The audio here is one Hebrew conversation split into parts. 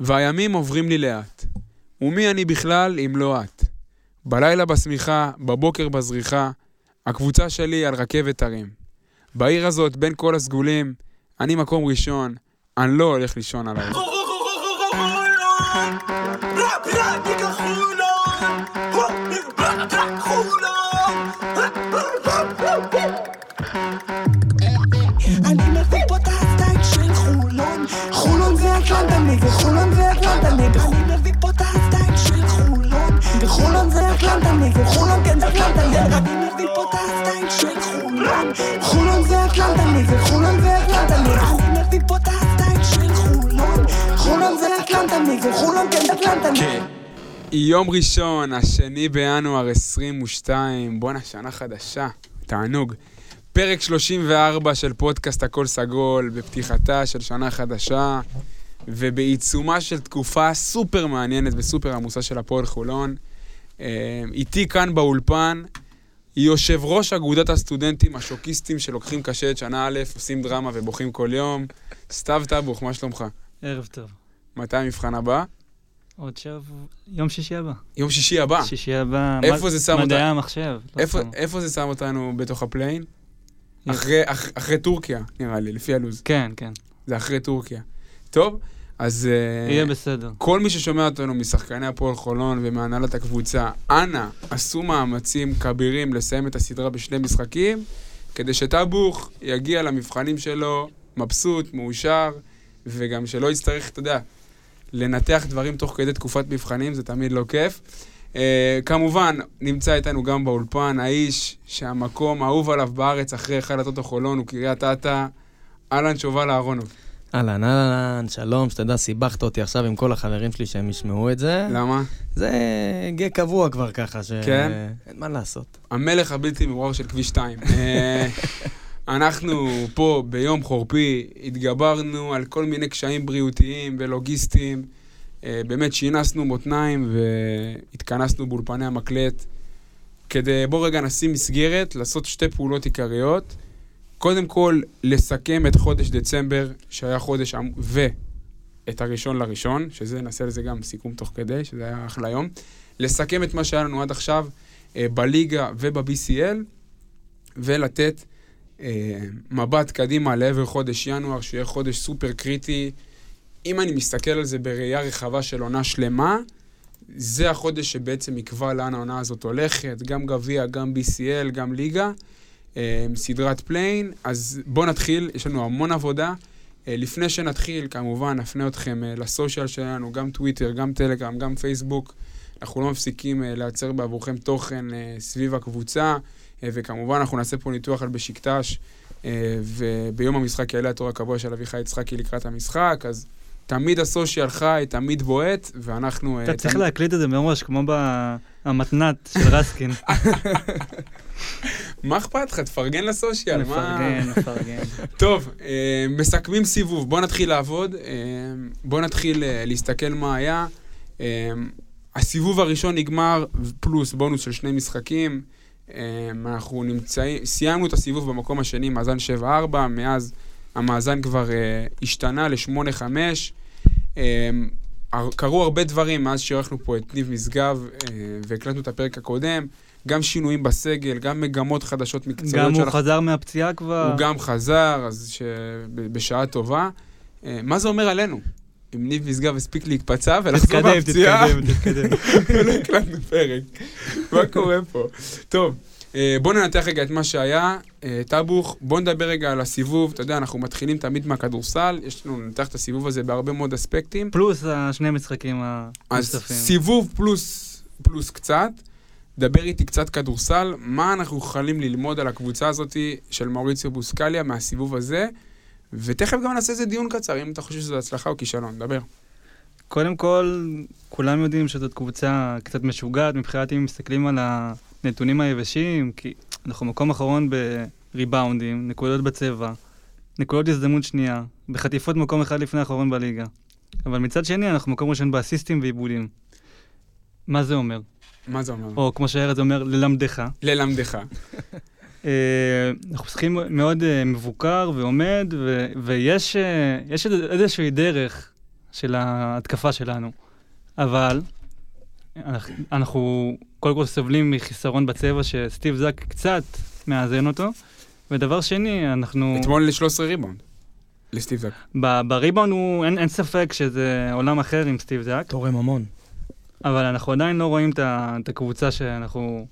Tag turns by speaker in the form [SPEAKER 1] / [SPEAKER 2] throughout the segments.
[SPEAKER 1] והימים עוברים לי לאט. ומי אני בכלל אם לא את? בלילה בשמיכה, בבוקר בזריחה, הקבוצה שלי על רכבת הרים. בעיר הזאת, בין כל הסגולים, אני מקום ראשון, אני לא הולך לישון עליי.
[SPEAKER 2] אני נגד חולון כן זה אטלנטה נגד אני מביא פה את הסטייל של חולון. חולון זה אטלנטה נגד חולון זה אטלנטה אני מביא פה את הסטייל של חולון. חולון זה אטלנטה נגד חולון כן זה אטלנטה נגד
[SPEAKER 1] יום ראשון, השני בינואר 22, בואנה, שנה חדשה, תענוג. פרק 34 של פודקאסט הכל סגול, בפתיחתה של שנה חדשה, ובעיצומה של תקופה סופר מעניינת וסופר עמוסה של הפועל חולון. אה, איתי כאן באולפן, יושב ראש אגודת הסטודנטים השוקיסטים שלוקחים קשה את שנה א', עושים דרמה ובוכים כל יום. סתיו טבוך, מה שלומך?
[SPEAKER 3] ערב טוב.
[SPEAKER 1] מתי המבחן הבא?
[SPEAKER 3] עוד שבוע, יום שישי הבא.
[SPEAKER 1] יום שישי הבא.
[SPEAKER 3] שישי הבא.
[SPEAKER 1] איפה
[SPEAKER 3] מד-
[SPEAKER 1] זה שם אותה?
[SPEAKER 3] מדעי המחשב. לא
[SPEAKER 1] איפה. איפה זה שם אותנו בתוך הפליין? אחרי, אח, אחרי טורקיה, נראה לי, לפי הלו"ז.
[SPEAKER 3] כן, כן.
[SPEAKER 1] זה אחרי טורקיה. טוב, אז אה,
[SPEAKER 3] יהיה בסדר.
[SPEAKER 1] כל מי ששומע אותנו משחקני הפועל חולון ומהנהלת הקבוצה, אנא, עשו מאמצים כבירים לסיים את הסדרה בשני משחקים, כדי שטאבוך יגיע למבחנים שלו מבסוט, מאושר, וגם שלא יצטרך, אתה יודע, לנתח דברים תוך כדי תקופת מבחנים, זה תמיד לא כיף. Uh, כמובן, נמצא איתנו גם באולפן האיש שהמקום האהוב עליו בארץ אחרי אחד הטוטו חולון הוא קריית אתא, אהלן שובל אהרונוב.
[SPEAKER 4] אהלן, אהלן, שלום, שתדע, סיבכת אותי עכשיו עם כל החברים שלי שהם ישמעו את זה.
[SPEAKER 1] למה?
[SPEAKER 4] זה גה קבוע כבר ככה, ש...
[SPEAKER 1] כן?
[SPEAKER 4] אין מה לעשות.
[SPEAKER 1] המלך הבלתי מעורר של כביש 2. אה, אנחנו פה ביום חורפי התגברנו על כל מיני קשיים בריאותיים ולוגיסטיים. אה, באמת שינסנו מותניים והתכנסנו באולפני המקלט כדי, בוא רגע נשים מסגרת, לעשות שתי פעולות עיקריות. קודם כל, לסכם את חודש דצמבר, שהיה חודש, עמ- ואת הראשון לראשון, שזה, נעשה לזה גם סיכום תוך כדי, שזה היה אחלה יום. לסכם את מה שהיה לנו עד עכשיו, אה, בליגה וב-BCL, ולתת אה, מבט קדימה לעבר חודש ינואר, שיהיה חודש סופר קריטי. אם אני מסתכל על זה בראייה רחבה של עונה שלמה, זה החודש שבעצם יקבע לאן העונה הזאת הולכת, גם גביע, גם BCL, גם ליגה, סדרת פליין. אז בואו נתחיל, יש לנו המון עבודה. אה, לפני שנתחיל, כמובן, נפנה אתכם אה, ל social שלנו, גם טוויטר, גם טלגרם, גם פייסבוק. אנחנו לא מפסיקים אה, לייצר בעבורכם תוכן סביב הקבוצה, וכמובן אנחנו נעשה פה ניתוח על בשקטש, וביום המשחק יעלה הטור הקבוע של אביחי יצחקי לקראת המשחק, אז תמיד ה social חי, תמיד בועט, ואנחנו... אה,
[SPEAKER 3] אתה צריך להקליט את זה מראש, כמו במתנת של רסקין.
[SPEAKER 1] מה אכפת לך? תפרגן לסושיאל, מה...
[SPEAKER 3] נפרגן, נפרגן.
[SPEAKER 1] טוב, אה, מסכמים סיבוב, בואו נתחיל לעבוד, אה, בואו נתחיל להסתכל מה היה. הסיבוב הראשון נגמר, פלוס בונוס של שני משחקים. אנחנו נמצאים, סיימנו את הסיבוב במקום השני, מאזן 7-4, מאז המאזן כבר אה, השתנה ל-8-5. אה, הר- קרו הרבה דברים מאז שאירחנו פה את ניב משגב אה, והקלטנו את הפרק הקודם, גם שינויים בסגל, גם מגמות חדשות מקצועיות
[SPEAKER 3] גם הוא
[SPEAKER 1] שאנחנו
[SPEAKER 3] חזר מהפציעה כבר.
[SPEAKER 1] הוא גם חזר, אז ש... בשעה טובה. אה, מה זה אומר עלינו? אם ניב משגב הספיק להיפצע ולחזור
[SPEAKER 3] תתקדם,
[SPEAKER 1] מהפציעה,
[SPEAKER 3] תתקדם, תתקדם.
[SPEAKER 1] ולא הקלטנו פרק. מה קורה פה? טוב, אה, בואו ננתח רגע את מה שהיה. אה, טאבוך, בואו נדבר רגע על הסיבוב. אתה יודע, אנחנו מתחילים תמיד מהכדורסל, יש לנו לנתח את הסיבוב הזה בהרבה מאוד אספקטים.
[SPEAKER 3] פלוס השני משחקים
[SPEAKER 1] אז
[SPEAKER 3] הנוספים.
[SPEAKER 1] סיבוב פלוס, פלוס קצת. דבר איתי קצת כדורסל, מה אנחנו יכולים ללמוד על הקבוצה הזאת של מאוריציו בוסקליה מהסיבוב הזה, ותכף גם נעשה איזה דיון קצר, אם אתה חושב שזו הצלחה או כישלון, דבר.
[SPEAKER 3] קודם כל, כולם יודעים שזאת קבוצה קצת משוגעת מבחינת אם מסתכלים על הנתונים היבשים, כי אנחנו מקום אחרון בריבאונדים, נקודות בצבע, נקודות הזדמנות שנייה, בחטיפות מקום אחד לפני האחרון בליגה. אבל מצד שני, אנחנו מקום ראשון באסיסטים ועיבודים. מה זה אומר?
[SPEAKER 1] מה זה אומר?
[SPEAKER 3] או כמו שארז אומר, ללמדך.
[SPEAKER 1] ללמדך.
[SPEAKER 3] אה, אנחנו משחקים מאוד אה, מבוקר ועומד, ו- ויש אה, איזושהי דרך של ההתקפה שלנו. אבל אנחנו- קודם כל סובלים מחיסרון בצבע שסטיב זאק קצת מאזן אותו, ודבר שני, אנחנו...
[SPEAKER 1] אתמול 13 ריבאונד. לסטיב זאק.
[SPEAKER 3] ב- בריבאונד הוא, אין, אין ספק שזה עולם אחר עם סטיב זאק,
[SPEAKER 4] תורם המון.
[SPEAKER 3] אבל אנחנו עדיין לא רואים את הקבוצה שאנחנו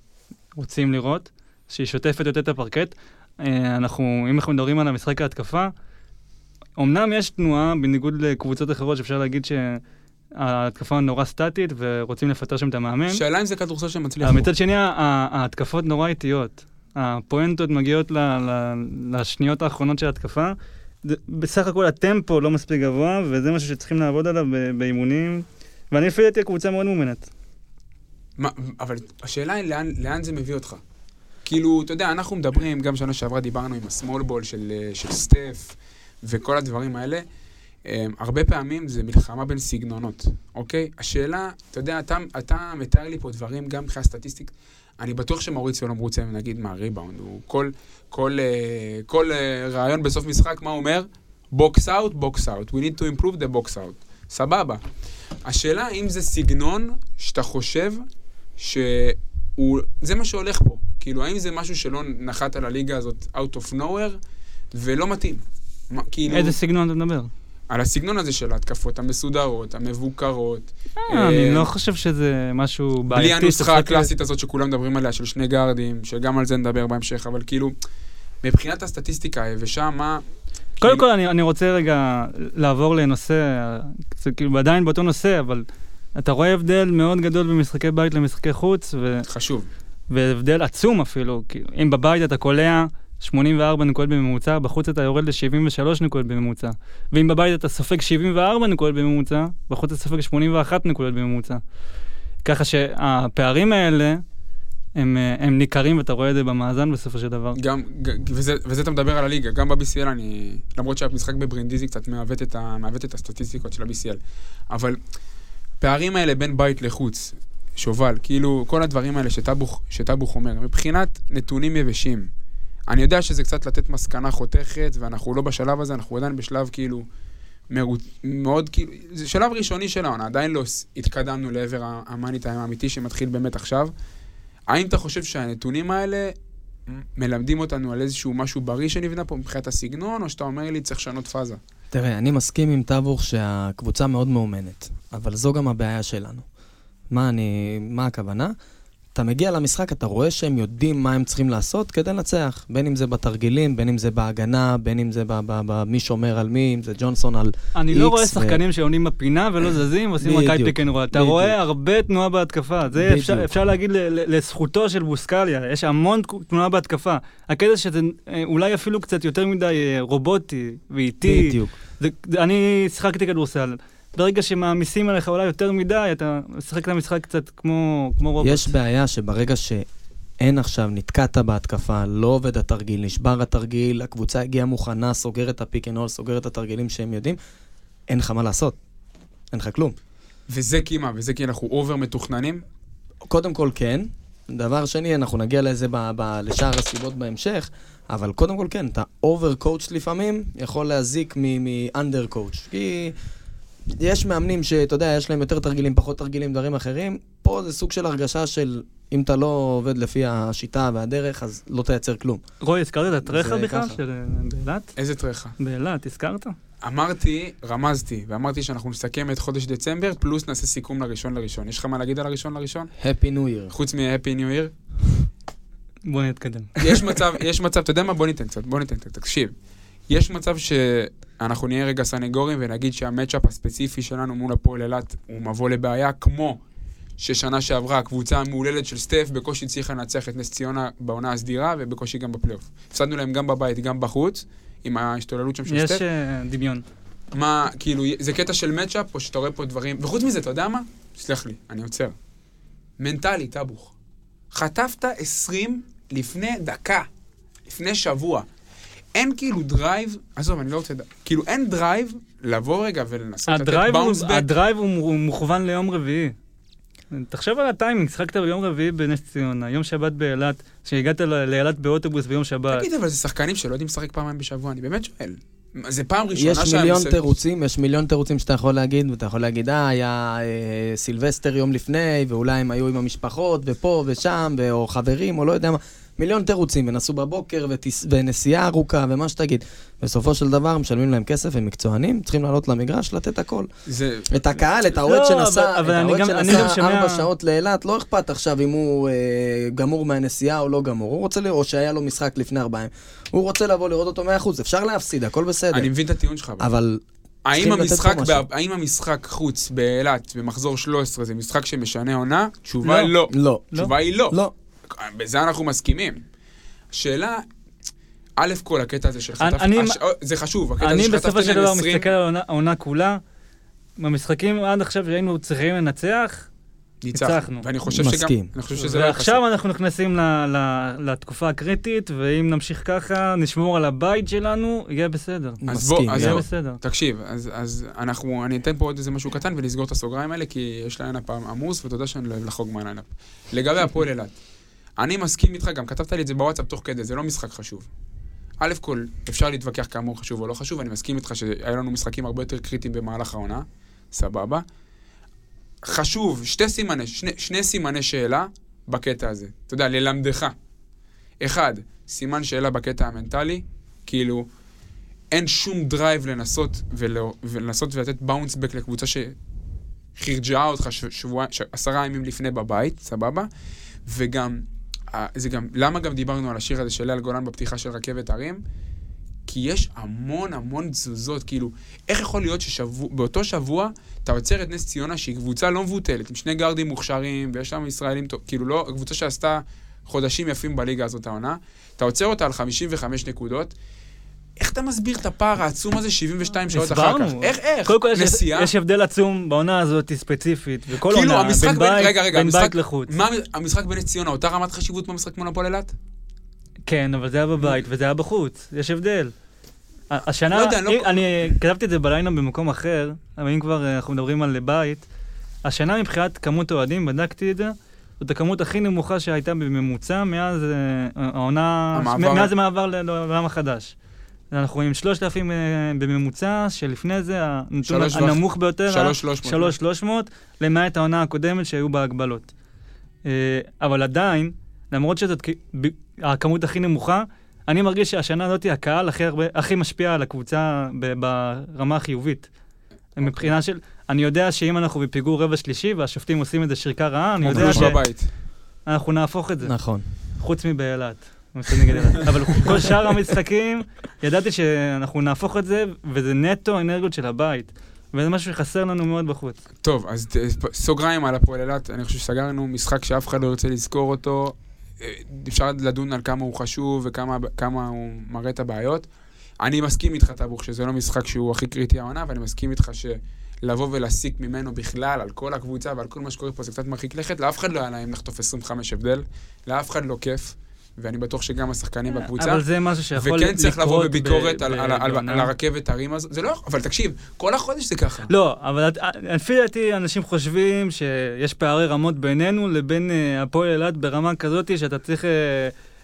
[SPEAKER 3] רוצים לראות, שהיא שוטפת יותר את הפרקט. אה, אנחנו, אם אנחנו מדברים על המשחק ההתקפה, אמנם יש תנועה, בניגוד לקבוצות אחרות שאפשר להגיד שההתקפה נורא סטטית ורוצים לפטר שם את המאמן,
[SPEAKER 1] שאלה אם זה כדורסל שמצליח. פה.
[SPEAKER 3] מצד שני, ההתקפות נורא איטיות. הפואנטות מגיעות ל- ל- לשניות האחרונות של ההתקפה. בסך הכל הטמפו לא מספיק גבוה, וזה משהו שצריכים לעבוד עליו באימונים. ואני לפי דעתי הקבוצה מאוד מאומנת.
[SPEAKER 1] מה, אבל השאלה היא לאן, לאן זה מביא אותך. כאילו, אתה יודע, אנחנו מדברים, גם שנה שעברה דיברנו עם הסמול בול של, אה, של סטף וכל הדברים האלה. אה, הרבה פעמים זה מלחמה בין סגנונות, אוקיי? השאלה, אתה יודע, אתה, אתה מתאר לי פה דברים גם מבחינה סטטיסטית. אני בטוח שמאוריציו לא מרוצה, נגיד, מהריבאונד. הוא כל, כל, אה, כל אה, רעיון בסוף משחק, מה הוא אומר? box out, box out. We need to improve the box out. סבבה. השאלה אם זה סגנון שאתה חושב שהוא... זה מה שהולך פה. כאילו, האם זה משהו שלא נחת על הליגה הזאת out of nowhere ולא מתאים? מה, כאילו,
[SPEAKER 3] איזה סגנון אתה מדבר?
[SPEAKER 1] על הסגנון הזה של ההתקפות המסודרות, המבוקרות.
[SPEAKER 3] אה, אני לא חושב שזה משהו בעייתי.
[SPEAKER 1] בלי הנוסחה הקלאסית הזאת שכולם מדברים עליה, של שני גארדים, שגם על זה נדבר בהמשך, אבל כאילו, מבחינת הסטטיסטיקה היבשה, מה...
[SPEAKER 3] קודם
[SPEAKER 1] כאילו-
[SPEAKER 3] כל, אני, אני רוצה רגע לעבור לנושא, זה כאילו עדיין באותו נושא, אבל אתה רואה הבדל מאוד גדול במשחקי בית למשחקי חוץ, ו,
[SPEAKER 1] חשוב.
[SPEAKER 3] והבדל עצום אפילו. כאילו, אם בבית אתה קולע 84 נקודות בממוצע, בחוץ אתה יורד ל-73 נקודות בממוצע. ואם בבית אתה סופג 74 נקודות בממוצע, בחוץ אתה סופג 81 נקודות בממוצע. ככה שהפערים האלה, הם, אה, הם ניכרים ואתה רואה את זה במאזן בסופו של דבר.
[SPEAKER 1] גם, וזה, וזה אתה מדבר על הליגה, גם ב-BCL אני, למרות שהמשחק בברינדיזי קצת מעוות את, ה, מעוות את הסטטיסטיקות של ה-BCL, אבל הפערים האלה בין בית לחוץ, שובל, כאילו כל הדברים האלה שטאבוך אומר, מבחינת נתונים יבשים, אני יודע שזה קצת לתת מסקנה חותכת, ואנחנו לא בשלב הזה, אנחנו עדיין בשלב כאילו מרוץ, מאוד כאילו, זה שלב ראשוני של העונה, עדיין לא התקדמנו לעבר ה- המאני טיים האמיתי שמתחיל באמת עכשיו. האם אתה חושב שהנתונים האלה מלמדים אותנו על איזשהו משהו בריא שנבנה פה מבחינת הסגנון, או שאתה אומר לי צריך לשנות פאזה?
[SPEAKER 4] תראה, אני מסכים עם טאבוך שהקבוצה מאוד מאומנת, אבל זו גם הבעיה שלנו. מה אני... מה הכוונה? אתה מגיע למשחק, אתה רואה שהם יודעים מה הם צריכים לעשות כדי לנצח. בין אם זה בתרגילים, בין אם זה בהגנה, בין אם זה במי שומר על מי, אם זה ג'ונסון על...
[SPEAKER 3] אני לא רואה
[SPEAKER 4] ו-
[SPEAKER 3] שחקנים שעונים בפינה ולא זזים ועושים רק pick and roll. אתה. רואה הרבה תנועה בהתקפה. זה. אפשר- אפשר להגיד לזכותו של בוסקליה, יש המון תנועה בהתקפה. הקטע שזה אה, אולי אפילו קצת יותר מדי אה, רובוטי ואיטי.
[SPEAKER 4] בדיוק.
[SPEAKER 3] זה- אני שיחקתי כדורסל. ברגע שמעמיסים עליך אולי יותר מדי, אתה משחק את המשחק קצת כמו כמו רובוט.
[SPEAKER 4] יש בעיה שברגע שאין עכשיו, נתקעת בהתקפה, לא עובד התרגיל, נשבר התרגיל, הקבוצה הגיעה מוכנה, סוגרת את ה pick and roll, סוגרת את התרגילים שהם יודעים, אין לך מה לעשות. אין לך כלום.
[SPEAKER 1] וזה כי מה? וזה כי אנחנו over מתוכננים?
[SPEAKER 4] קודם כל כן. דבר שני, אנחנו נגיע לזה ב- ב- לשאר הסיבות בהמשך, אבל קודם כל כן, אתה over coach לפעמים יכול להזיק מ under coach. כי יש מאמנים שאתה יודע, יש להם יותר תרגילים, פחות תרגילים, דברים אחרים. פה זה סוג של הרגשה של אם אתה לא עובד לפי השיטה והדרך, אז לא תייצר כלום.
[SPEAKER 3] רועי, הזכרת את
[SPEAKER 4] התבוסה
[SPEAKER 3] בכלל? של אה, באילת?
[SPEAKER 1] איזה טרחה?
[SPEAKER 3] באילת, הזכרת?
[SPEAKER 1] אמרתי, רמזתי, ואמרתי שאנחנו נסכם את חודש דצמבר, פלוס נעשה סיכום לראשון לראשון. יש לך מה להגיד על הראשון לראשון?
[SPEAKER 4] Happy New Year.
[SPEAKER 1] חוץ מ-Happy New Year?
[SPEAKER 3] בוא נתקדם.
[SPEAKER 1] יש מצב, יש מצב, אתה יודע מה? בוא ניתן קצת, בוא ניתן קצת, תקשיב. יש מצב שאנחנו נהיה רגע סנגורים ונגיד שהמצ'אפ הספציפי שלנו מול הפועל אילת הוא מבוא לבעיה, כמו ששנה שעברה הקבוצה המהוללת של סטף בקושי הצליחה לנצח את נס ציונה בעונה הסדירה ובקושי גם בפלייאוף. הפסדנו להם גם בבית, גם בחוץ, עם ההשתוללות שם של
[SPEAKER 3] יש
[SPEAKER 1] סטף.
[SPEAKER 3] אה, דמיון.
[SPEAKER 1] מה, כאילו, זה קטע של מצ'אפ, או שאתה רואה פה דברים, וחוץ מזה, אתה יודע מה? סלח לי, אני עוצר. מנטלי, טבוך. חטפת 20 לפני דקה, לפני שבוע. אין כאילו drive, עזוב, אני לא רוצה לדעת, כאילו אין drive לבוא רגע ולנסות לתת
[SPEAKER 3] bounce
[SPEAKER 1] back. ה
[SPEAKER 3] drive הוא הוא מוכוון ליום רביעי. תחשב על הטיימינג, שיחקת ביום רביעי בנס ציונה, יום שבת באילת, שהגעת ל- לאילת באוטובוס ביום שבת.
[SPEAKER 1] תגיד, אבל זה שחקנים שלא יודעים לשחק פעמיים בשבוע, אני באמת שואל. זה פעם ראשונה
[SPEAKER 4] יש
[SPEAKER 1] שהיה
[SPEAKER 4] מיליון
[SPEAKER 1] מסביב-
[SPEAKER 4] תירוצים, יש מיליון תירוצים שאתה יכול להגיד, ואתה יכול להגיד, אה, היה אה, סילבסטר יום לפני, ואולי הם היו עם המשפחות, ופה ושם, ו- או חברים, או לא יודע מה. מיליון תירוצים, ונסעו בבוקר, וטיס, ונסיעה ארוכה, ומה שתגיד. בסופו של דבר, משלמים להם כסף, הם מקצוענים, צריכים לעלות למגרש, לתת הכל.
[SPEAKER 1] זה...
[SPEAKER 4] את הקהל, את האוהד
[SPEAKER 3] לא,
[SPEAKER 4] שנסע,
[SPEAKER 3] אבל- אבל
[SPEAKER 4] את
[SPEAKER 3] אני
[SPEAKER 4] האוהד שנסע ארבע שעות לאילת, לא אכפת עכשיו אם הוא אה, גמור מהנסיעה או לא גמור. הוא רוצה, ל- או שהיה לו משחק לפני ארבעה ימים. הוא רוצה לבוא לראות אותו 100%, אפשר להפסיד, הכל בסדר.
[SPEAKER 1] אני מבין את הטיעון שלך. אבל-
[SPEAKER 4] אבל
[SPEAKER 1] האם המשחק. ב- האם המשחק חוץ באילת במחזור 13 זה משחק שמשנה עונה? תשובה
[SPEAKER 3] לא.
[SPEAKER 1] לא.
[SPEAKER 4] לא.
[SPEAKER 1] תשובה היא לא.
[SPEAKER 4] לא.
[SPEAKER 1] בזה אנחנו מסכימים. השאלה, א' כל הקטע הזה של
[SPEAKER 3] אני-
[SPEAKER 1] חטף,
[SPEAKER 3] אני-
[SPEAKER 1] הש- זה חשוב, הקטע הזה
[SPEAKER 3] אני
[SPEAKER 1] שחטפתם
[SPEAKER 3] בסופו של דבר
[SPEAKER 1] 20,
[SPEAKER 3] מסתכל על העונה- כולה. במשחקים עד עכשיו שהיינו צריכים לנצח,
[SPEAKER 1] ניצחנו.
[SPEAKER 3] ניצחנו.
[SPEAKER 1] ואני חושב שגם,
[SPEAKER 4] מסכים.
[SPEAKER 1] אני חושב שזה לא יחסי.
[SPEAKER 3] ועכשיו אנחנו נכנסים ל- ל- לתקופה הקריטית, ואם נמשיך ככה, נשמור על הבית שלנו, יהיה בסדר.
[SPEAKER 1] אז בוא,
[SPEAKER 4] מסכים.
[SPEAKER 1] אז
[SPEAKER 3] יהיה. בסדר.
[SPEAKER 1] תקשיב, אז, אז אנחנו, אני אתן פה עוד איזה משהו קטן ונסגור את הסוגריים האלה, כי יש lineup עמוס, ואתה יודע שאני לא אוהב לחרוג מה lineup. לגבי הפועל אילת, אני מסכים איתך, גם כתבת לי את זה בוואטסאפ תוך כדי, זה לא משחק חשוב. א' כל, אפשר להתווכח הוא חשוב או לא חשוב, אני מסכים איתך שהיו לנו משחקים הרבה יותר קריטיים במהלך העונה, סבבה. חשוב, שתי סימני, שני, שני סימני שאלה בקטע הזה. אתה יודע, ללמדך. אחד, סימן שאלה בקטע המנטלי, כאילו, אין שום drive לנסות, ולא, ולנסות ולתת bounce back לקבוצה שחירבה אותך שבוע, ש- עשרה ימים לפני בבית, סבבה? וגם, זה גם, למה גם דיברנו על השיר הזה של אייל גולן בפתיחה של רכבת הרים? כי יש המון המון תזוזות, כאילו, איך יכול להיות שבאותו שבוע אתה עוצר את נס ציונה, שהיא קבוצה לא מבוטלת, עם שני גארדים מוכשרים, ויש שם ישראלים, כאילו לא, קבוצה שעשתה חודשים יפים בליגה הזאת העונה, אתה עוצר אותה על 55 נקודות, איך אתה מסביר את הפער העצום הזה 72 שעות אחר כך? איך, איך?
[SPEAKER 3] קודם כל, יש-
[SPEAKER 1] נסיעה?
[SPEAKER 3] יש הבדל עצום בעונה הזאת ספציפית, וכל
[SPEAKER 1] כאילו,
[SPEAKER 3] עונה,
[SPEAKER 1] המשחק
[SPEAKER 3] בין
[SPEAKER 1] בין-
[SPEAKER 3] בית
[SPEAKER 1] רגע, רגע,
[SPEAKER 3] בין
[SPEAKER 1] המשחק-
[SPEAKER 3] בית לחוץ.
[SPEAKER 1] מה המשחק בנס ציונה, אותה רמת חשיבות במשחק מול הפועל אילת?
[SPEAKER 3] כן, אבל זה היה בבית וזה היה בחוץ, יש הבדל. השנה,
[SPEAKER 1] לא יודע, אני לא-
[SPEAKER 3] אני כתבתי את זה בלילה במקום אחר, אבל אם כבר אה, אנחנו מדברים על בית, השנה מבחינת כמות אוהדים, בדקתי את זה, זאת הכמות הכי נמוכה שהייתה בממוצע מאז אה, העונה, מאז המעבר לעולם החדש. אנחנו רואים 3,000 אה, בממוצע, שלפני זה הנתון הנמוך ביותר, היה
[SPEAKER 1] 3,300.
[SPEAKER 3] 3,300, למעט העונה הקודמת שהיו בה הגבלות. אה, אבל עדיין, למרות שזאת הכמות הכי נמוכה, אני מרגיש שהשנה הזאת הקהל הכי, הרבה, הכי משפיע על הקבוצה ברמה החיובית. מבחינה של, אני יודע שאם אנחנו בפיגור רבע שלישי והשופטים עושים את זה שריקה רעה, אני יודע
[SPEAKER 1] גלוש בבית.
[SPEAKER 3] שאנחנו נהפוך את זה,
[SPEAKER 4] נכון.
[SPEAKER 3] חוץ מבאילת. משחק נגד אילת. אבל כל שאר המשחקים, ידעתי שאנחנו נהפוך את זה, וזה נטו אנרגיות של הבית. וזה משהו שחסר לנו מאוד בחוץ.
[SPEAKER 1] טוב, אז ת- סוגריים על הפועל אילת, אני חושב שסגרנו משחק שאף אחד לא ירצה לזכור אותו. אה, אפשר לדון על כמה הוא חשוב וכמה כמה הוא מראה את הבעיות. אני מסכים איתך, טבוך, שזה לא משחק שהוא הכי קריטי העונה, ואני מסכים איתך שלבוא ולהסיק ממנו בכלל על כל הקבוצה ועל כל מה שקורה פה זה קצת מרחיק לכת. לאף אחד לא היה להם לחטוף 25 הבדל, לאף אחד לא כיף, ואני בטוח שגם השחקנים בקבוצה.
[SPEAKER 3] אבל זה משהו שיכול לקרות
[SPEAKER 1] וכן צריך לבוא בביקורת
[SPEAKER 3] ב-
[SPEAKER 1] על,
[SPEAKER 3] ב-
[SPEAKER 1] על, על. על הרכבת הרים הזאת. זה לא, אבל תקשיב, כל החודש זה ככה.
[SPEAKER 3] לא, אבל את- לפי דעתי אנשים חושבים שיש פערי רמות בינינו לבין אה, הפועל אילת ברמה כזאת שאתה צריך אה,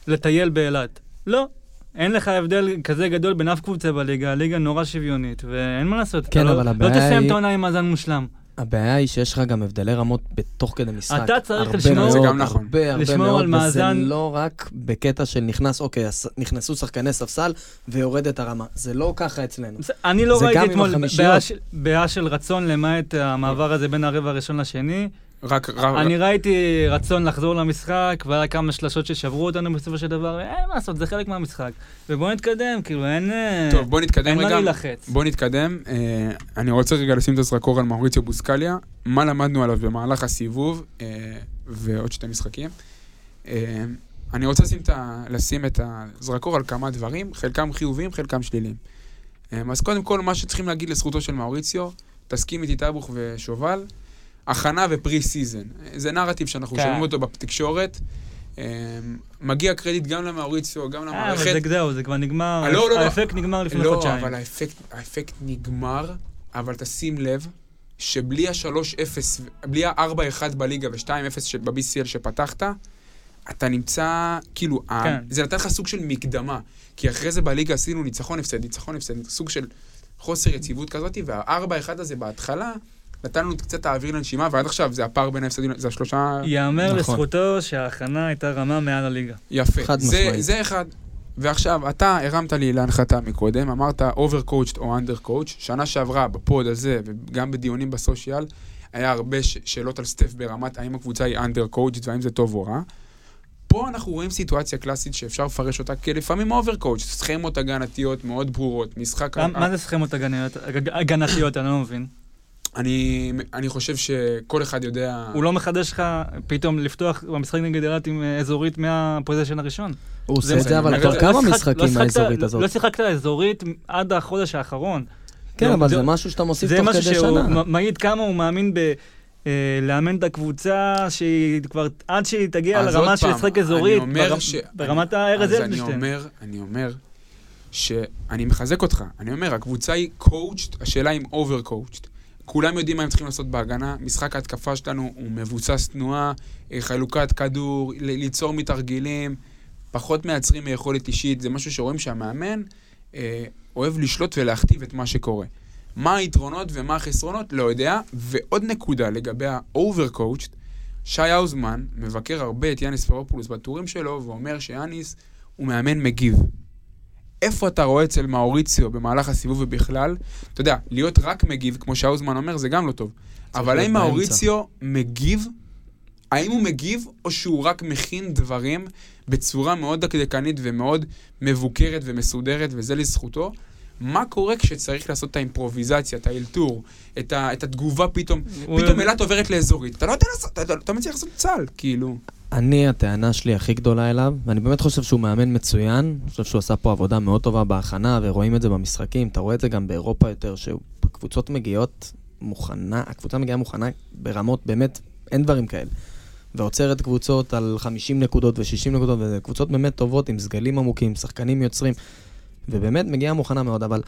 [SPEAKER 3] לטייל באילת. לא. אין לך הבדל כזה גדול בין אף קבוצה בליגה, הליגה נורא שוויונית, ואין מה לעשות.
[SPEAKER 4] כן,
[SPEAKER 3] לא-
[SPEAKER 4] אבל
[SPEAKER 3] לא
[SPEAKER 4] הבעיה
[SPEAKER 3] תסיים
[SPEAKER 4] היא-
[SPEAKER 3] את העונה עם מאזן מושלם.
[SPEAKER 4] הבעיה היא שיש לך גם הבדלי רמות בתוך כדי משחק.
[SPEAKER 3] אתה צריך
[SPEAKER 4] הרבה
[SPEAKER 3] לשמור-
[SPEAKER 4] מאוד,
[SPEAKER 1] זה גם נכון.
[SPEAKER 4] הרבה הרבה
[SPEAKER 3] לשמור
[SPEAKER 4] מאוד,
[SPEAKER 3] על מאזן-
[SPEAKER 4] וזה לא רק בקטע של נכנס, אוקיי, נכנסו שחקני ספסל ויורדת הרמה. זה לא ככה אצלנו.
[SPEAKER 3] אני לא ראיתי אתמול
[SPEAKER 4] החמישיות.
[SPEAKER 3] בעיה של- בעיה של רצון למעט המעבר הזה בין הרבע הראשון לשני.
[SPEAKER 1] רק, רק,
[SPEAKER 3] אני ראיתי רצון לחזור למשחק, והיה כמה שלשות ששברו אותנו בסופו של דבר, אין מה לעשות, זה חלק מהמשחק. ובואו נתקדם, כאילו, אין... אה,
[SPEAKER 1] טוב, בוא נתקדם
[SPEAKER 3] אין מה
[SPEAKER 1] רגע.
[SPEAKER 3] להילחץ.
[SPEAKER 1] בוא נתקדם. אה, אני רוצה רגע לשים את הזרקור על מאוריציו בוסקליה. מה למדנו עליו במהלך הסיבוב, אה, ועוד שתי משחקים. אה, אני רוצה לשים את, ה, לשים את הזרקור על כמה דברים, חלקם חיוביים, חלקם שליליים. אה, אז קודם כל, מה שצריכים להגיד לזכותו של מאוריציו, תסכים איתי טבוך ושובל, הכנה ו pre season. זה נרטיב שאנחנו
[SPEAKER 3] כן.
[SPEAKER 1] שומעים אותו בתקשורת. אה, מגיע קרדיט גם למאוריציו, גם
[SPEAKER 3] אה,
[SPEAKER 1] למערכת.
[SPEAKER 3] אבל זה זהו, זה כבר נגמר,
[SPEAKER 1] אה, לא, לא, לא.
[SPEAKER 3] האפקט נגמר לפני
[SPEAKER 1] לא,
[SPEAKER 3] חודשיים.
[SPEAKER 1] אבל האפקט, האפקט נגמר, אבל תשים לב שבלי ה-3-0, בלי ה-4-1 בליגה ו-2-0 ב-BCL שפתחת, אתה נמצא, כאילו, ה-
[SPEAKER 3] כן.
[SPEAKER 1] זה נתן לך סוג של מקדמה. כי אחרי זה בליגה עשינו ניצחון הפסד, ניצחון הפסד, סוג של חוסר יציבות כזאת, והארבע אחד הזה בהתחלה, נתן לנו קצת האוויר לנשימה, ועד עכשיו זה הפער בין ההפסדים, זה השלושה...
[SPEAKER 3] ייאמר
[SPEAKER 4] נכון.
[SPEAKER 3] לזכותו שההכנה הייתה רמה מעל הליגה.
[SPEAKER 1] יפה.
[SPEAKER 4] חד
[SPEAKER 1] זה,
[SPEAKER 4] משמעית.
[SPEAKER 1] זה אחד. ועכשיו, אתה הרמת לי להנחתה מקודם, אמרת overcoached או undercoached. שנה שעברה, בפוד הזה, וגם בדיונים בסושיאל, היה הרבה ש- שאלות על סטף ברמת האם הקבוצה היא undercoached והאם זה טוב או רע. פה אנחנו רואים סיטואציה קלאסית שאפשר לפרש אותה כלפעמים overcoached, סכמות הגנתיות מאוד ברורות, משחק...
[SPEAKER 3] מה- מה זה סכמות הגנתיות? אני לא מבין.
[SPEAKER 1] אני, אני חושב שכל אחד יודע...
[SPEAKER 3] הוא לא מחדש לך פתאום לפתוח במשחק נגד אילת עם אה, אזורית מהפוזיישן הראשון.
[SPEAKER 4] הוא עושה
[SPEAKER 1] זה
[SPEAKER 4] את זה, אבל כבר כמה
[SPEAKER 3] לא
[SPEAKER 4] משחקים
[SPEAKER 3] לא
[SPEAKER 4] מהאזורית
[SPEAKER 3] לא-
[SPEAKER 4] הזאת.
[SPEAKER 3] לא שיחקת אזורית עד החודש האחרון.
[SPEAKER 4] כן,
[SPEAKER 3] לא,
[SPEAKER 4] אבל
[SPEAKER 3] זה-
[SPEAKER 4] זה משהו שאתה מוסיף
[SPEAKER 3] זה
[SPEAKER 4] תוך
[SPEAKER 3] משהו
[SPEAKER 4] כדי
[SPEAKER 3] שהוא
[SPEAKER 4] שנה.
[SPEAKER 3] מ- מעיד כמה הוא מאמין ב... אה, לאמן את הקבוצה שהיא כבר, עד שהיא תגיע לרמה של לשחק אזורית, ברמת הארז
[SPEAKER 1] אז אני. אומר, אני אומר, שאני מחזק אותך. אני אומר, הקבוצה היא coached, השאלה אם over-coached. כולם יודעים מה הם צריכים לעשות בהגנה, משחק ההתקפה שלנו הוא מבוסס תנועה, אה, חלוקת כדור, ליצור מתרגילים, פחות מייצרים מיכולת אישית, זה משהו שרואים שהמאמן אה, אוהב לשלוט ולהכתיב את מה שקורה. מה היתרונות ומה החסרונות, לא יודע. ועוד נקודה לגבי ה-over-coached, שי האוזמן מבקר הרבה את יאניס פרופולוס בטורים שלו, ואומר שיאניס הוא מאמן מגיב. איפה אתה רואה אצל מאוריציו במהלך הסיבוב ובכלל? אתה יודע, להיות רק מגיב, כמו שהאוזמן אומר, זה גם לא טוב. אבל האם. מאוריציו מגיב? האם הוא מגיב, או שהוא רק מכין דברים בצורה מאוד דקדקנית ומאוד מבוקרת ומסודרת, וזה לזכותו? מה קורה כשצריך לעשות את האימפרוביזציה, את האלתור, את, ה, את התגובה פתאום? פתאום אילת עוברת לאזורית. אתה לא יודע לעשות, אתה, אתה מצליח לעשות צל, כאילו.
[SPEAKER 4] אני, הטענה שלי הכי גדולה אליו, ואני באמת חושב שהוא מאמן מצוין, אני חושב שהוא עשה פה עבודה מאוד טובה בהכנה, ורואים את זה במשחקים, אתה רואה את זה גם באירופה יותר, שקבוצות מגיעות מוכנה, הקבוצה מגיעה מוכנה ברמות, באמת, אין דברים כאלה. ועוצרת קבוצות על 50 נקודות ו-60 נקודות, וזה קבוצות באמת טובות, עם סגלים עמוקים, שחקנים יוצרים, ובאמת מגיעה מוכנה מאוד, אבל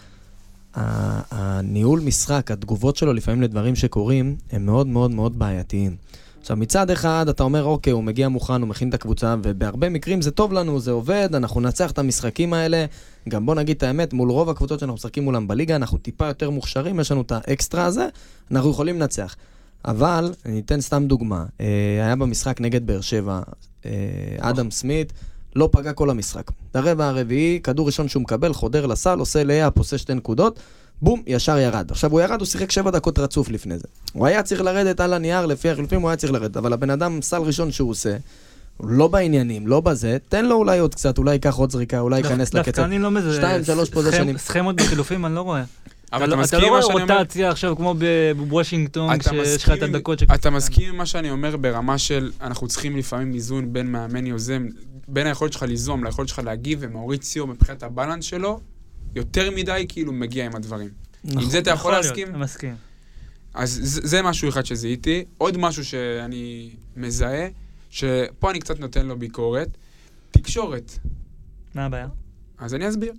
[SPEAKER 4] הניהול משחק, התגובות שלו לפעמים לדברים שקורים, הם מאוד מאוד מאוד בעייתיים. עכשיו, מצד אחד אתה אומר, אוקיי, הוא מגיע מוכן, הוא מכין את הקבוצה, ובהרבה מקרים זה טוב לנו, זה עובד, אנחנו ננצח את המשחקים האלה. גם בוא נגיד את האמת, מול רוב הקבוצות שאנחנו משחקים מולם בליגה, אנחנו טיפה יותר מוכשרים, יש לנו את האקסטרה הזה, אנחנו יכולים לנצח. אבל, אני אתן סתם דוגמה, אה, היה במשחק נגד באר שבע, אה, אדם סמית, לא פגע כל המשחק. ברבע הרביעי, כדור ראשון שהוא מקבל, חודר לסל, עושה לאפ, עושה שתי נקודות, בום, ישר ירד. עכשיו, הוא ירד, הוא שיחק שבע דקות רצוף לפני זה. הוא היה צריך לרדת על הנייר, לפי החילופים הוא היה צריך לרדת, אבל הבן אדם, סל ראשון שהוא עושה, לא בעניינים, לא בזה, תן לו אולי עוד קצת, אולי ייקח עוד זריקה, אולי ייכנס
[SPEAKER 3] דווקא
[SPEAKER 4] לקצב.
[SPEAKER 3] אני לא מזה...
[SPEAKER 4] שתיים, שלוש פוזיישנים.
[SPEAKER 3] סכמות בחילופים אני לא רואה.
[SPEAKER 1] אבל
[SPEAKER 3] אתה
[SPEAKER 1] אתה
[SPEAKER 3] לא- אתה
[SPEAKER 1] מסכים
[SPEAKER 3] לא רואה? רוטציה עכשיו כמו בוושינגטון,
[SPEAKER 1] אתה
[SPEAKER 3] כשיש לך את
[SPEAKER 1] מסכים-
[SPEAKER 3] הדקות ש...
[SPEAKER 1] אתה מסכים עם מה שאני אומר ברמה של אנחנו צריכים לפעמים איזון בין מאמן יוזם, בין היכולת שלך ליזום ליכולת שלך להגיב, ומאוריציו מבחינת הבלנס שלו, יותר מדי כאילו מגיע עם הדברים. עם זה אתה יכול
[SPEAKER 3] יכול להיות,
[SPEAKER 1] להסכים?
[SPEAKER 3] אני מסכים.
[SPEAKER 1] אז זה, זה משהו אחד שזיהיתי. עוד משהו שאני מזהה, שפה אני קצת נותן לו ביקורת, תקשורת.
[SPEAKER 3] מה הבעיה?
[SPEAKER 1] אז אני אסביר.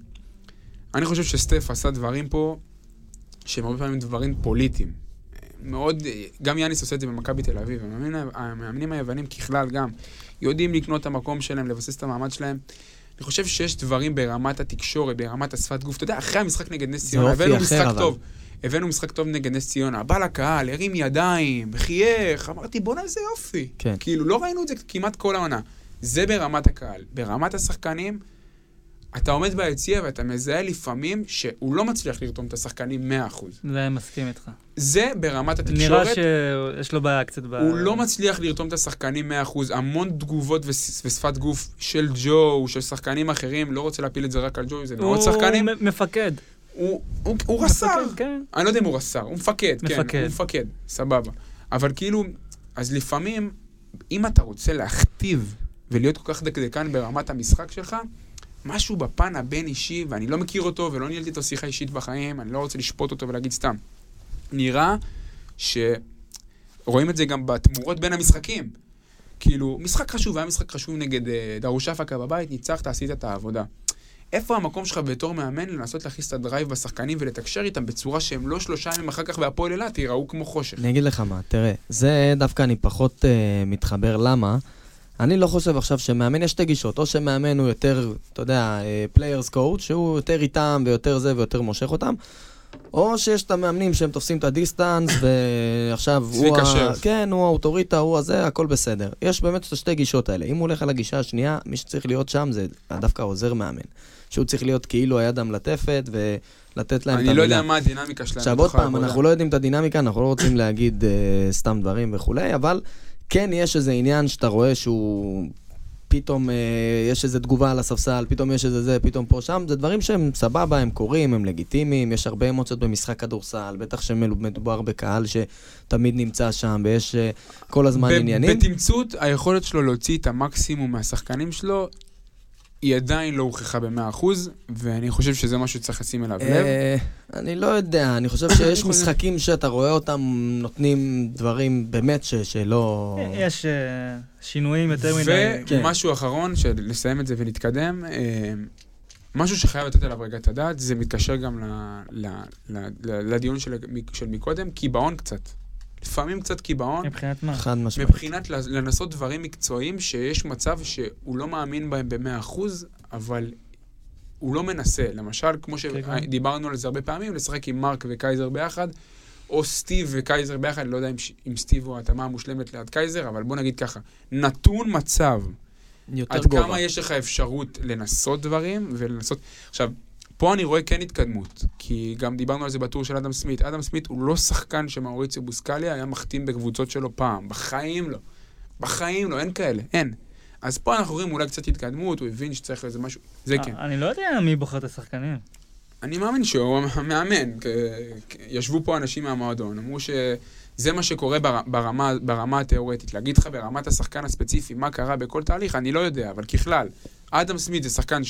[SPEAKER 1] אני חושב שסטף עשה דברים פה שהם הרבה פעמים דברים פוליטיים. מאוד, גם יאניס עושה את זה במכבי תל אביב, המאמנים, המאמנים היוונים ככלל גם יודעים לקנות את המקום שלהם, לבסס את המעמד שלהם. אני חושב שיש דברים ברמת התקשורת, ברמת השפת גוף. אתה יודע, אחרי המשחק נגד נס ציונה, הבאנו משחק
[SPEAKER 4] אבל.
[SPEAKER 1] טוב. הבאנו משחק טוב נגד נס ציונה, בא לקהל, הרים ידיים, חייך, אמרתי, בואנה איזה יופי.
[SPEAKER 4] כן.
[SPEAKER 1] כאילו, לא ראינו את זה כמעט כל העונה. זה ברמת הקהל. ברמת השחקנים, אתה עומד ביציע ואתה מזהה לפעמים שהוא לא מצליח לרתום את השחקנים 100%.
[SPEAKER 3] זה מסכים איתך.
[SPEAKER 1] זה ברמת התקשורת.
[SPEAKER 3] נראה שיש לו בעיה קצת ב...
[SPEAKER 1] הוא לא מצליח לרתום את השחקנים 100%, המון תגובות ושפת גוף של ג'ו, של שחקנים אחרים, לא רוצה להפיל את זה רק על ג'ו, זה מאות שחקנים.
[SPEAKER 3] הוא מפקד.
[SPEAKER 1] הוא, הוא, הוא רס"ר.
[SPEAKER 3] כן.
[SPEAKER 1] אני לא יודע אם הוא רס"ר, הוא מפקד, כן,
[SPEAKER 3] מפקד.
[SPEAKER 1] הוא מפקד, סבבה. אבל כאילו, אז לפעמים, אם אתה רוצה להכתיב ולהיות כל כך דקדקן ברמת המשחק שלך, משהו בפן הבין-אישי, ואני לא מכיר אותו ולא ניהלתי איתו שיחה אישית בחיים, אני לא רוצה לשפוט אותו ולהגיד סתם. נראה שרואים את זה גם בתמורות בין המשחקים. כאילו, משחק חשוב, היה משחק חשוב נגד אה, דרוש אפקה בבית, ניצחת, עשית את העבודה. איפה המקום שלך בתור מאמן לנסות להכניס את הדרייב בשחקנים ולתקשר איתם בצורה שהם לא שלושה ימים אחר כך בהפועל אילת ייראו כמו חושך.
[SPEAKER 4] אני אגיד לך מה, תראה, זה דווקא אני פחות uh, מתחבר, למה? אני לא חושב עכשיו שמאמן, יש שתי גישות, או שמאמן הוא יותר, אתה יודע, players coach, שהוא יותר איתם ויותר זה ויותר מושך אותם, או שיש את המאמנים שהם תופסים את ה distance, ועכשיו הוא,
[SPEAKER 1] צביקה
[SPEAKER 4] ה...
[SPEAKER 1] שרף.
[SPEAKER 4] כן, הוא האוטוריטה, הוא הזה, הכל בסדר. יש באמת את השתי הגישות האלה. אם הוא הולך על הגישה השנייה, מי שצריך להיות שם זה דווקא עוזר מאמן. שהוא צריך להיות כאילו היד המלטפת ולתת להם את המילה.
[SPEAKER 1] אני לא יודע מה הדינמיקה שלהם.
[SPEAKER 4] עכשיו עוד פעם. אנחנו לא יודעים את הדינמיקה, אנחנו לא רוצים להגיד אה, סתם דברים וכולי, אבל כן יש איזה עניין שאתה רואה שהוא... פתאום אה, יש איזה תגובה על הספסל, פתאום יש איזה זה, פתאום פה שם, זה דברים שהם סבבה, הם קורים, הם לגיטימיים, יש הרבה אמוציות במשחק כדורסל, בטח שמדובר בקהל שתמיד נמצא שם, ויש אה, כל הזמן
[SPEAKER 1] ב-
[SPEAKER 4] עניינים.
[SPEAKER 1] בתמצות, היכולת שלו להוציא את המקסימום מהשחקנים שלו, היא עדיין לא הוכחה ב-100%, ואני חושב שזה משהו שצריך לשים אליו לב.
[SPEAKER 4] אה, אני לא יודע, אני חושב שיש משחקים שאתה רואה אותם נותנים דברים באמת שלא...
[SPEAKER 3] יש אה, שינויים יותר מדי.
[SPEAKER 4] כן.
[SPEAKER 1] ומשהו אחרון, של לסיים את זה ולהתקדם, אה, משהו שחייב לתת עליו רגע את הדעת, זה מתקשר גם לדיון של של מקודם, קיבעון קצת. לפעמים קצת קיבעון,
[SPEAKER 3] מבחינת מה?
[SPEAKER 4] חד משמעית.
[SPEAKER 1] מבחינת ל- לנסות דברים מקצועיים שיש מצב שהוא לא מאמין בהם ב-100%, אבל הוא לא מנסה. למשל, כמו
[SPEAKER 3] כגון?
[SPEAKER 1] שדיברנו על זה הרבה פעמים, לשחק עם מרק וקייזר ביחד, או סטיב וקייזר ביחד, לא יודע אם, אם סטיב הוא ההתאמה המושלמת ליד קייזר, אבל בוא נגיד ככה, נתון מצב,
[SPEAKER 4] יותר
[SPEAKER 1] עד
[SPEAKER 4] גובה.
[SPEAKER 1] כמה יש לך אפשרות לנסות דברים ולנסות... עכשיו, פה אני רואה כן התקדמות, כי גם דיברנו על זה בטור של אדם סמית. אדם סמית הוא לא שחקן שמאוריציו בוסקליה היה מחתים בקבוצות שלו פעם, בחיים לא. בחיים לא, אין כאלה, אין. אז פה אנחנו רואים אולי קצת התקדמות, הוא הבין שצריך איזה משהו, זה כן.
[SPEAKER 3] אה, אני לא יודע מי בוחר את השחקנים.
[SPEAKER 1] אני מאמין שהוא המאמן. ישבו פה אנשים מהמועדון, אמרו שזה מה שקורה בר- ברמה, ברמה התיאורטית. להגיד לך ברמת השחקן הספציפי מה קרה בכל תהליך, אני לא יודע, אבל ככלל, אדם סמית זה שחקן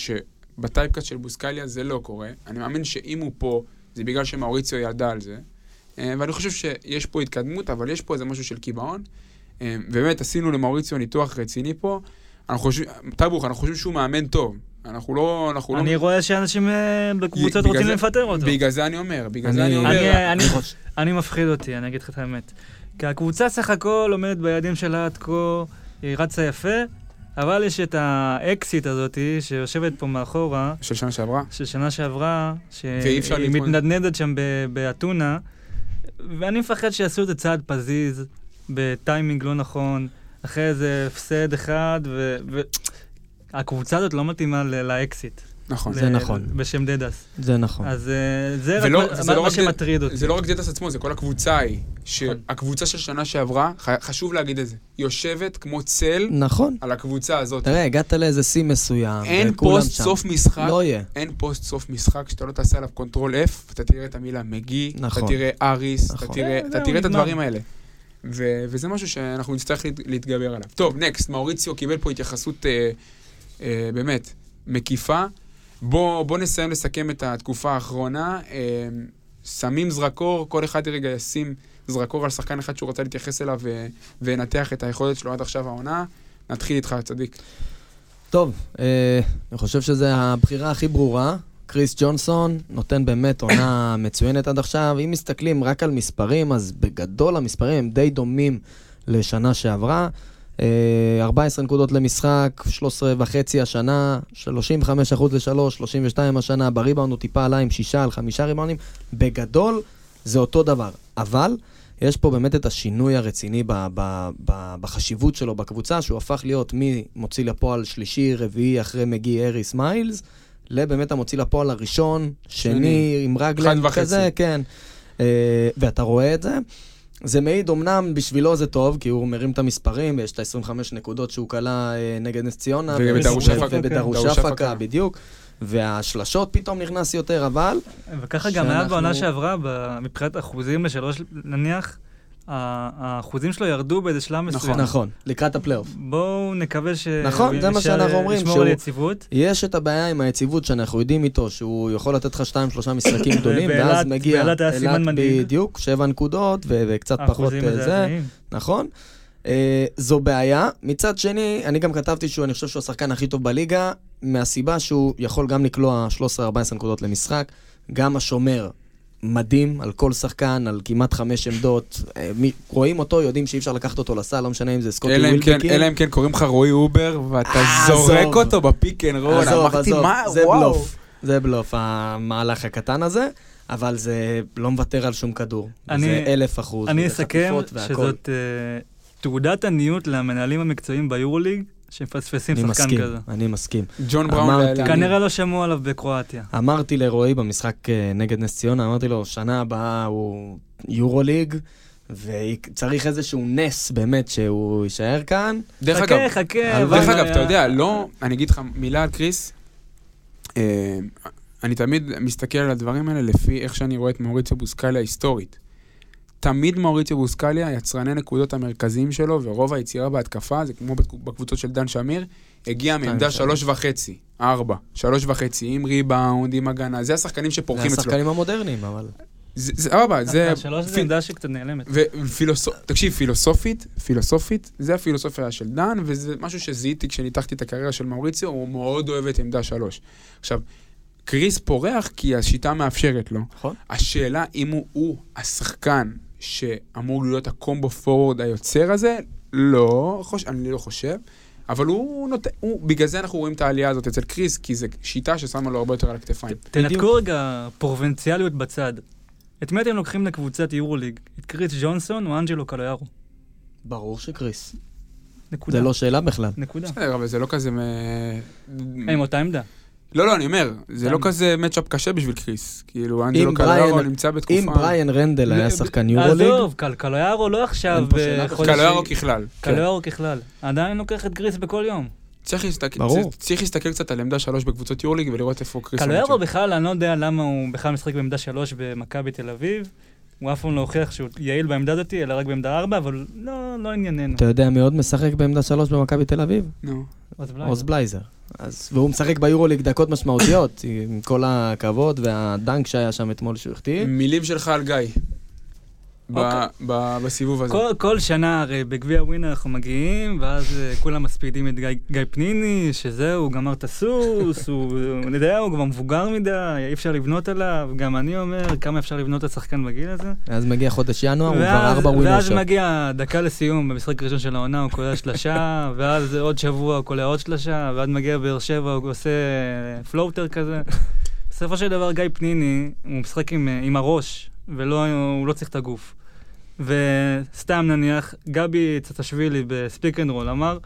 [SPEAKER 1] שבטייפקאסט של בוסקליה זה לא קורה. אני מאמין שאם הוא פה, זה בגלל שמאוריציו ידע על זה. אה, ואני חושב שיש פה התקדמות, אבל יש פה איזה משהו של קיבעון. אה, באמת, עשינו למאוריציו ניתוח רציני פה. אנחנו חושבים, טאבוך, אנחנו חושבים שהוא מאמן טוב. אנחנו לא... אנחנו
[SPEAKER 3] אני
[SPEAKER 1] לא...
[SPEAKER 3] רואה שאנשים אה, בקבוצות רוצים
[SPEAKER 1] זה-
[SPEAKER 3] לפטר אותו.
[SPEAKER 1] בגלל זה אני אומר, בגלל זה
[SPEAKER 4] אני-
[SPEAKER 1] אני אומר...
[SPEAKER 3] אני- אני אני מפחיד אותי, אני אגיד לך את האמת. כי הקבוצה סך הכל עומדת ביעדים שלה עד כה, היא רצה יפה, אבל יש את האקסיט הזאתי, שיושבת פה מאחורה,
[SPEAKER 1] של שנה שעברה.
[SPEAKER 3] של שנה שעברה, שהיא. מתנדנדת שם באתונה, ואני מפחד שיעשו איזה צעד פזיז, בטיימינג לא נכון, אחרי איזה הפסד אחד, ו... ו... הקבוצה הזאת לא מתאימה לאקסיט.
[SPEAKER 1] נכון.
[SPEAKER 4] זה נכון.
[SPEAKER 3] בשם דטס.
[SPEAKER 4] זה נכון.
[SPEAKER 3] אז אה, זה מה-
[SPEAKER 1] זה
[SPEAKER 3] מה
[SPEAKER 1] לא
[SPEAKER 3] מה
[SPEAKER 1] רק
[SPEAKER 3] שמטריד אותי.
[SPEAKER 1] זה לא רק דטס עצמו, זה כל הקבוצה ההיא.
[SPEAKER 3] נכון.
[SPEAKER 1] שהקבוצה של שנה שעברה, חשוב להגיד את זה, יושבת כמו צל
[SPEAKER 4] נכון.
[SPEAKER 1] על הקבוצה הזאת.
[SPEAKER 4] תראה, הגעת לאיזה שיא מסוים,
[SPEAKER 1] אין פוסט. סוף משחק,
[SPEAKER 4] לא יהיה.
[SPEAKER 1] אין פוסט סוף משחק שאתה לא תעשה עליו control F, אתה תראה את המילה מגיק, אתה
[SPEAKER 4] נכון.
[SPEAKER 1] תראה אריס, אתה
[SPEAKER 4] נכון.
[SPEAKER 1] תראה
[SPEAKER 3] אה,
[SPEAKER 1] אתה
[SPEAKER 3] זהו,
[SPEAKER 1] תראה את. הדברים האלה. ו- וזה משהו שאנחנו נצטרך להת- להתגבר עליו. טוב, נקסט, מאוריציו קיבל פה התייחסות אה, אה, באמת מקיפה. בוא, בוא נסיים לסכם את התקופה האחרונה. אה, שמים זרקור, כל אחד רגע ישים זרקור על שחקן אחד שהוא רצה להתייחס אליו ו- וינתח את היכולת שלו עד עכשיו העונה. נתחיל איתך, צדיק.
[SPEAKER 4] טוב, אה, אני חושב שזו הבחירה הכי ברורה. קריס ג'ונסון נותן באמת עונה מצוינת עד עכשיו. אם מסתכלים רק על מספרים, אז בגדול המספרים הם די דומים לשנה שעברה. אה, 14 נקודות למשחק, 13 וחצי השנה, 35 אחוז לשלוש, 32 השנה, בריבאונד הוא טיפה עלה עם שישה על חמישה ריבאונדים. בגדול זה אותו דבר, אבל יש פה באמת את השינוי הרציני ב- ב- ב- בחשיבות שלו בקבוצה, שהוא הפך להיות ממוציא לפועל שלישי, רביעי, אחרי מגי אריס מיילס, לבאמת המוציא לפועל הראשון, שני,
[SPEAKER 1] שני.
[SPEAKER 4] עם רגלן. כזה, כן. אה, ואתה רואה את זה. זה מעיד, אמנם בשבילו זה טוב, כי הוא מרים את המספרים, ויש את ה-25 נקודות שהוא כלה אה, נגד נס ציונה.
[SPEAKER 1] ובדרוש
[SPEAKER 4] ו-
[SPEAKER 1] הפקה.
[SPEAKER 4] ובדרוש
[SPEAKER 1] דרוש הפקה.
[SPEAKER 4] הפקה, בדיוק. והשלשות פתאום נכנס יותר, אבל
[SPEAKER 3] וככה גם היה בעונה שעברה, מבחינת אחוזים לשלוש נניח, האחוזים שלו ירדו באיזה שלב מסוים.
[SPEAKER 4] נכון, לקראת הפלייאוף.
[SPEAKER 3] בואו נקווה ש...
[SPEAKER 4] נכון, זה מה שאנחנו אומרים,
[SPEAKER 3] לשמור
[SPEAKER 4] שהוא-
[SPEAKER 3] על יציבות.
[SPEAKER 4] יש את הבעיה עם היציבות שאנחנו יודעים איתו, שהוא יכול לתת לך שתיים, שלושה משחקים גדולים, ואז מגיע
[SPEAKER 3] באילת היה סימן מדאיג.
[SPEAKER 4] בדיוק, שבע נקודות, וקצת פחות אה, זה. נכון? אה, זו בעיה. מצד שני, אני גם כתבתי שהוא, אני חושב שהוא השחקן הכי טוב בליגה, מהסיבה שהוא יכול גם לקלוע 13-14 נקודות למשחק, גם השומר מדהים על כל שחקן, על כמעט חמש עמדות. אה, רואים אותו, יודעים שאי אפשר לקחת אותו לסל, לא משנה אם זה סקוטי
[SPEAKER 1] אם כן-
[SPEAKER 4] וילבקין.
[SPEAKER 1] אלא אם כן קוראים לך רועי אובר, ואתה
[SPEAKER 4] אה,
[SPEAKER 1] זורק. אותו ב pick and roll.
[SPEAKER 4] עזוב,
[SPEAKER 1] אמרתי,
[SPEAKER 4] עזוב,
[SPEAKER 1] מה,
[SPEAKER 4] זה
[SPEAKER 1] וואו.
[SPEAKER 4] בלוף. זה בלוף, המהלך הקטן הזה, אבל זה לא מוותר על שום כדור.
[SPEAKER 3] אני-
[SPEAKER 4] זה אלף אחוז.
[SPEAKER 3] אני אסכם. שזאת אה, תעודת עניות למנהלים המקצועיים ביורוליג, שמפספסים
[SPEAKER 4] אני
[SPEAKER 3] שחקן
[SPEAKER 4] מסכים,
[SPEAKER 3] כזה.
[SPEAKER 4] אני מסכים.
[SPEAKER 1] ג'ון בראון.
[SPEAKER 4] אמרתי-.
[SPEAKER 3] כנראה לא שמעו עליו בקרואטיה.
[SPEAKER 4] אמרתי לרועי במשחק אה, נגד נס ציונה, אמרתי לו, שנה הבאה הוא יורוליג, וצריך איזשהו נס באמת שהוא יישאר כאן.
[SPEAKER 1] דרך
[SPEAKER 3] חכה,
[SPEAKER 1] אגב,
[SPEAKER 3] חכה.
[SPEAKER 4] הלוואי.
[SPEAKER 1] דרך אגב, אתה יודע, לא, אני אגיד לך מילה על קריס. אה, אני תמיד מסתכל על הדברים האלה לפי איך שאני רואה את מאוריציו בוסקליה היסטורית. תמיד מאוריציו בוסקליה, יצרני נקודות המרכזיים שלו, ורוב היצירה בהתקפה, זה כמו בקבוצות של דן שמיר, הגיע מעמדה
[SPEAKER 4] שלוש.
[SPEAKER 1] שלוש וחצי, ארבע, שלוש וחצי, עם ריבאונד, עם הגנה, זה השחקנים
[SPEAKER 4] זה
[SPEAKER 1] שפורחים אצלו.
[SPEAKER 4] השחקנים המודרניים, אבל...
[SPEAKER 1] זה- זה סבבה, זה...
[SPEAKER 3] השלוש זה עמדה שקצת נעלמת.
[SPEAKER 1] ופילוסופ... תקשיב, פילוסופית, פילוסופית, זה הפילוסופיה של דן, וזה משהו שזיהיתי כשניתחתי את הקריירה של מאוריציו, הוא מאוד אוהב את עמדה שלוש. עכשיו, קריס פורח כי השיטה מאפשרת לו.
[SPEAKER 4] נכון.
[SPEAKER 1] השאלה אם הוא, הוא השחקן שאמור להיות הקומבו פורוורד היוצר הזה, לא, חוש... אני לא חושב. אבל הוא נותן, הוא, בגלל זה אנחנו רואים את העלייה הזאת אצל קריס, כי זו שיטה ששמה לו הרבה יותר על הכתפיים.
[SPEAKER 3] תנתקו רגע פרובינציאליות בצד. את מי אתם לוקחים לקבוצת יורוליג? את קריס ג'ונסון או אנג'לו קלויארו?
[SPEAKER 4] ברור שקריס.
[SPEAKER 3] נקודה.
[SPEAKER 4] זה לא שאלה בכלל.
[SPEAKER 3] נקודה.
[SPEAKER 1] בסדר, אבל זה לא כזה... מ-
[SPEAKER 3] הם אותה עמדה.
[SPEAKER 1] לא, לא, אני אומר, זה לא? כזה מצ'אפ קשה בשביל קריס. כאילו, אנג'לו
[SPEAKER 4] בריאן-
[SPEAKER 1] נמצא בתקופה...
[SPEAKER 4] אם בריאן רנדל היה
[SPEAKER 3] לא,
[SPEAKER 4] שחקן יורוליג,
[SPEAKER 3] עזוב, קל- קלויארו לא עכשיו. בחודש...
[SPEAKER 1] קליירו ככלל.
[SPEAKER 3] קלויארו ככלל. עדיין לוקח את קריס בכל יום.
[SPEAKER 1] צריך להסתכל-
[SPEAKER 4] ברור.
[SPEAKER 1] צריך להסתכל קצת על עמדה שלוש בקבוצות יורליג ולראות איפה קריס...
[SPEAKER 3] קלויארו. בכלל, אני לא יודע למה הוא בכלל משחק בעמדה שלוש במכבי תל אביב. הוא אף פעם לא הוכיח שהוא יעיל בעמדה הזאת, אלא רק בעמדה ארבע, אבל לא, לא ענייננו.
[SPEAKER 4] אתה יודע מי עוד משחק בעמדה שלוש במכבי תל אביב?
[SPEAKER 1] נו.
[SPEAKER 3] עוז בלייזר.
[SPEAKER 4] אז, והוא משחק ביורוליג דקות משמעותיות, עם כל הכבוד והדנק שהיה שם אתמול שהוא החטיא.
[SPEAKER 1] מילים שלך על גיא. ב-
[SPEAKER 3] אוקיי.
[SPEAKER 1] ב- בסיבוב הזה.
[SPEAKER 3] כל, כל שנה הרי בגביע ווינר אנחנו מגיעים, ואז אה, כולם מספידים את גיא, גיא פניני, שזהו, הוא גמר את הסוס, הוא, אני יודע, הוא כבר מבוגר מדי, אי אפשר לבנות עליו, גם אני אומר, כמה אפשר לבנות על שחקן בגיל הזה.
[SPEAKER 4] אז מגיע חודש ינואר, הוא כבר
[SPEAKER 3] ואז,
[SPEAKER 4] ארבע winner
[SPEAKER 3] ואז. מגיע דקה לסיום במשחק הראשון של העונה, הוא קולע שלושה, ואז עוד שבוע הוא קולע עוד שלושה, ואז מגיע באר שבע, הוא עושה floater כזה. בסופו של דבר גיא פניני, הוא משחק עם, עם הראש, והוא לא צריך את הגוף. וסתם נניח, גבי צ'אצ'אשווילי ב speak and roll אמר,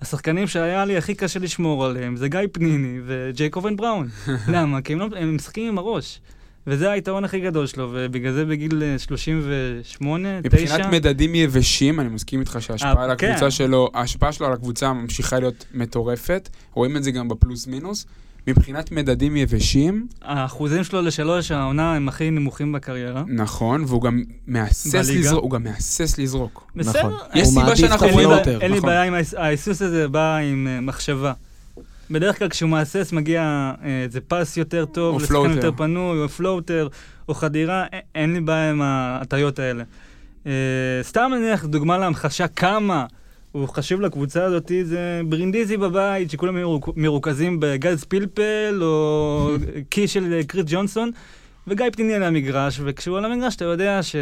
[SPEAKER 3] השחקנים שהיה לי הכי קשה לשמור עליהם זה גיא פניני וג'ייקובן בראון. למה? כי הם, לא, הם משחקים עם הראש. וזה היתרון הכי גדול שלו, ובגלל זה בגיל אה, 38, 9...
[SPEAKER 1] מבחינת מדדים יבשים, אני מסכים איתך שההשפעה
[SPEAKER 3] אה,
[SPEAKER 1] על הקבוצה
[SPEAKER 3] כן.
[SPEAKER 1] שלו, ההשפעה שלו על הקבוצה ממשיכה להיות מטורפת. רואים את זה גם בפלוס מינוס. מבחינת מדדים יבשים,
[SPEAKER 3] האחוזים שלו לשלוש העונה הם הכי נמוכים בקריירה.
[SPEAKER 1] נכון, והוא גם מהסס. לזרוק, הוא גם מהסס לזרוק.
[SPEAKER 3] בסדר.
[SPEAKER 4] נכון.
[SPEAKER 1] יש סיבה שאנחנו
[SPEAKER 4] את
[SPEAKER 3] אין לי
[SPEAKER 1] רואים...
[SPEAKER 3] בעיה-
[SPEAKER 4] ה floater,
[SPEAKER 3] אין לי
[SPEAKER 1] נכון.
[SPEAKER 3] בעיה עם ההיס- ההיסוס הזה, בא עם אה, מחשבה. בדרך כלל כשהוא מהסס מגיע אה, איזה pass יותר טוב,
[SPEAKER 1] או
[SPEAKER 3] לשחק
[SPEAKER 1] floater.
[SPEAKER 3] יותר פנוי, או floater, או חדירה, א- אין לי בעיה עם ההטיות האלה. אה, סתם נניח דוגמה להמחשה כמה הוא חשוב לקבוצה הזאת, זה ברינדיזי בבית, שכולם מרוכ- מרוכזים בגז פלפל, או key של אה, קריס ג'ונסון, וגיא פניני על המגרש, וכשהוא על המגרש אתה יודע ש...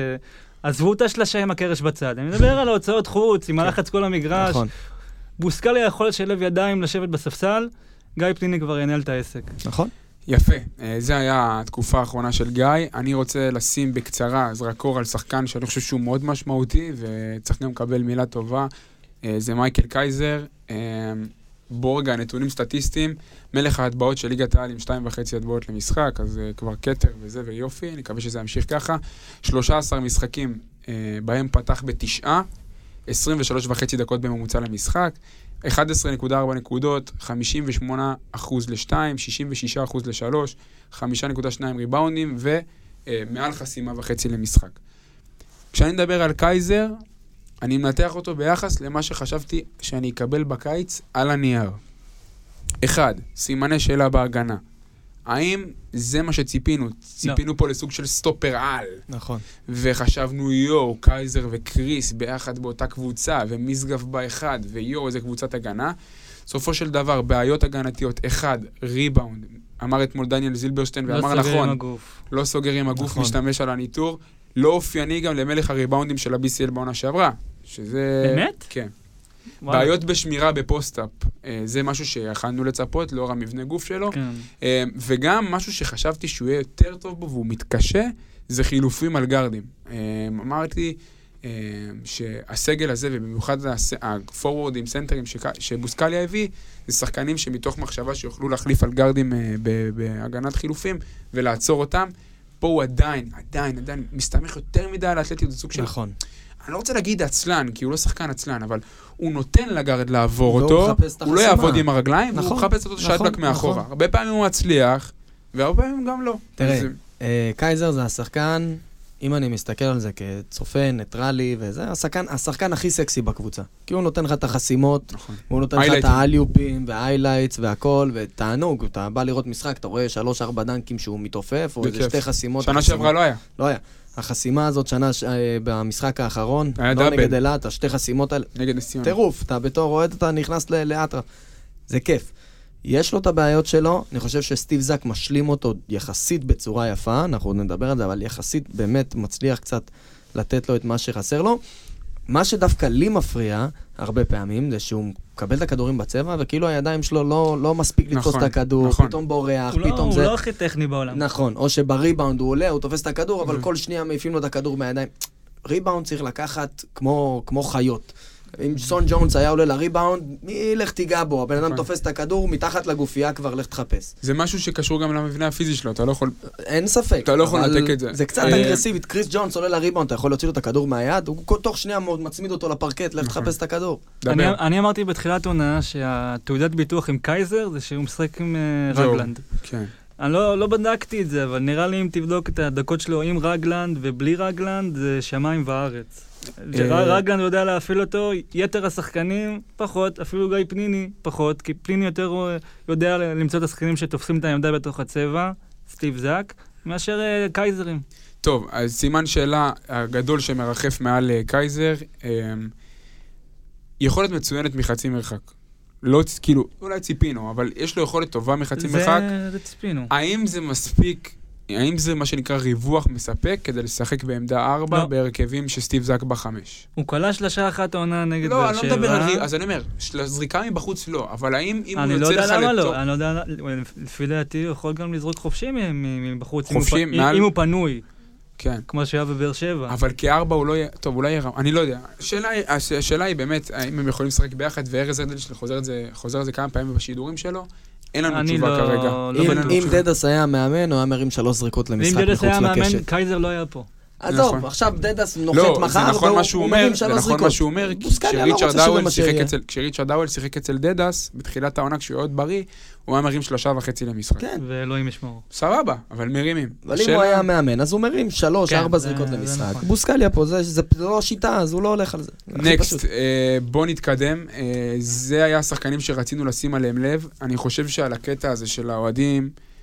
[SPEAKER 3] עזבו את השלשה עם הקרש בצד, אני מדבר על ההוצאות חוץ, עם הלחץ כל המגרש,
[SPEAKER 4] נכון,
[SPEAKER 3] בוסקליה יכול לשלב ידיים, לשבת בספסל, גיא פניני כבר ינהל את העסק.
[SPEAKER 4] נכון.
[SPEAKER 1] יפה, אה, זה היה התקופה האחרונה של גיא. אני רוצה לשים בקצרה זרקור על שחקן שאני חושב שהוא מאוד משמעותי, וצריך גם לקבל מילה טובה. אה, זה מייקל קייזר. אה, בוא רגע, נתונים סטטיסטיים. מלך ההטבעות של ליגת העל עם שתיים וחצי הטבעות למשחק, אז אה, כבר כתר וזה ויופי, אני מקווה שזה ימשיך ככה. 13 משחקים אה, בהם פתח בתשעה, 23 וחצי דקות בממוצע למשחק. 11.4 נקודות, 58 אחוז ל-2, 66 אחוז ל-3, 5.2 ריבאונדים ומעל חסימה וחצי למשחק. כשאני מדבר על קייזר, אני מנתח אותו ביחס למה שחשבתי שאני אקבל בקיץ על הנייר. אחד, סימני שאלה בהגנה. האם זה מה שציפינו? ציפינו פה לסוג של סטופר על.
[SPEAKER 4] נכון.
[SPEAKER 1] וחשבנו, יואו, קייזר וקריס ביחד באותה קבוצה, ומשגב באחד, ויואו, איזה קבוצת הגנה. בסופו של דבר, בעיות הגנתיות, אחד, ריבאונד. אמר אתמול דניאל זילברשטיין,
[SPEAKER 3] לא
[SPEAKER 1] ואמר
[SPEAKER 3] עם
[SPEAKER 1] נכון. לא סוגר עם הגוף,
[SPEAKER 4] נכון.
[SPEAKER 1] משתמש על הניתור. לא אופייני גם למלך הריבאונדים של ה-BCL בעונה שעברה. שזה...
[SPEAKER 3] באמת?
[SPEAKER 1] כן.
[SPEAKER 3] וואלה.
[SPEAKER 1] בעיות בשמירה ב post-up, אה, זה משהו שיכלנו לצפות לאור המבנה גוף שלו.
[SPEAKER 3] כן.
[SPEAKER 1] אה, וגם משהו שחשבתי שהוא יהיה יותר טוב בו והוא מתקשה, זה חילופים על גארדים. אה, אמרתי שהסגל הזה, ובמיוחד הפורורדים, סנטרים שבוסקליה הביא, זה שחקנים שמתוך מחשבה שיוכלו להחליף על גארדים ב- בהגנת חילופים ולעצור אותם. פה הוא עדיין, עדיין, עדיין מסתמך יותר מדי על האתלטיות, זה סוג של...
[SPEAKER 4] נכון.
[SPEAKER 1] אני לא רוצה להגיד עצלן, כי הוא לא שחקן עצלן, אבל הוא נותן ל guard לעבור
[SPEAKER 4] והוא
[SPEAKER 1] אותו, הוא לא. יעבוד עם הרגליים, והוא
[SPEAKER 4] נכון,
[SPEAKER 1] מחפש אותו
[SPEAKER 4] נכון,
[SPEAKER 1] שטלק מאחורה.
[SPEAKER 4] נכון.
[SPEAKER 1] הרבה פעמים הוא מצליח, והרבה פעמים גם לא.
[SPEAKER 4] תראה, אה, קייזר זה השחקן, אם אני מסתכל על זה כצופה, ניטרלי וזה, השחקן, השחקן הכי סקסי בקבוצה. כי הוא נותן לך את החסימות,
[SPEAKER 1] נכון.
[SPEAKER 4] הוא נותן לך את. האליופים וה highlights והכל, ותענוג, אתה בא לראות משחק, אתה רואה שלוש-ארבע דנקים שהוא מתעופף, או איזה. שתי חסימות.
[SPEAKER 1] שנה שעברה לא היה.
[SPEAKER 4] לא היה. החסימה הזאת שנה, ש- אה, במשחק האחרון, לא
[SPEAKER 1] דאבל.
[SPEAKER 4] נגד אילת, השתי חסימות האלה,
[SPEAKER 1] נגד נס ציונה.
[SPEAKER 4] טירוף, אתה בתור אוהד אתה נכנס ל- לאטרף. זה כיף. יש לו את הבעיות שלו, אני חושב שסטיב זק משלים אותו יחסית בצורה יפה, אנחנו עוד נדבר על זה, אבל יחסית באמת מצליח קצת לתת לו את מה שחסר לו. מה שדווקא לי מפריע הרבה פעמים, זה שהוא מקבל את הכדורים בצבע, וכאילו הידיים שלו לא, לא מספיק לתפוס
[SPEAKER 1] נכון,
[SPEAKER 4] את הכדור,
[SPEAKER 1] נכון.
[SPEAKER 4] פתאום בורח,
[SPEAKER 3] הוא לא-
[SPEAKER 4] פתאום
[SPEAKER 3] הוא
[SPEAKER 4] זה...
[SPEAKER 3] לא הכי טכני בעולם.
[SPEAKER 4] נכון, או שבריבאונד הוא עולה, הוא תופס את הכדור, אבל
[SPEAKER 1] Mhm.
[SPEAKER 4] כל שנייה מעיפים לו את הכדור מהידיים. ריבאונד צריך לקחת כמו, כמו חיות. אם סון ג'ונס היה עולה לריבאונד, מי לך תיגע בו? הבן אדם
[SPEAKER 1] נכון.
[SPEAKER 4] תופס את הכדור, מתחת לגופייה כבר לך תחפש.
[SPEAKER 1] זה משהו שקשור גם למבנה הפיזי שלו, אתה לא יכול...
[SPEAKER 4] אין ספק.
[SPEAKER 1] אתה לא יכול לנתק את זה.
[SPEAKER 4] זה קצת
[SPEAKER 1] אה,
[SPEAKER 4] אגרסיבית. קריס ג'ונס עולה לריבאונד, אתה יכול להוציא לו את הכדור מהיד, הוא תוך שנייה מצמיד אותו לפרקט, לך
[SPEAKER 1] נכון.
[SPEAKER 4] תחפש את הכדור.
[SPEAKER 3] אני, אמרתי בתחילת עונה שהתעודת ביטוח עם קייזר זה שהוא משחק עם אה. רגלנד.
[SPEAKER 1] כן.
[SPEAKER 3] אני לא, לא בדקתי את זה, אבל נראה לי אם תבדוק את הדקות שלו עם רגלנד ובלי רגלנד, זה שמיים וארץ.
[SPEAKER 1] אה,
[SPEAKER 3] רגלנד יודע להפעיל אותו, יתר השחקנים פחות, אפילו גיא פניני פחות, כי פניני יותר אה, יודע למצוא את השחקנים שתופסים את העמדה בתוך הצבע, סטיב זאק, מאשר אה, קייזרים.
[SPEAKER 1] טוב, אז סימן שאלה הגדול שמרחף מעל קייזר, יכולת מצוינת מחצי מרחק. לא, כאילו, אולי ציפינו, אבל יש לו יכולת טובה מחצי
[SPEAKER 3] זה-
[SPEAKER 1] מרחק.
[SPEAKER 3] זה ציפינו.
[SPEAKER 1] האם זה מספיק, האם זה מה שנקרא ריווח מספק כדי לשחק בעמדה 4
[SPEAKER 3] לא.
[SPEAKER 1] בהרכבים שסטיב זק בחמש?
[SPEAKER 3] הוא כלה שלושה אחת העונה נגד
[SPEAKER 1] לא,
[SPEAKER 3] באר
[SPEAKER 1] אני
[SPEAKER 3] שבע.
[SPEAKER 1] לא מדבר על ריווח, אז אני אומר, של- זריקה מבחוץ לא, אבל האם אם הוא
[SPEAKER 3] אני לא
[SPEAKER 1] יוצא
[SPEAKER 3] יודע
[SPEAKER 1] לך
[SPEAKER 3] למה
[SPEAKER 1] לתוך...
[SPEAKER 3] לא, אני לא יודע, לפי דעתי הוא יכול גם לזרוק חופשי מבחוץ. אם הוא
[SPEAKER 1] חופשי,
[SPEAKER 3] פ-
[SPEAKER 1] מעל-
[SPEAKER 3] אם הוא פנוי,
[SPEAKER 1] כן.
[SPEAKER 3] כמו שהיה בבאר שבע.
[SPEAKER 1] אבל כארבע הוא לא יהיה, טוב, אולי יהיה רע, אני לא יודע. השאלה השאלה היא באמת, האם הם יכולים לשחק ביחד, וארז אדלשטיין חוזר את זה כמה פעמים בשידורים שלו, אין לנו תשובה
[SPEAKER 3] לא-
[SPEAKER 1] כרגע.
[SPEAKER 3] לא
[SPEAKER 4] אם- אם. דדס היה מאמן, הוא היה מרים שלוש זריקות
[SPEAKER 3] ואם
[SPEAKER 4] למשחק
[SPEAKER 3] דדס
[SPEAKER 4] מחוץ
[SPEAKER 3] היה מאמן,
[SPEAKER 4] לקשת.
[SPEAKER 3] קייזר לא היה פה.
[SPEAKER 4] עזוב,
[SPEAKER 1] נכון.
[SPEAKER 4] עכשיו דדס נוחת
[SPEAKER 1] לא,
[SPEAKER 4] מחר,
[SPEAKER 1] זה נכון
[SPEAKER 4] והוא-
[SPEAKER 1] מה שהוא
[SPEAKER 4] הוא
[SPEAKER 1] אומר, זה נכון. מה שהוא אומר,
[SPEAKER 4] לא
[SPEAKER 1] כשריצ'רד
[SPEAKER 4] האוול
[SPEAKER 1] שיחק. אצל- כשריצ'רד האוול שיחק אצל דדאס, בתחילת העונה כשהוא היה עוד בריא, הוא היה מרים שלושה וחצי למשחק.
[SPEAKER 4] כן.
[SPEAKER 3] ואלוהים ישמור.
[SPEAKER 1] סבבה, אבל מרימים.
[SPEAKER 4] אבל אם הוא היה מאמן, אז הוא מרים שלוש,
[SPEAKER 3] כן,
[SPEAKER 4] ארבע
[SPEAKER 3] זה-
[SPEAKER 4] זריקות למשחק.
[SPEAKER 3] נכון.
[SPEAKER 4] בוסקליה פה, זה- זה זה לא השיטה, אז הוא לא הולך על זה.
[SPEAKER 1] next,
[SPEAKER 4] פשוט.
[SPEAKER 1] בוא נתקדם. אה, זה היה השחקנים שרצינו לשים עליהם לב. אני חושב שעל הקטע הזה של האוהדים, אה,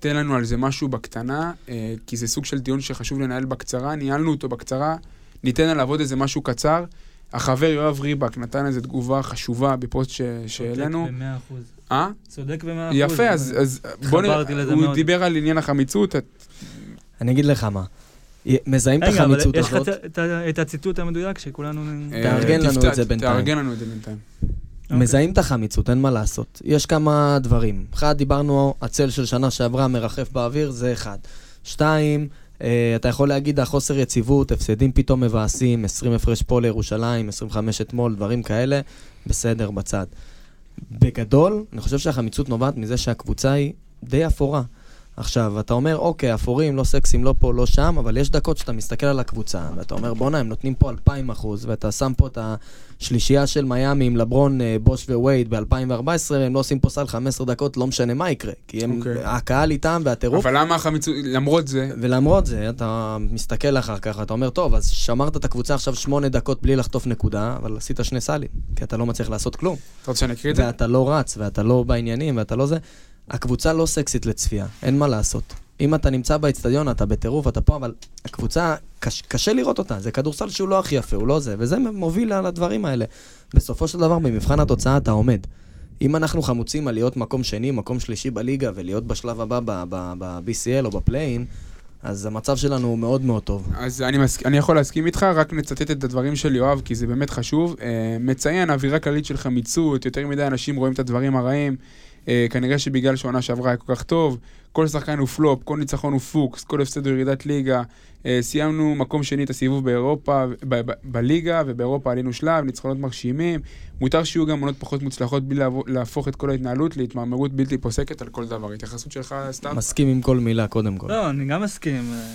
[SPEAKER 1] תן לנו על זה משהו בקטנה, אה, כי זה סוג של דיון שחשוב לנהל בקצרה, ניהלנו אותו בקצרה, ניתן עליו עוד איזה משהו קצר. החבר יואב ריבק נתן איזו תגובה חשובה בפוסט שהעלינו.
[SPEAKER 3] צודק במאה אחוז.
[SPEAKER 1] אה?
[SPEAKER 3] צודק במאה אחוז.
[SPEAKER 1] יפה, אז אז בוא נראה,
[SPEAKER 3] לזה
[SPEAKER 1] הוא
[SPEAKER 3] מאוד.
[SPEAKER 1] דיבר על עניין החמיצות, את-
[SPEAKER 4] אני אגיד לך מה. מזהים את
[SPEAKER 3] רגע, אבל
[SPEAKER 4] החמיצות
[SPEAKER 3] יש לך
[SPEAKER 4] הזאת.
[SPEAKER 3] את- הציטוט המדויק שכולנו...
[SPEAKER 1] אה,
[SPEAKER 4] תארגן לנו
[SPEAKER 1] תפת-
[SPEAKER 4] את זה בינתיים.
[SPEAKER 1] תארגן לנו את זה בינתיים.
[SPEAKER 3] אוקיי.
[SPEAKER 4] מזהים את החמיצות, אין מה לעשות. יש כמה דברים. אחד, דיברנו, הצל של שנה שעברה מרחף באוויר, זה אחד. שתיים, אה, אתה יכול להגיד החוסר יציבות, הפסדים פתאום מבאסים, 20 הפרש פה לירושלים, 25 אתמול, דברים כאלה, בסדר, בצד. בגדול, אני חושב שהחמיצות נובעת מזה שהקבוצה היא די אפורה. עכשיו, אתה אומר, אוקיי, אפורים, לא סקסים, לא פה, לא שם, אבל יש דקות שאתה מסתכל על הקבוצה, ואתה אומר, בואנה, הם נותנים פה 2,000 אחוז, ואתה שם פה את השלישייה של מיאמי עם לברון, אה, בוש ווייד ב-2014, הם לא עושים פה סל 15 דקות, לא משנה מה יקרה. כי הם,
[SPEAKER 1] אוקיי.
[SPEAKER 4] הקהל איתם והטירוף.
[SPEAKER 1] אבל למה החמיצות, למרות זה,
[SPEAKER 4] ולמרות זה, אתה מסתכל אחר כך, אתה אומר, טוב, אז שמרת את הקבוצה עכשיו שמונה דקות בלי לחטוף נקודה, אבל עשית שני סלים, כי אתה לא מצליח לעשות כלום.
[SPEAKER 1] אתה רוצה שאני אקריא את זה?
[SPEAKER 4] ואתה לא רץ, ואתה לא בעניינים, ואתה לא זה. הקבוצה לא סקסית לצפייה, אין מה לעשות. אם אתה נמצא באצטדיון, אתה בטירוף, אתה פה, אבל הקבוצה, קש, קשה לראות אותה. זה כדורסל שהוא לא הכי יפה, הוא לא זה, וזה מוביל לדברים האלה. בסופו של דבר, במבחן התוצאה אתה עומד. אם אנחנו חמוצים על להיות מקום שני, מקום שלישי בליגה, ולהיות בשלב הבא ב-BCL או בפליין, אז המצב שלנו הוא מאוד מאוד טוב.
[SPEAKER 1] אז אני, מס... אני יכול להסכים איתך, רק נצטט את הדברים של יואב, כי זה באמת חשוב. אה, מציין אווירה כללית של חמיצות, יותר מדי אנשים רואים את הדברים הרעים. אה, כנראה שבגלל שעונה שעברה היה כל כך טוב, כל שחקן הוא פלופ, כל ניצחון הוא פוקס, כל הפסד הוא ירידת ליגה. אה, סיימנו מקום שני את הסיבוב באירופה, בליגה, ובאירופה עלינו שלב, ניצחונות מרשימים. מותר שיהיו גם עונות פחות מוצלחות בלי להפוך את כל ההתנהלות להתמרמרות בלתי פוסקת על כל דבר. התייחסות שלך, סתם?
[SPEAKER 4] מסכים עם כל מילה, קודם כל.
[SPEAKER 3] לא, אני גם מסכים. אה,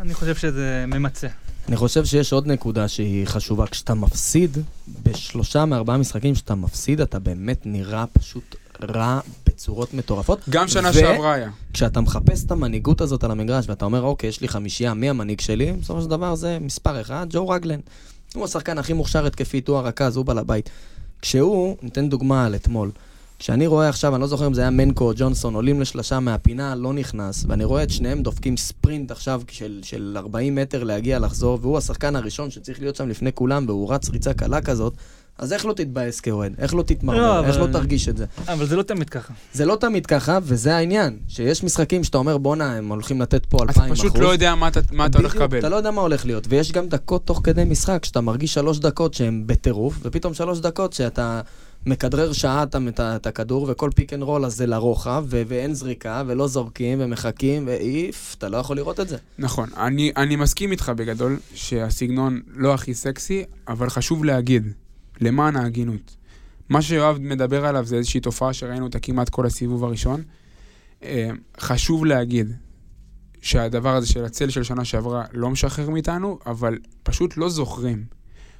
[SPEAKER 3] אני חושב שזה ממצה.
[SPEAKER 4] אני חושב שיש עוד נקודה שהיא חשובה. כשאתה מפסיד, בשלושה מארבעה משחקים שאתה מפסיד, אתה באמת נראה פשוט רע בצורות מטורפות.
[SPEAKER 1] גם שנה
[SPEAKER 4] ו-
[SPEAKER 1] שעברה היה.
[SPEAKER 4] כשאתה מחפש את המנהיגות הזאת על המגרש, ואתה אומר, אוקיי, יש לי חמישייה, מי המנהיג שלי? בסופו של דבר זה מספר אחד, ג'ו רגלן. הוא השחקן הכי מוכשר התקפית, הוא הרכז, הוא בעל הבית. כשהוא, ניתן דוגמה על אתמול, כשאני רואה עכשיו, אני לא זוכר אם זה היה מנקו או ג'ונסון, עולים לשלושה מהפינה, לא נכנס, ואני רואה את שניהם דופקים ספרינט עכשיו של, של 40 מטר להגיע, לחזור, והוא השחקן הראשון שצריך להיות שם לפני כולם, והוא רץ ריצה קלה כזאת, אז איך לא תתבאס כאוהד? איך לא
[SPEAKER 3] לא,
[SPEAKER 4] תתמרמר? איך
[SPEAKER 3] אבל-
[SPEAKER 4] לא תרגיש את זה?
[SPEAKER 3] אבל זה לא תמיד ככה.
[SPEAKER 4] זה לא תמיד ככה, וזה העניין. שיש משחקים שאתה אומר, בואנה, הם הולכים לתת פה
[SPEAKER 1] אתה
[SPEAKER 4] אלפיים אחוז.
[SPEAKER 1] פשוט לא יודע מה אתה, מה אתה הולך לקבל.
[SPEAKER 4] אתה לא יודע מה הולך להיות. ויש גם דקות תוך כדי משחק, שאתה מרגיש שלוש דקות שהן בטירוף, ופתאום שלוש דקות שאתה מכדרר שעה את, את, את הכדור, וכל pick and roll הזה לרוחב, ו- ואין זריקה, ולא זורקים, ומחכים, ואיף, אתה לא יכול לראות את זה.
[SPEAKER 1] נכון, אני, אני מסכים איתך בגדול שהסגנון לא הכי סקסי, אבל חשוב להגיד, למען ההגינות. מה שיואב מדבר עליו זה איזושהי תופעה שראינו אותה כמעט כל הסיבוב הראשון. אה, חשוב להגיד שהדבר הזה של הצל של שנה שעברה לא משחרר מאיתנו, אבל פשוט לא זוכרים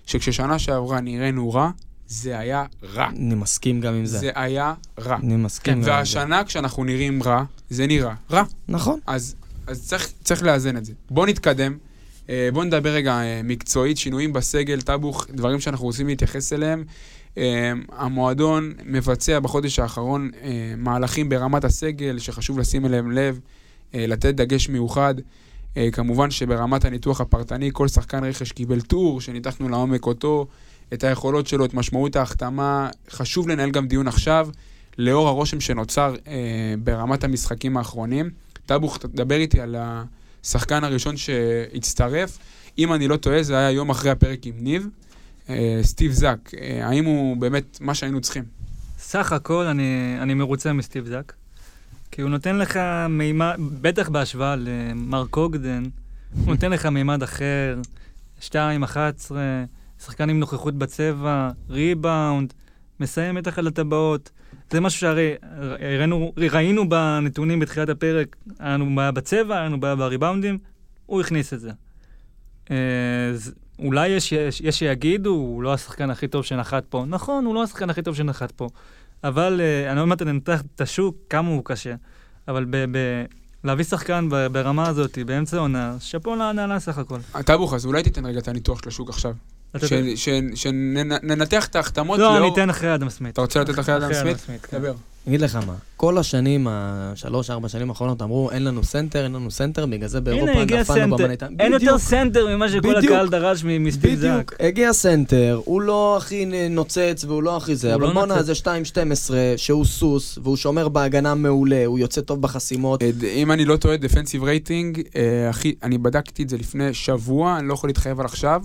[SPEAKER 1] שכששנה שעברה נראינו רע, זה היה רע.
[SPEAKER 4] אני מסכים גם עם זה.
[SPEAKER 1] זה היה רע.
[SPEAKER 4] אני מסכים גם עם זה.
[SPEAKER 1] והשנה כשאנחנו נראים רע, זה נראה רע.
[SPEAKER 4] נכון.
[SPEAKER 1] אז, אז צריך, צריך לאזן את זה. בואו נתקדם. אה, בואו נדבר רגע אה, מקצועית, שינויים בסגל, טאבוך, דברים שאנחנו רוצים להתייחס אליהם. אה, המועדון מבצע בחודש האחרון מהלכים ברמת הסגל, שחשוב לשים אליהם לב, לתת דגש מיוחד. כמובן שברמת הניתוח הפרטני, כל שחקן רכש קיבל טור, שניתחנו לעומק אותו, את היכולות שלו, את משמעות ההחתמה. חשוב לנהל גם דיון עכשיו, לאור הרושם שנוצר אה, ברמת המשחקים האחרונים. טאבוך, תדבר איתי על השחקן הראשון שהצטרף. אם אני לא טועה, זה היה יום אחרי הפרק עם ניב. אה, סטיב זאק, אה, האם הוא באמת מה שהיינו צריכים?
[SPEAKER 3] סך הכל אני, אני מרוצה מסטיב זאק. כי הוא נותן לך מימד, בטח בהשוואה למרק אוגדן, הוא נותן לך מימד אחר, 2, 11, שחקן עם נוכחות בצבע, ריבאונד, מסיים מתח על הטבעות. זה משהו שהרי ראינו, ראינו בנתונים בתחילת הפרק, היה לנו בעיה בצבע, היה לנו בעיה בריבאונדים, הוא הכניס את זה. אה, אולי יש, יש, יש שיגידו, הוא לא השחקן הכי טוב שנחת פה. נכון, הוא לא השחקן הכי טוב שנחת פה. אבל אה, אני עוד מעט ננתח את השוק, כמה הוא קשה. אבל ב, ב, להביא שחקן ברמה הזאת, באמצע העונה, שאפו להנהלה סך הכל.
[SPEAKER 1] טאבוך, אז אולי תיתן רגע את הניתוח של השוק עכשיו. שננתח את ההחתמות
[SPEAKER 3] לא, אני
[SPEAKER 1] לאור...
[SPEAKER 3] אתן אחרי אדם סמית.
[SPEAKER 1] אתה רוצה לתת אחרי אדם סמית?
[SPEAKER 3] כן.
[SPEAKER 1] דבר.
[SPEAKER 4] אני אגיד לך מה, כל השנים, השלוש, ארבע שנים האחרונות אמרו, אין לנו סנטר, אין לנו סנטר, בגלל זה באירופה נפלנו
[SPEAKER 3] סנטר.
[SPEAKER 4] במנהיטה.
[SPEAKER 3] אין יותר סנטר ממה שכל. הקהל דרש מ- מסטיב זאק.
[SPEAKER 4] בדיוק, הגיע סנטר, הוא לא הכי נוצץ והוא לא הכי זה, אבל
[SPEAKER 3] לא
[SPEAKER 4] בואנה. זה 2-12, שהוא סוס, והוא שומר בהגנה מעולה, הוא יוצא טוב בחסימות.
[SPEAKER 1] אה, אם אני לא טועה, defensive rating, אה, הכי, אני בדקתי את זה לפני שבוע, אני לא יכול להתחייב על עכשיו.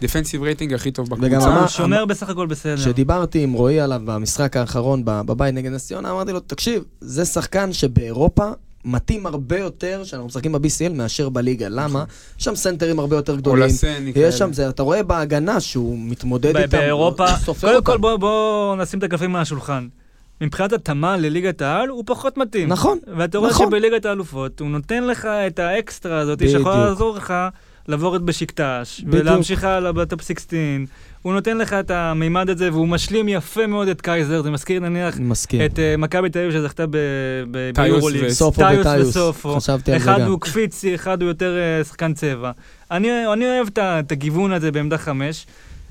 [SPEAKER 1] defensive rating הכי טוב
[SPEAKER 4] וגם
[SPEAKER 1] בקבוצה.
[SPEAKER 4] אמר-
[SPEAKER 3] הוא שומר בסך הכל בסדר.
[SPEAKER 4] כשדיברתי עם רועי עליו במשחק האחרון ב- בבית נגד נס ציונה, אמרתי לו, תקשיב, זה שחקן שבאירופה מתאים הרבה יותר שאנחנו משחקים ב-BCL מאשר בליגה. למה? יש שם סנטרים הרבה יותר גדולים.
[SPEAKER 1] אולסן,
[SPEAKER 4] יש שם, זה, אתה רואה בהגנה שהוא מתמודד איתם,
[SPEAKER 3] באירופה, קודם. כל בוא- בוא נשים את הקלפים על השולחן. מבחינת התאמה לליגת העל, הוא פחות מתאים.
[SPEAKER 4] נכון,
[SPEAKER 3] ואתה רואה
[SPEAKER 4] נכון.
[SPEAKER 3] שבליגת האלופות, הוא נותן לך את האקסטרה הזאת, שיכולה. לעזור לך לעבור את
[SPEAKER 4] בשיקטש.
[SPEAKER 3] ולהמשיך הלאה ב top 16. הוא נותן לך את המימד הזה, והוא משלים יפה מאוד את קייזר, זה מזכיר נניח
[SPEAKER 4] מסכים.
[SPEAKER 3] את אה, מכבי תל אביב שזכתה ב- ב-
[SPEAKER 1] טיוס
[SPEAKER 3] וסופו.
[SPEAKER 4] חשבתי על זה
[SPEAKER 3] אחד
[SPEAKER 4] גם.
[SPEAKER 3] הוא קפיצי, אחד הוא יותר אה, שחקן צבע. אני, אני אוהב את הגיוון הזה בעמדה חמש.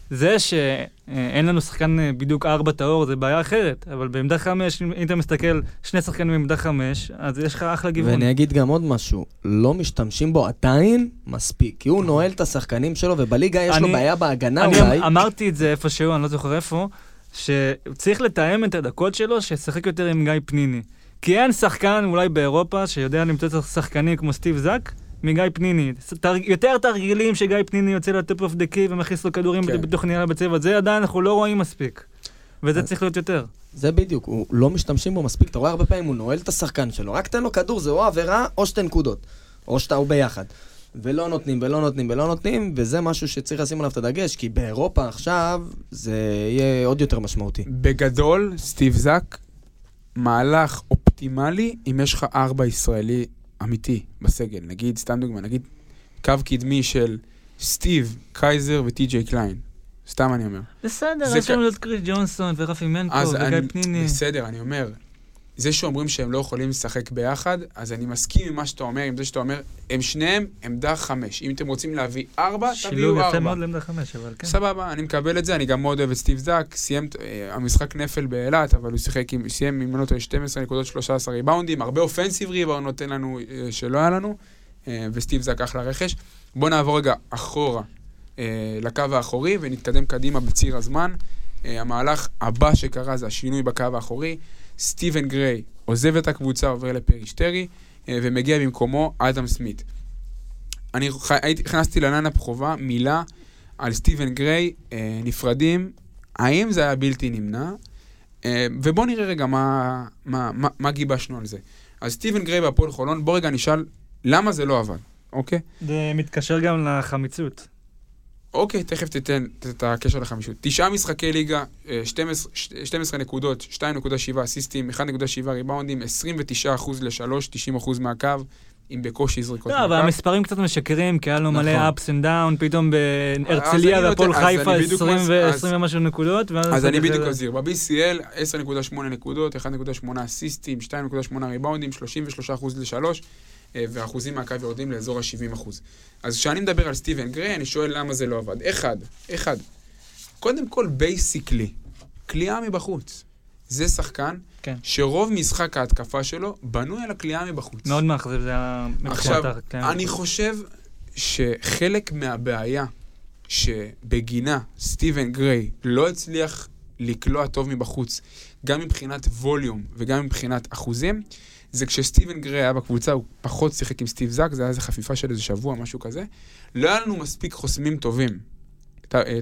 [SPEAKER 3] זה שאין לנו שחקן אה, בדיוק ארבע טהור, זה בעיה אחרת, אבל בעמדה חמש, אם אתה מסתכל, שני שחקנים בעמדה חמש, אז יש לך אחלה גיוון.
[SPEAKER 4] ואני אגיד גם עוד משהו, לא משתמשים בו עדיין מספיק, כי הוא נועל את השחקנים שלו, ובליגה יש לו
[SPEAKER 3] אני-
[SPEAKER 4] בעיה בהגנה
[SPEAKER 3] אני
[SPEAKER 4] אולי.
[SPEAKER 3] אמ- אמרתי את זה איפשהו, אני לא זוכר איפה, שצריך לתאם את הדקות שלו, שישחק יותר עם גיא פניני. כי אין שחקן אולי באירופה שיודע למצוא את השחקנים כמו סטיב זאק מגיא פניני. תר... יותר תרגילים שגיא פניני יוצא ל top of the key ומכניס לו כדורים
[SPEAKER 1] כן.
[SPEAKER 3] בתוך ניהלה בצבע, זה עדיין אנחנו לא רואים מספיק. וזה צריך להיות יותר.
[SPEAKER 4] זה בדיוק, הוא לא משתמשים בו מספיק, אתה רואה הרבה פעמים הוא נועל את השחקן שלו, רק תן לו כדור, זה או עבירה או שתי נקודות, או שאתה הוא ביחד. ולא נותנים, ולא נותנים, ולא נותנים, וזה משהו שצריך לשים עליו את הדגש, כי באירופה עכשיו זה יהיה עוד יותר משמעותי.
[SPEAKER 1] בגדול, סטיב זאק, מהלך אופטימלי אם יש לך ארבע ישראלי אמיתי בסגל. נגיד, סתם דוגמה, נגיד קו קדמי של סטיב, קייזר וטי.ג'יי קליין. סתם אני אומר.
[SPEAKER 3] בסדר, יש לנו את קריס ג'ונסון ורפי מנקו וגיא
[SPEAKER 1] אני,
[SPEAKER 3] פניני.
[SPEAKER 1] בסדר, אני אומר, זה שאומרים שהם לא יכולים לשחק ביחד, אז אני מסכים עם מה שאתה אומר, עם זה שאתה אומר, הם שניהם עמדה חמש. אם אתם רוצים להביא ארבע,
[SPEAKER 3] שילוב
[SPEAKER 1] תביאו
[SPEAKER 3] יפה
[SPEAKER 1] ארבע.
[SPEAKER 3] מאוד לעמדה חמש, אבל כן.
[SPEAKER 1] סבבה, אני מקבל את זה, אני גם מאוד אוהב את סטיב זאק, סיים אה, המשחק נפל באילת, אבל הוא שיחק עם, סיים עם מנות 12 נקודות 13 ריבאונדים, הרבה offensive rebound נותן לנו אה, שלא היה לנו, אה, וסטיב זאק אחלה רכש. בואו נעבור רגע אחורה אה, לקו האחורי ונתקדם קדימה בציר הזמן. אה, המהלך הבא שקרה זה השינוי בקו האחורי. סטיבן גריי עוזב את הקבוצה, עובר לפריסטרי, אה, ומגיע במקומו אדם סמית. אני הכנסתי ל lineup חובה מילה על סטיבן גריי, אה, נפרדים, האם זה היה בלתי נמנע? אה, ובואו נראה רגע מה, מה, מה, מה גיבשנו על זה. אז סטיבן גריי בהפועל חולון, בוא רגע נשאל למה זה לא עבד, אוקיי?
[SPEAKER 3] זה מתקשר גם לחמיצות.
[SPEAKER 1] אוקיי, תכף תיתן את הקשר לחמישות. תשעה משחקי ליגה, אה, 12, 12 נקודות, 2.7 אסיסטים, 1.7 ריבאונדים, 29% ל-3, 90% מהקו, עם בקושי זריקות
[SPEAKER 3] לא, אבל המספרים קצת משקרים, כי היה לו מלא
[SPEAKER 1] נכון.
[SPEAKER 3] ups and down, פתאום בהרצליה
[SPEAKER 1] אני
[SPEAKER 3] והפועל חיפה
[SPEAKER 1] אני בדיוק
[SPEAKER 3] 20
[SPEAKER 1] מס-
[SPEAKER 3] ו-
[SPEAKER 1] אז-
[SPEAKER 3] 20 ומשהו נקודות.
[SPEAKER 1] אז אני בדיוק
[SPEAKER 3] זה-
[SPEAKER 1] אזהיר. ב-BCL, 10.8 נקודות, 1.8 אסיסטים, 2.8 ריבאונדים, 33% ל-3, ואחוזים מהקו יורדים לאזור ה-70%. אז כשאני מדבר על סטיבן גריי, אני שואל למה זה לא עבד. אחד, אחד. קודם כל, basically, קליעה מבחוץ. זה שחקן
[SPEAKER 3] כן.
[SPEAKER 1] שרוב משחק ההתקפה שלו בנוי על הקליעה מבחוץ.
[SPEAKER 3] מאוד מאכזב, זה היה...
[SPEAKER 1] עכשיו,
[SPEAKER 3] כן.
[SPEAKER 1] אני חושב שחלק מהבעיה שבגינה סטיבן גריי לא הצליח לקלוע טוב מבחוץ, גם מבחינת volume וגם מבחינת אחוזים, זה כשסטיבן גריי היה בקבוצה, הוא פחות שיחק עם סטיב זאק, זה היה איזה חפיפה של איזה שבוע, משהו כזה. לא היה לנו מספיק חוסמים טובים.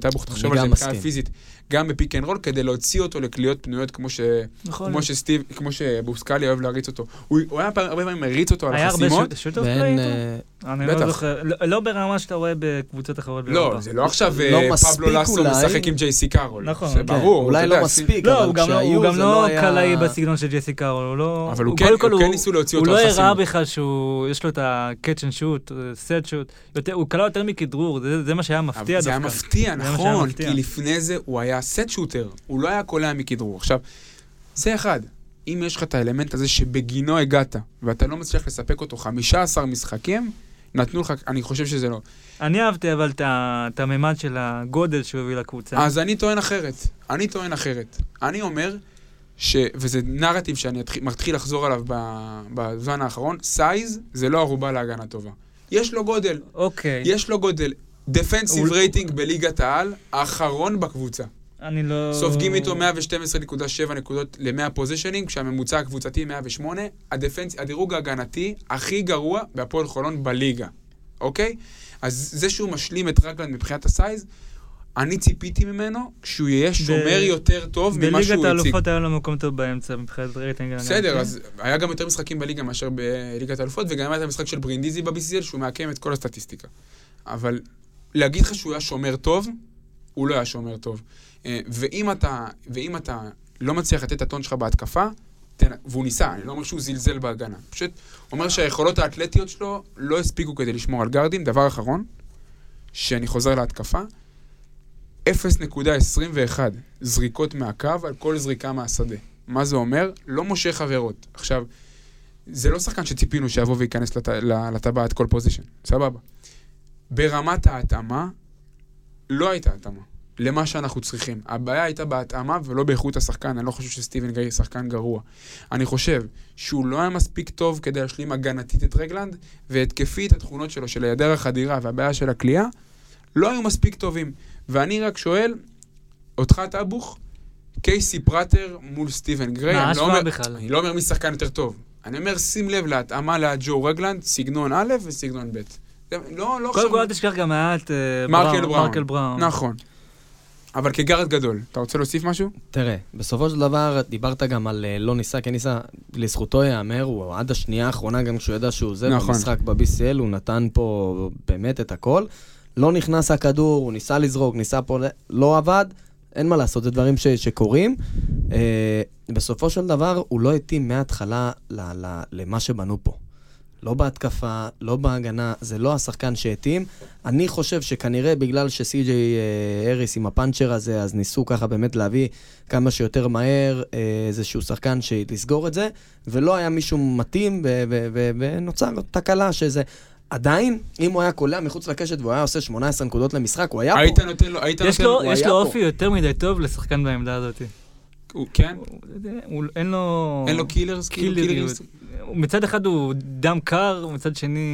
[SPEAKER 1] טאבוך, תחשוב על זה מבחינה. פיזית, גם ב pick and roll, כדי להוציא אותו לקליעות פנויות כמו ש...
[SPEAKER 3] נכון.
[SPEAKER 1] כמו שסטיב, כמו שבוסקלי אוהב להריץ אותו. הוא, הוא היה הרבה פעמים מריץ אותו על
[SPEAKER 3] היה הרבה
[SPEAKER 1] החסימות.
[SPEAKER 3] שוטות
[SPEAKER 4] ואין...
[SPEAKER 3] פליי
[SPEAKER 4] אה,
[SPEAKER 3] איתו? אני
[SPEAKER 1] בטח.
[SPEAKER 3] לא זוכר, לא- לא ברמה שאתה רואה בקבוצות אחרות.
[SPEAKER 1] לא, זה לא עכשיו
[SPEAKER 4] לא
[SPEAKER 1] אה,
[SPEAKER 4] מספיק
[SPEAKER 1] פבלו לסו
[SPEAKER 4] אולי.
[SPEAKER 1] משחק עם ג'ייסי קארול.
[SPEAKER 3] נכון,
[SPEAKER 1] זה
[SPEAKER 3] כן.
[SPEAKER 1] ברור.
[SPEAKER 4] אולי
[SPEAKER 1] אתה
[SPEAKER 4] לא
[SPEAKER 1] יודע,
[SPEAKER 4] מספיק,
[SPEAKER 3] לא,
[SPEAKER 4] אבל
[SPEAKER 3] הוא גם לא-
[SPEAKER 4] כשהיו
[SPEAKER 3] הוא גם לא
[SPEAKER 4] היה-
[SPEAKER 3] קלעי בסגנון של ג'סי קארול, הוא לא...
[SPEAKER 1] אבל הוא כן-
[SPEAKER 3] כל
[SPEAKER 1] הוא כן ניסו להוציא אותו
[SPEAKER 3] הוא
[SPEAKER 1] על
[SPEAKER 3] לא הראה
[SPEAKER 1] חסימות.
[SPEAKER 3] בכלל שהוא, יש לו את ה-catch and shoot, set shoot, יותר- הוא קלע יותר מכדרור, זה זה מה שהיה מפתיע
[SPEAKER 1] אבל זה היה
[SPEAKER 3] דווקא.
[SPEAKER 1] מפתיע, נכון. כי לפני זה הוא היה סט שוטר, הוא לא היה קולע מכדרור. עכשיו, זה אחד, אם יש לך את האלמנט הזה שבגינו הגעת, ואתה לא מצליח לספק אותו 15 משחקים, נתנו לך, אני חושב שזה לא.
[SPEAKER 3] אני אהבתי אבל את הממד של הגודל שהוא הביא לקבוצה.
[SPEAKER 1] אז אני טוען אחרת. אני טוען אחרת. אני אומר, ש... וזה נרטיב שאני מתחיל לחזור עליו בזמן האחרון, size זה לא ערובה להגנה טובה. יש לו גודל,
[SPEAKER 3] אוקיי,
[SPEAKER 1] יש לו גודל.
[SPEAKER 3] defensive
[SPEAKER 1] rating בליגת העל, האחרון בקבוצה.
[SPEAKER 3] אני לא...
[SPEAKER 1] סופגים איתו 112.7 נקודות ל-100 פוזיישנים, כשהממוצע הקבוצתי 108, ה defense, הדירוג ההגנתי הכי גרוע בהפועל חולון בליגה, אוקיי? אז זה שהוא משלים את רגלנד מבחינת ה size, אני ציפיתי ממנו שהוא יהיה שומר יותר טוב ממה
[SPEAKER 3] בליגת
[SPEAKER 1] שהוא הציג.
[SPEAKER 3] האלופות היה לו מקום טוב באמצע מבחינת רייטינג.
[SPEAKER 1] בסדר, אז היה גם יותר משחקים בליגה מאשר בליגת האלופות, וגם היה את המשחק של ברינדיזי ב-BCL, שהוא מעקם את כל הסטטיסטיקה. אבל להגיד לך שהוא היה שומר טוב, הוא לא היה שומר טוב. אה, ואם אתה, ואם אתה לא מצליח לתת את הטון שלך בהתקפה, תן, והוא ניסה, אני לא אומר שהוא זלזל בהגנה. פשוט אומר שהיכולות האתלטיות שלו לא הספיקו כדי לשמור על גארדים. דבר אחרון, שאני חוזר להתקפה, 0.21 זריקות מהקו על כל זריקה מהשדה. מה זה אומר? לא מושך עבירות. עכשיו, זה לא שחקן שציפינו שיבוא וייכנס לט... לטבעת כל פוזיישן, סבבה. ברמת ההתאמה, לא הייתה התאמה למה שאנחנו צריכים. הבעיה הייתה בהתאמה ולא באיכות השחקן, אני לא חושב שסטיבן גריי שחקן גרוע. אני חושב שהוא לא היה מספיק טוב כדי להשלים הגנתית את רגלנד, והתקפית התכונות שלו, של היעדר החדירה והבעיה של הכלייה, לא היו מספיק טובים. ואני רק שואל, אותך טאבוך, קייסי פרטר מול סטיבן גריי.
[SPEAKER 3] מה
[SPEAKER 1] אני לא
[SPEAKER 3] ההשוואה
[SPEAKER 1] אומר-
[SPEAKER 3] בכלל?
[SPEAKER 1] אני לא אומר מי שחקן יותר טוב. אני אומר, שים לב להתאמה לג'ו רגלנד, סגנון א' וסגנון ב'. לא, לא
[SPEAKER 3] קודם כל, אל תשכח גם היה את אה,
[SPEAKER 1] מרקל
[SPEAKER 3] בראון,
[SPEAKER 1] בראון.
[SPEAKER 3] מרקל בראון.
[SPEAKER 1] נכון. אבל כגארד גדול, אתה רוצה להוסיף משהו?
[SPEAKER 4] תראה, בסופו של דבר, דיברת גם על אה, לא ניסה, כן ניסה, לזכותו ייאמר, הוא עד השנייה האחרונה, גם כשהוא ידע שהוא זה,
[SPEAKER 1] נכון.
[SPEAKER 4] במשחק ב-BCL, הוא נתן פה באמת את הכל. לא נכנס הכדור, הוא ניסה לזרוק, ניסה פה, לא עבד, אין מה לעשות, זה דברים ש, שקורים. אה, בסופו של דבר, הוא לא התאים מההתחלה ל, ל, למה שבנו פה. לא בהתקפה, לא בהגנה, זה לא השחקן שהתאים. אני חושב שכנראה בגלל שסי.ג'יי אה, אריס עם הפאנצ'ר הזה, אז ניסו ככה באמת להביא כמה שיותר מהר אה, איזשהו שחקן שיסגור את זה, ולא היה מישהו מתאים, ונוצר תקלה שזה... עדיין, אם הוא היה קולע מחוץ לקשת והוא היה עושה 18 נקודות למשחק, הוא היה פה.
[SPEAKER 1] היית נותן לו, היית
[SPEAKER 3] יש
[SPEAKER 1] נותן
[SPEAKER 3] לו,
[SPEAKER 1] לו,
[SPEAKER 3] יש
[SPEAKER 4] היה
[SPEAKER 3] לו
[SPEAKER 4] פה.
[SPEAKER 3] אופי יותר מדי טוב לשחקן בעמדה הזאת.
[SPEAKER 1] הוא- כן?
[SPEAKER 3] הוא- הוא- אין לו...
[SPEAKER 1] אין לו killers? כאילו.
[SPEAKER 3] killers? מצד אחד הוא דם קר, מצד שני...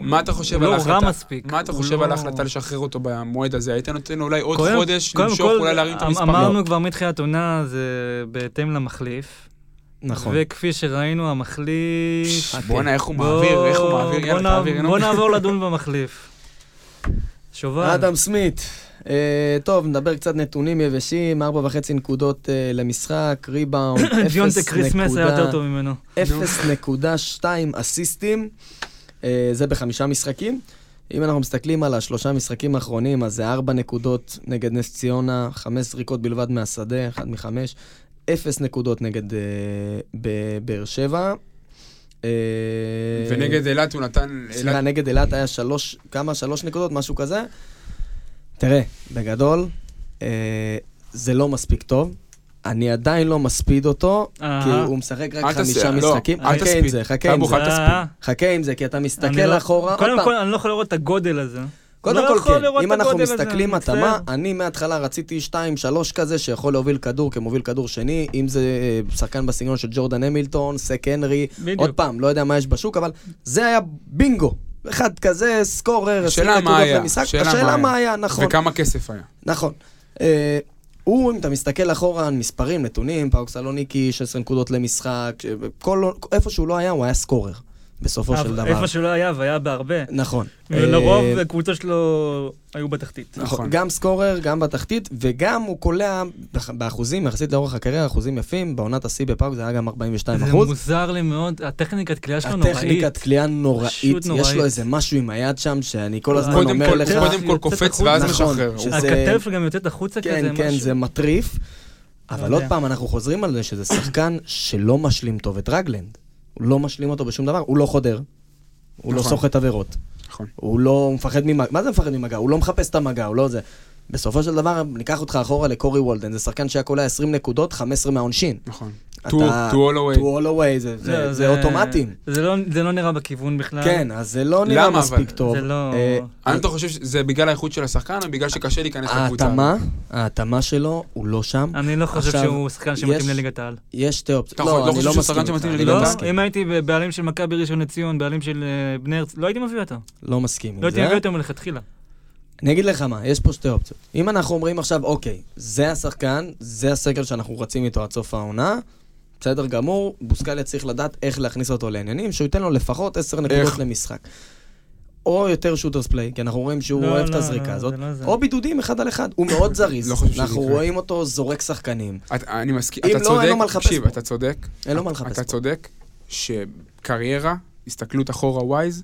[SPEAKER 1] מה אתה חושב
[SPEAKER 3] הוא
[SPEAKER 1] על
[SPEAKER 3] לא
[SPEAKER 1] ההחלטה?
[SPEAKER 3] רע מספיק.
[SPEAKER 1] מה אתה חושב
[SPEAKER 3] לא-
[SPEAKER 1] על ההחלטה לשחרר אותו במועד הזה? היית נותן אולי עוד
[SPEAKER 3] קודם-
[SPEAKER 1] חודש
[SPEAKER 3] קודם
[SPEAKER 1] למשוך,
[SPEAKER 3] כל,
[SPEAKER 1] אולי להרים את
[SPEAKER 3] אמ-
[SPEAKER 1] המספר?
[SPEAKER 3] אמרנו
[SPEAKER 1] לא.
[SPEAKER 3] כבר מתחילת עונה, זה בהתאם למחליף.
[SPEAKER 4] נכון.
[SPEAKER 3] וכפי שראינו, המחליף...
[SPEAKER 1] בואנה, איך הוא
[SPEAKER 3] בוא-
[SPEAKER 1] מעביר, איך הוא מעביר,
[SPEAKER 3] בוא
[SPEAKER 1] יאללה, תעביר.
[SPEAKER 3] בוא נעבור לדון במחליף. שובל.
[SPEAKER 4] אדם סמית. אה, טוב, נדבר קצת נתונים יבשים, ארבע וחצי נקודות אה, למשחק, ריבאונד,
[SPEAKER 3] דיונטה קריסמס היה יותר טוב ממנו.
[SPEAKER 4] 0.2 אסיסטים, אה, זה בחמישה משחקים. אם אנחנו מסתכלים על השלושה משחקים האחרונים, אז זה ארבע נקודות נגד נס ציונה, חמש זריקות בלבד מהשדה, אחד מחמש, אפס נקודות נגד בבאר שבע.
[SPEAKER 1] ונגד אילת הוא נתן...
[SPEAKER 4] סליחה, נגד אילת היה שלוש, כמה? שלוש נקודות, משהו כזה. תראה, בגדול, אה, זה לא מספיק טוב. אני עדיין לא מספיד אותו,
[SPEAKER 3] אהה.
[SPEAKER 4] כי הוא משחק רק חמישה
[SPEAKER 1] לא,
[SPEAKER 4] משחקים.
[SPEAKER 1] אל
[SPEAKER 4] חכה עם
[SPEAKER 1] תספיד.
[SPEAKER 4] זה, חכה עם
[SPEAKER 1] טאבוך,
[SPEAKER 4] זה.
[SPEAKER 1] אל תספיד.
[SPEAKER 3] אה,
[SPEAKER 4] חכה עם זה, כי אתה
[SPEAKER 3] אני
[SPEAKER 4] מסתכל
[SPEAKER 3] לא-
[SPEAKER 4] אחורה, עוד
[SPEAKER 3] קודם
[SPEAKER 4] פעם.
[SPEAKER 3] כל, אני לא יכול לראות את הגודל הזה.
[SPEAKER 4] קודם
[SPEAKER 3] לא
[SPEAKER 4] כל
[SPEAKER 3] יכול
[SPEAKER 4] כן,
[SPEAKER 3] לראות
[SPEAKER 4] אם
[SPEAKER 3] את
[SPEAKER 4] אנחנו
[SPEAKER 3] הגודל הזה,
[SPEAKER 4] מסתכלים
[SPEAKER 3] מצטער.
[SPEAKER 4] התאמה, אני מההתחלה רציתי 2-3 כזה שיכול להוביל כדור כמוביל כדור שני, אם זה אה, שחקן בסגנון של ג'ורדן המילטון, סק הנרי,
[SPEAKER 3] בדיוק.
[SPEAKER 4] עוד פעם, לא יודע מה יש בשוק, אבל זה היה בינגו. אחד כזה, סקורר, 20
[SPEAKER 1] השאלה מה היה,
[SPEAKER 4] למשחק,
[SPEAKER 1] השאלה
[SPEAKER 4] השאלה
[SPEAKER 1] מה היה.
[SPEAKER 4] נכון.
[SPEAKER 1] וכמה כסף היה.
[SPEAKER 4] נכון. אה, הוא, אם אתה מסתכל אחורה מספרים, נתונים, פאוק סלוניקי, 16 נקודות למשחק, כל, איפה שהוא לא היה, הוא היה סקורר, בסופו של דבר.
[SPEAKER 3] איפה שלא היה, והיה בהרבה.
[SPEAKER 4] נכון.
[SPEAKER 3] ולרוב
[SPEAKER 4] אה,
[SPEAKER 3] הקבוצות שלו היו בתחתית.
[SPEAKER 4] נכון.
[SPEAKER 1] נכון.
[SPEAKER 4] גם סקורר, גם בתחתית, וגם הוא קולע באח- באחוזים, יחסית לאורך הקריירה, אחוזים יפים. בעונת השיא בפאוק זה היה גם 42
[SPEAKER 3] זה
[SPEAKER 4] אחוז.
[SPEAKER 3] מוזר לי מאוד, הטכניקת קליעה שלו נוראית.
[SPEAKER 4] הטכניקת קליעה נוראית, יש. לו איזה משהו עם היד שם, שאני כל הזמן
[SPEAKER 1] קודם
[SPEAKER 4] אומר
[SPEAKER 1] כל,
[SPEAKER 4] לך...
[SPEAKER 1] קודם כל קופץ. ואז
[SPEAKER 4] נכון,
[SPEAKER 1] משחרר.
[SPEAKER 3] הכתף גם יוצאת החוצה כזה,
[SPEAKER 4] כן, כן,
[SPEAKER 3] משהו.
[SPEAKER 4] זה מטריף. אבל
[SPEAKER 3] יודע.
[SPEAKER 4] עוד פעם, אנחנו חוזרים על זה שזה שחקן שלא משלים טוב את רגלנד. לא משלים אותו בשום דבר, הוא לא חודר. הוא לא
[SPEAKER 1] נכון.
[SPEAKER 4] סוחט עבירות.
[SPEAKER 1] נכון.
[SPEAKER 4] הוא לא מפחד ממגע. מה זה מפחד ממגע? הוא לא מחפש את המגע, הוא לא זה. בסופו של דבר, ניקח אותך אחורה לקורי וולדן, זה שחקן שהיה קולע 20 נקודות, 15 מהעונשין.
[SPEAKER 1] נכון.
[SPEAKER 4] אתה-
[SPEAKER 1] To all away.
[SPEAKER 4] to all away, זה- זה-
[SPEAKER 3] לא,
[SPEAKER 4] זה אוטומטים.
[SPEAKER 3] זה לא- זה לא נראה בכיוון בכלל.
[SPEAKER 4] כן, אז זה לא נראה
[SPEAKER 1] למה,
[SPEAKER 4] מספיק
[SPEAKER 1] אבל?
[SPEAKER 4] טוב.
[SPEAKER 3] זה לא...
[SPEAKER 4] אה,
[SPEAKER 1] האם אתה חושב שזה בגלל האיכות של השחקן, או בגלל שקשה להיכנס לקבוצה?
[SPEAKER 4] ההתאמה, ההתאמה שלו, הוא לא שם.
[SPEAKER 3] אני לא חושב
[SPEAKER 4] עכשיו,
[SPEAKER 3] שהוא שחקן
[SPEAKER 4] יש-
[SPEAKER 3] שמתאים לליגת העל.
[SPEAKER 4] יש שתי אופציות.
[SPEAKER 1] יכול- לא
[SPEAKER 4] אני
[SPEAKER 1] חושב
[SPEAKER 4] לא
[SPEAKER 1] שהוא
[SPEAKER 4] מסכים
[SPEAKER 1] שחקן
[SPEAKER 4] איתך,
[SPEAKER 1] שמתאים
[SPEAKER 4] אני
[SPEAKER 1] לליגת
[SPEAKER 4] לא
[SPEAKER 1] העל?
[SPEAKER 4] מסכים.
[SPEAKER 3] אם הייתי בעלים של מכבי ראשון לציון, בעלים של אה, בני הרצ... לא הייתי מביא אותו.
[SPEAKER 4] לא מסכים עם
[SPEAKER 3] לא הייתי
[SPEAKER 4] זה.
[SPEAKER 3] מביא אותו מלכתחילה.
[SPEAKER 4] אני אגיד לך מה, יש פה שתי אופציות. אם אנחנו אומרים עכשיו, אוקיי, זה השחקן, זה הסגל שאנחנו רצים איתו עד סוף העונה, בסדר גמור, בוסקליה צריך לדעת איך להכניס אותו לעניינים, שהוא ייתן לו לפחות 10 נקודות
[SPEAKER 1] איך?
[SPEAKER 4] למשחק. או יותר שוטרס פליי, כי אנחנו רואים שהוא
[SPEAKER 3] לא,
[SPEAKER 4] אוהב את
[SPEAKER 3] לא,
[SPEAKER 4] הזריקה
[SPEAKER 3] לא,
[SPEAKER 4] הזאת.
[SPEAKER 3] לא.
[SPEAKER 4] או בידודים אחד על אחד, הוא מאוד זריז.
[SPEAKER 1] לא חושב שזה
[SPEAKER 4] אנחנו. רואים אותו זורק שחקנים.
[SPEAKER 1] את- אני מסכים, אתה
[SPEAKER 4] לא,
[SPEAKER 1] צודק,
[SPEAKER 4] אין לו מה לחפש
[SPEAKER 1] תקשיב,
[SPEAKER 4] פה.
[SPEAKER 1] אתה צודק.
[SPEAKER 4] אין לו מה לחפש
[SPEAKER 1] אתה. צודק שקריירה, הסתכלות אחורה ווייז,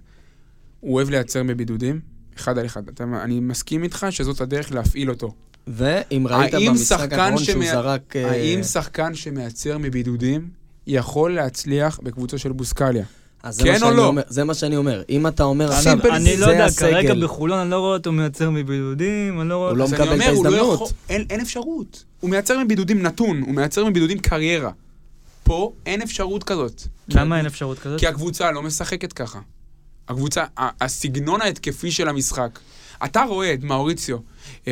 [SPEAKER 1] הוא אוהב לייצר בבידודים, אחד על אחד. אתה- אני מסכים איתך שזאת הדרך להפעיל אותו.
[SPEAKER 4] ואם ראית במשחק האחרון שהוא
[SPEAKER 1] שמע-
[SPEAKER 4] זרק... אה,
[SPEAKER 1] האם שחקן שמייצר מבידודים יכול להצליח בקבוצה של בוסקליה?
[SPEAKER 4] אז
[SPEAKER 1] כן או לא?
[SPEAKER 4] אומר- זה מה שאני אומר. אם אתה אומר עכשיו,
[SPEAKER 3] אני לא יודע,
[SPEAKER 4] הסגל.
[SPEAKER 3] כרגע בחולון אני לא רואה אותו מייצר מבידודים, אני לא רואה
[SPEAKER 4] הוא לא מקבל את
[SPEAKER 1] לא
[SPEAKER 4] ההזדמנות.
[SPEAKER 1] יכול- אין אין אפשרות. הוא מייצר מבידודים נתון, הוא מייצר מבידודים קריירה. פה אין אפשרות כזאת.
[SPEAKER 3] למה אין אפשרות כזאת?
[SPEAKER 1] כי הקבוצה לא משחקת ככה. הקבוצה, הסגנון ההתקפי של המשחק. אתה רואה את מאוריציו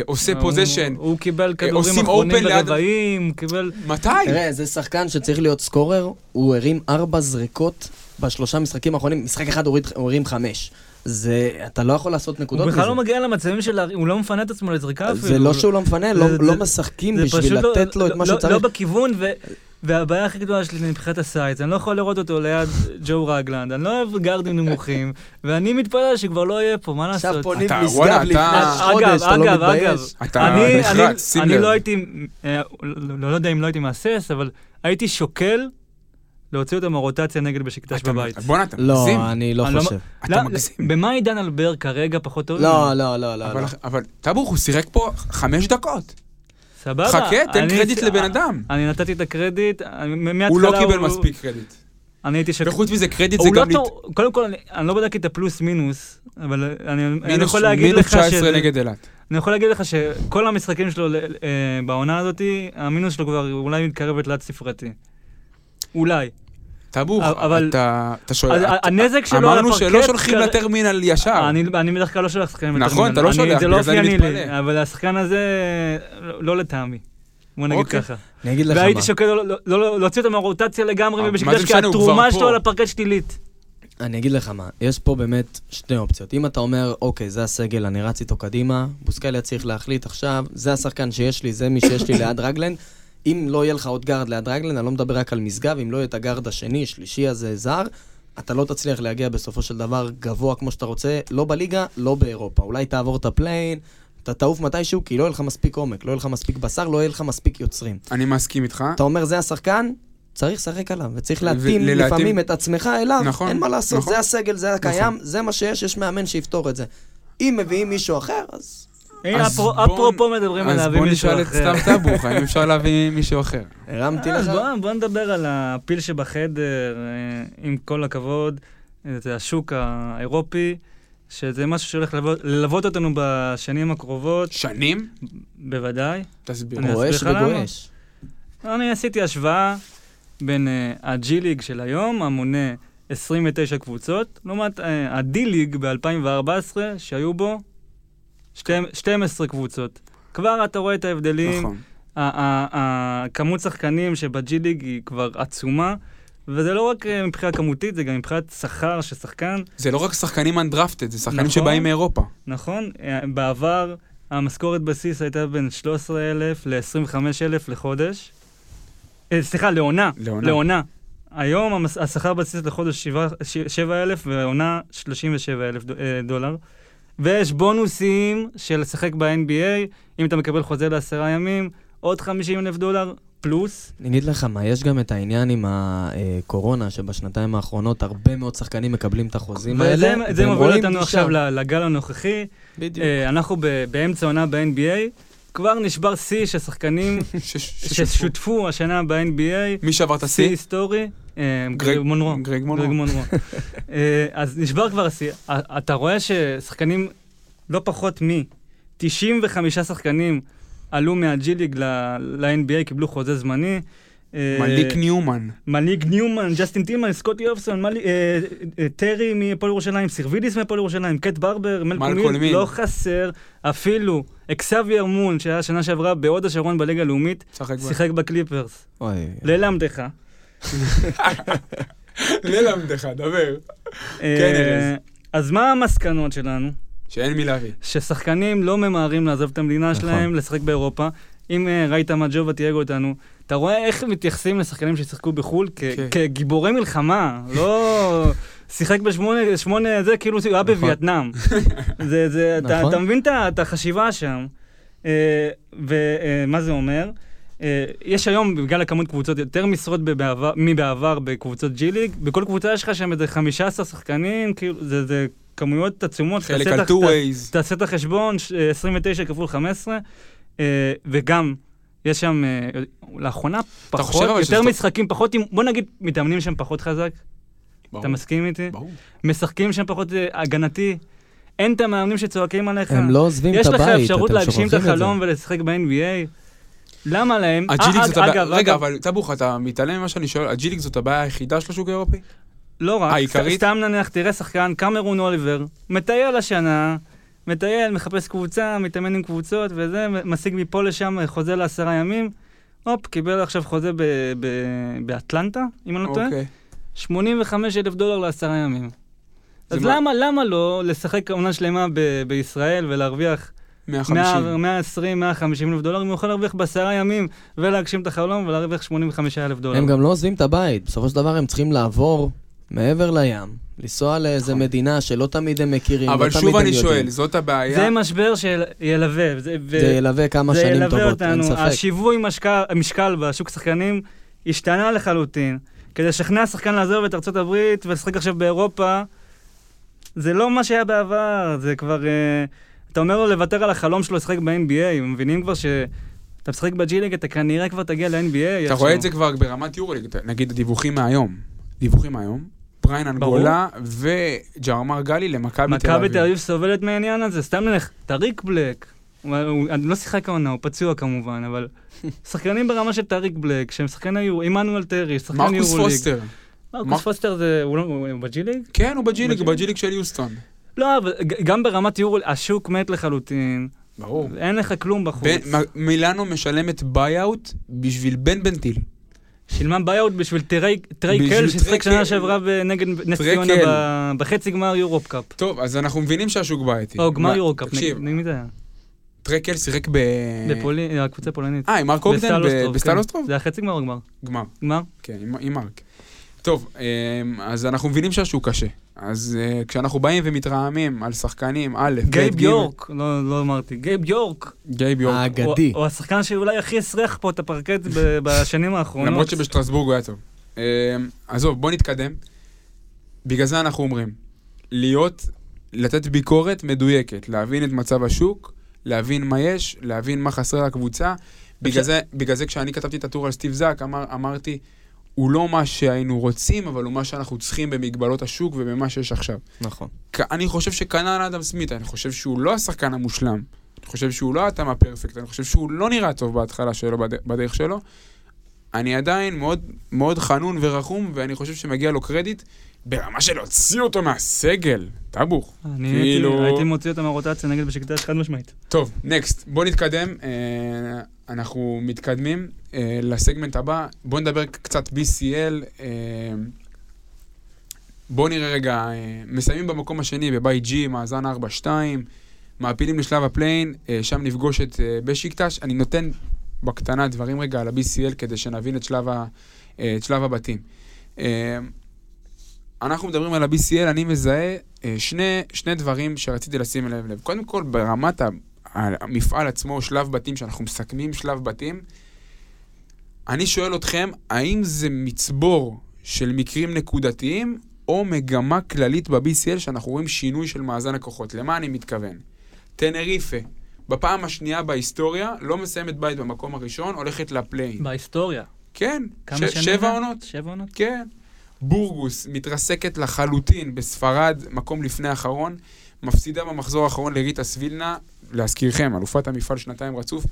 [SPEAKER 1] עושה
[SPEAKER 3] הוא-
[SPEAKER 1] פוזיישן,
[SPEAKER 3] הוא קיבל כדורים
[SPEAKER 1] עושים
[SPEAKER 3] אחרונים ברבעים, הוא קיבל...
[SPEAKER 1] מתי?
[SPEAKER 4] תראה, זה שחקן שצריך להיות סקורר, הוא הרים ארבע זריקות בשלושה משחקים האחרונים, משחק אחד הוא הוא הרים חמש. זה, אתה לא יכול לעשות
[SPEAKER 3] הוא
[SPEAKER 4] נקודות
[SPEAKER 3] בכלל לא
[SPEAKER 4] מזה.
[SPEAKER 3] מגיע למצבים של... הוא לא מפנה את עצמו לזריקה אפילו.
[SPEAKER 4] זה לא שהוא לא מפנה, לא- לא משחקים בשביל
[SPEAKER 3] לא-
[SPEAKER 4] לתת לו את
[SPEAKER 3] לא-
[SPEAKER 4] מה
[SPEAKER 3] לא-
[SPEAKER 4] שצריך.
[SPEAKER 3] לא בכיוון, ו- והבעיה הכי גדולה שלי מבחינת הסייץ, אני לא יכול לראות אותו ליד ג'ו רגלנד, אני לא אוהב גארדים נמוכים, ואני מתפלל שכבר לא יהיה פה, מה לעשות?
[SPEAKER 4] עכשיו פונים
[SPEAKER 1] וואלה,
[SPEAKER 4] לפני חודש,
[SPEAKER 3] אגב,
[SPEAKER 4] אתה לא
[SPEAKER 3] אגב,
[SPEAKER 4] מתבייש.
[SPEAKER 3] אגב,
[SPEAKER 1] אתה
[SPEAKER 3] אני-
[SPEAKER 1] נחרץ,
[SPEAKER 3] אני-. לא הייתי, אה, לא לא יודע אם לא הייתי מהסס, אבל הייתי שוקל להוציא אותו מהרוטציה נגד בשקטש בבית.
[SPEAKER 1] בואנה, אתה
[SPEAKER 4] לא,
[SPEAKER 1] מגזים.
[SPEAKER 4] אני לא
[SPEAKER 3] אני לא-
[SPEAKER 4] חושב.
[SPEAKER 1] אתה
[SPEAKER 3] לא,
[SPEAKER 1] מגזים.
[SPEAKER 3] במה עידן אלבר כרגע פחות טוב?
[SPEAKER 4] לא? לא, לא, לא.
[SPEAKER 1] אבל-
[SPEAKER 4] לא.
[SPEAKER 1] אבל טאבוך, הוא שיחק פה חמש דקות.
[SPEAKER 3] סבבה.
[SPEAKER 1] חכה, תן קרדיט לבן אדם.
[SPEAKER 3] אני נתתי את הקרדיט, מההתחלה
[SPEAKER 1] הוא לא קיבל מספיק קרדיט.
[SPEAKER 3] אני הייתי שוקל.
[SPEAKER 1] וחוץ מזה, קרדיט זה
[SPEAKER 3] לא
[SPEAKER 1] גם...
[SPEAKER 3] קודם כל, אני- לא בדקתי את הפלוס מינוס, אבל אני אני
[SPEAKER 1] מינוס
[SPEAKER 3] יכול להגיד
[SPEAKER 1] מינוס
[SPEAKER 3] לך
[SPEAKER 1] 19
[SPEAKER 3] שזה-
[SPEAKER 1] נגד אילת.
[SPEAKER 3] אני יכול להגיד לך שכל המשחקים שלו אה, בעונה הזאת, המינוס שלו כבר אולי מתקרב לתלת ספרתי. אולי.
[SPEAKER 1] טאבוך,
[SPEAKER 3] אבל-
[SPEAKER 1] אתה אתה שואל...
[SPEAKER 3] אז
[SPEAKER 1] אתה-
[SPEAKER 3] הנזק שלו על
[SPEAKER 1] אמרנו
[SPEAKER 3] הפרקט...
[SPEAKER 1] שלא שולחים
[SPEAKER 3] כרגע-
[SPEAKER 1] לטרמינל ישר.
[SPEAKER 3] אני אני בדרך כלל לא שולח שחקנים
[SPEAKER 1] נכון,
[SPEAKER 3] לטרמינל.
[SPEAKER 1] אתה לא שולח,
[SPEAKER 3] זה לא אופייני לי. אבל השחקן הזה, לא לא לטעמי. בוא נגיד
[SPEAKER 1] אוקיי.
[SPEAKER 3] ככה.
[SPEAKER 4] אני אגיד לך מה.
[SPEAKER 3] והייתי שוקל לא- לא- לא- להוציא אותו מהרוטציה לגמרי
[SPEAKER 1] אה, זה
[SPEAKER 3] כי
[SPEAKER 1] משנה, הוא כבר
[SPEAKER 3] התרומה. שלו לפרקט שלילית.
[SPEAKER 4] אני אגיד לך מה, יש פה באמת שתי אופציות. אם אתה אומר, אוקיי, זה הסגל, אני רץ איתו קדימה, בוסקליה צריך להחליט עכשיו, זה השחקן שיש לי, זה מי שיש לי ליד רגלן. אם לא יהיה לך עוד גארד ליד רגלן, אני לא מדבר רק על משגב, אם לא יהיה את הגארד השני, שלישי הזה, זר, אתה לא תצליח להגיע בסופו של דבר גבוה כמו שאתה רוצה, לא בליגה, לא באירופה. אולי תעבור את ה play-in, אתה תעוף מתישהו, כי לא יהיה לך מספיק עומק, לא יהיה לך מספיק בשר, לא יהיה לך מספיק יוצרים.
[SPEAKER 1] אני מסכים איתך.
[SPEAKER 4] אתה אומר, זה השחקן, צריך לשחק עליו, וצריך להתאים לפעמים את עצמך אליו,
[SPEAKER 1] נכון,
[SPEAKER 4] אין מה לעשות,
[SPEAKER 1] נכון.
[SPEAKER 4] זה הסגל, זה הקיים, זה מה שיש, יש מאמן שיפתור את זה. אם מביאים מישהו אחר, אז...
[SPEAKER 1] אז בוא-
[SPEAKER 3] אפרופו מדברים על
[SPEAKER 1] אז
[SPEAKER 3] להביא
[SPEAKER 1] בוא
[SPEAKER 3] מישהו
[SPEAKER 1] נשאל את
[SPEAKER 3] אחר.
[SPEAKER 1] סתם טאבוך, האם אפשר להביא מישהו אחר.
[SPEAKER 4] הרמתי
[SPEAKER 3] אז
[SPEAKER 4] לך.
[SPEAKER 3] בוא, בוא נדבר על הפיל שבחדר, אה, עם כל הכבוד, אה, זה השוק האירופי, שזה משהו שהולך ללוות, אותנו בשנים הקרובות,
[SPEAKER 1] שנים?
[SPEAKER 3] בוודאי.
[SPEAKER 1] תסביר.
[SPEAKER 3] למה.
[SPEAKER 4] וגועש.
[SPEAKER 3] אני עשיתי השוואה בין אה, הג'י ליג של היום, המונה 29 קבוצות, לעומת אה, הדי ליג ב-2014, שהיו בו שתי- 12 קבוצות. כבר אתה רואה את ההבדלים.
[SPEAKER 1] נכון.
[SPEAKER 3] הכמות שחקנים שבג'י ליג היא כבר עצומה, וזה לא רק אה, מבחינה כמותית, זה גם מבחינת שכר של שחקן,
[SPEAKER 1] זה לא רק שחקנים אנדרפטד, זה שחקנים
[SPEAKER 3] נכון.
[SPEAKER 1] שבאים מאירופה.
[SPEAKER 3] נכון? אה, בעבר המשכורת בסיס הייתה בין 13,000 ל-25,000 לחודש. אה, סליחה, לעונה.
[SPEAKER 1] לעונה.
[SPEAKER 3] לעונה. היום השכר בסיס לחודש 7,000 ועונה 37,000 דו- אה, דולר. ויש בונוסים של לשחק ב-NBA, אם אתה מקבל חוזה לעשרה ימים, עוד 50 אלף דולר פלוס.
[SPEAKER 4] אני אגיד לך מה, יש גם את העניין עם הקורונה, שבשנתיים האחרונות הרבה מאוד שחקנים מקבלים את החוזים האלה.
[SPEAKER 3] וזה מוביל אותנו. עכשיו לגל הנוכחי.
[SPEAKER 4] בדיוק.
[SPEAKER 3] אה, אנחנו ב- באמצע עונה ב-NBA, כבר נשבר שיא של שחקנים ששותפו השנה ב-NBA,
[SPEAKER 1] מי שבר את
[SPEAKER 3] שיא
[SPEAKER 1] השיא?
[SPEAKER 3] היסטורי, אה, גרג מונרו.
[SPEAKER 1] גרג מונרו.
[SPEAKER 3] גרג מונרו. אה, אז נשבר כבר השיא. אתה רואה ששחקנים, לא פחות מ-95 שחקנים עלו מהג'י ליג ל-NBA, קיבלו חוזה זמני. אה,
[SPEAKER 1] מליק ניומן.
[SPEAKER 3] מליק ניומן, ג'סטין טימן, סקוטי אופסון, אה, אה, טרי מהפועל ירושלים, סירבידיס מהפועל ירושלים, קט ברבר, מיל. לא חסר אפילו אקסאבייר מון, שהיה שנה שעברה בהוד השרון בליגה הלאומית, שיחק בקליפרס. ללמדך.
[SPEAKER 1] ללמדך, דבר.
[SPEAKER 3] אה,
[SPEAKER 1] כן, ארז.
[SPEAKER 3] אז מה המסקנות שלנו?
[SPEAKER 1] שאין מי להביא.
[SPEAKER 3] ששחקנים לא ממהרים לעזוב את המדינה
[SPEAKER 4] נכון.
[SPEAKER 3] שלהם, לשחק באירופה. אם אה, ראית מה ג'ובה תייג אותנו, אתה רואה איך מתייחסים לשחקנים ששיחקו בחו"ל
[SPEAKER 1] כן.
[SPEAKER 3] כגיבורי מלחמה, לא שיחק בשמונה, שמונה זה כאילו הוא היה
[SPEAKER 4] נכון.
[SPEAKER 3] בווייטנאם. זה, זה, אתה,
[SPEAKER 4] נכון.
[SPEAKER 3] מבין את החשיבה שם. אה, ומה זה אומר? אה, יש היום, בגלל הכמות קבוצות, יותר משרות בעבר, מבעבר בקבוצות ג'י ליג. בכל קבוצה יש לך שם איזה 15 שחקנים, כאילו, זה, זה כמויות עצומות.
[SPEAKER 1] חלק
[SPEAKER 3] תעשה
[SPEAKER 1] על
[SPEAKER 3] את ה-
[SPEAKER 1] טו ווייז.
[SPEAKER 3] תעשה את החשבון, ש- אה, 29 כפול 15, אה, וגם, יש שם, לאחרונה, פחות, יותר
[SPEAKER 1] שזה-
[SPEAKER 3] משחקים, פחות, בוא נגיד, מתאמנים שם פחות חזק,
[SPEAKER 1] ברור,
[SPEAKER 3] אתה מסכים איתי?
[SPEAKER 1] ברור.
[SPEAKER 3] משחקים שם פחות הגנתי, אין את המאמנים שצועקים עליך.
[SPEAKER 4] הם לא עוזבים את
[SPEAKER 3] יש
[SPEAKER 4] הבית,
[SPEAKER 3] לך
[SPEAKER 4] אתם
[SPEAKER 3] אפשרות
[SPEAKER 4] שוכחים
[SPEAKER 3] להגשים את
[SPEAKER 4] את זה.
[SPEAKER 3] החלום ולשחק ב-NBA? למה להם?
[SPEAKER 1] הג'יליג
[SPEAKER 3] אה,
[SPEAKER 1] זאת
[SPEAKER 3] אג-
[SPEAKER 1] הבעיה, רגע, אבל טבוך, אתה מתעלם ממה שאני שואל, הג'יליג זאת הבעיה היחידה של השוק האירופי?
[SPEAKER 3] לא רק,
[SPEAKER 1] העיקרית?
[SPEAKER 3] סתם נניח, תראה שחקן, קמרון אוליבר, מטייל השנה, מטייל, מחפש קבוצה, מתאמן עם קבוצות וזה, משיג מפה לשם חוזה לעשרה ימים, הופ, קיבל עכשיו חוזה ב- ב- באטלנטה, אם אני לא טועה,
[SPEAKER 1] אוקיי.
[SPEAKER 3] 85 אלף דולר לעשרה ימים. אז
[SPEAKER 1] מה-
[SPEAKER 3] למה, למה לא לשחק עונה שלמה ב- בישראל ולהרוויח
[SPEAKER 1] 150.
[SPEAKER 3] 120, 150 אלף דולר, אם הוא יכול להרוויח בעשרה ימים ולהגשים את החלום ולהרוויח 85 אלף דולר.
[SPEAKER 4] הם גם לא עוזבים את הבית, בסופו של דבר הם צריכים לעבור מעבר לים, לנסוע לאיזה
[SPEAKER 1] נכון.
[SPEAKER 4] מדינה שלא תמיד הם מכירים, לא
[SPEAKER 1] אבל
[SPEAKER 4] תמיד
[SPEAKER 1] שוב
[SPEAKER 4] הם
[SPEAKER 1] אני
[SPEAKER 4] יודעים.
[SPEAKER 1] שואל, זאת הבעיה.
[SPEAKER 3] זה משבר שילווה. זה, ו-
[SPEAKER 4] זה ילווה כמה
[SPEAKER 3] זה
[SPEAKER 4] שנים
[SPEAKER 3] ילווה
[SPEAKER 4] טובות, אין
[SPEAKER 3] אותנו.
[SPEAKER 4] ספק.
[SPEAKER 3] השיווי משקל, משקל בשוק שחקנים השתנה לחלוטין. כדי לשכנע שחקן לעזוב את ארצות הברית ולשחק עכשיו באירופה, זה לא מה שהיה בעבר, זה כבר... אה, אתה אומר לו לוותר על החלום שלו לשחק ב-NBA, הם מבינים כבר שאתה משחק בג'י-ליג, אתה כנראה כבר תגיע ל-NBA.
[SPEAKER 1] אתה רואה את זה כבר ברמת יורוליג, אתה- נגיד הדיווחים מהיום. דיווחים מהיום. בריין אנגולה וג'רמר גלי למכבי תל
[SPEAKER 3] מכבי
[SPEAKER 1] אביב.
[SPEAKER 3] תל אביב סובלת מהעניין הזה, סתם נלך, טריק בלק, הוא- הוא הוא לא שיחק העונה, הוא פצוע כמובן, אבל שחקנים ברמה של טריק בלק, שהם שחקן היורו, עמנואל טרי, שחקן
[SPEAKER 1] מרקוס
[SPEAKER 3] יורוליג.
[SPEAKER 1] פוסטר.
[SPEAKER 3] מרקוס
[SPEAKER 1] מרק-
[SPEAKER 3] פוסטר זה, הוא לא- הוא בג'י-ליג?
[SPEAKER 1] כן, הוא בג'יליג,
[SPEAKER 3] בג'יליג?
[SPEAKER 1] בג'יליג של יוסטון.
[SPEAKER 3] לא, אבל גם ברמת יורו, השוק מת לחלוטין,
[SPEAKER 1] ברור.
[SPEAKER 3] אין לך כלום בחוץ.
[SPEAKER 1] בן- מ- מילאנו משלמת buy-out בשביל בן בנטיל.
[SPEAKER 3] שילמה buy-out בשביל טרי טרי קל, ששיחק
[SPEAKER 1] טרי
[SPEAKER 3] שנה
[SPEAKER 1] קל.
[SPEAKER 3] שעברה נגד נס
[SPEAKER 1] טרי
[SPEAKER 3] ציונה
[SPEAKER 1] קל.
[SPEAKER 3] ב- בחצי גמר יורופ קאפ.
[SPEAKER 1] טוב, אז אנחנו מבינים שהשוק בעייתי.
[SPEAKER 3] או גמר
[SPEAKER 1] מה-
[SPEAKER 3] יורו קאפ, נגד מי זה היה?
[SPEAKER 1] טרי קל שיחק ב...
[SPEAKER 3] בפולין, הקבוצה הפולנית.
[SPEAKER 1] אה, עם מרק אוגדן
[SPEAKER 3] בסטל אוסטרוב, כן. זה היה חצי גמר או גמר?
[SPEAKER 1] גמר.
[SPEAKER 3] גמר?
[SPEAKER 1] כן, עם מרק. טוב, אמ, אז אנחנו מבינים שהשוק קשה. אז אה, כשאנחנו באים ומתרעמים על שחקנים, א', ב',
[SPEAKER 3] גייב יורק, לא לא אמרתי, גייב יורק.
[SPEAKER 1] גייב יורק.
[SPEAKER 4] האגדי.
[SPEAKER 3] הוא- השחקן שאולי הכי הסריח פה את הפרקט ב- בשנים האחרונות.
[SPEAKER 1] למרות שבשטרסבורג הוא היה טוב. אמ, עזוב, בוא נתקדם. בגלל זה אנחנו אומרים, להיות, לתת ביקורת מדויקת, להבין את מצב השוק, להבין מה יש, להבין מה חסר לקבוצה. בגלל זה, בגלל זה כשאני כתבתי את הטור על סטיב זאק, אמר, אמרתי, הוא לא מה שהיינו רוצים, אבל הוא מה שאנחנו צריכים במגבלות השוק ובמה שיש עכשיו.
[SPEAKER 4] נכון.
[SPEAKER 1] אני חושב שכנ"ל אדם סמית, אני חושב שהוא לא השחקן המושלם. אני חושב שהוא לא התאמה פרפקט, אני חושב שהוא לא נראה טוב בהתחלה שלו, בד- בדרך שלו. אני עדיין מאוד, מאוד חנון ורחום, ואני חושב שמגיע לו קרדיט ברמה של להוציא אותו מהסגל. טאבוך.
[SPEAKER 3] אני
[SPEAKER 1] כאילו-
[SPEAKER 3] הייתי- הייתי מוציא אותה מהרוטציה נגד בשקטש חד משמעית.
[SPEAKER 1] טוב, next. בוא נתקדם. אה, אנחנו מתקדמים אה, לסגמנט הבא. בוא נדבר קצת BCL. אה, בוא נראה רגע, אה, מסיימים במקום השני בבית G, מאזן 4-2, מעפילים לשלב ה play-in, אה, שם נפגוש את אה, בשיקטש. אני נותן בקטנה דברים רגע על ה-BCL כדי שנבין את שלב, ה, אה, את שלב הבתים. אה, אנחנו מדברים על ה-BCL, אני מזהה אה, שני, שני דברים שרציתי לשים אליהם לב. קודם כל, ברמת ה- המפעל עצמו, שלב בתים, שאנחנו מסכמים שלב בתים, אני שואל אתכם, האם זה מצבור של מקרים נקודתיים, או מגמה כללית ב-BCL שאנחנו רואים שינוי של מאזן הכוחות? למה אני מתכוון? טנריפה, בפעם השנייה בהיסטוריה, לא מסיימת בית במקום הראשון, הולכת לפליין.
[SPEAKER 3] בהיסטוריה.
[SPEAKER 1] כן,
[SPEAKER 3] כמה
[SPEAKER 1] ש-
[SPEAKER 3] שנים
[SPEAKER 1] שבע? עונות.
[SPEAKER 3] שבע עונות?
[SPEAKER 1] כן. בורגוס מתרסקת לחלוטין בספרד, מקום לפני האחרון, מפסידה במחזור האחרון לריטה סבילנה, להזכירכם, אלופת המפעל שנתיים רצוף,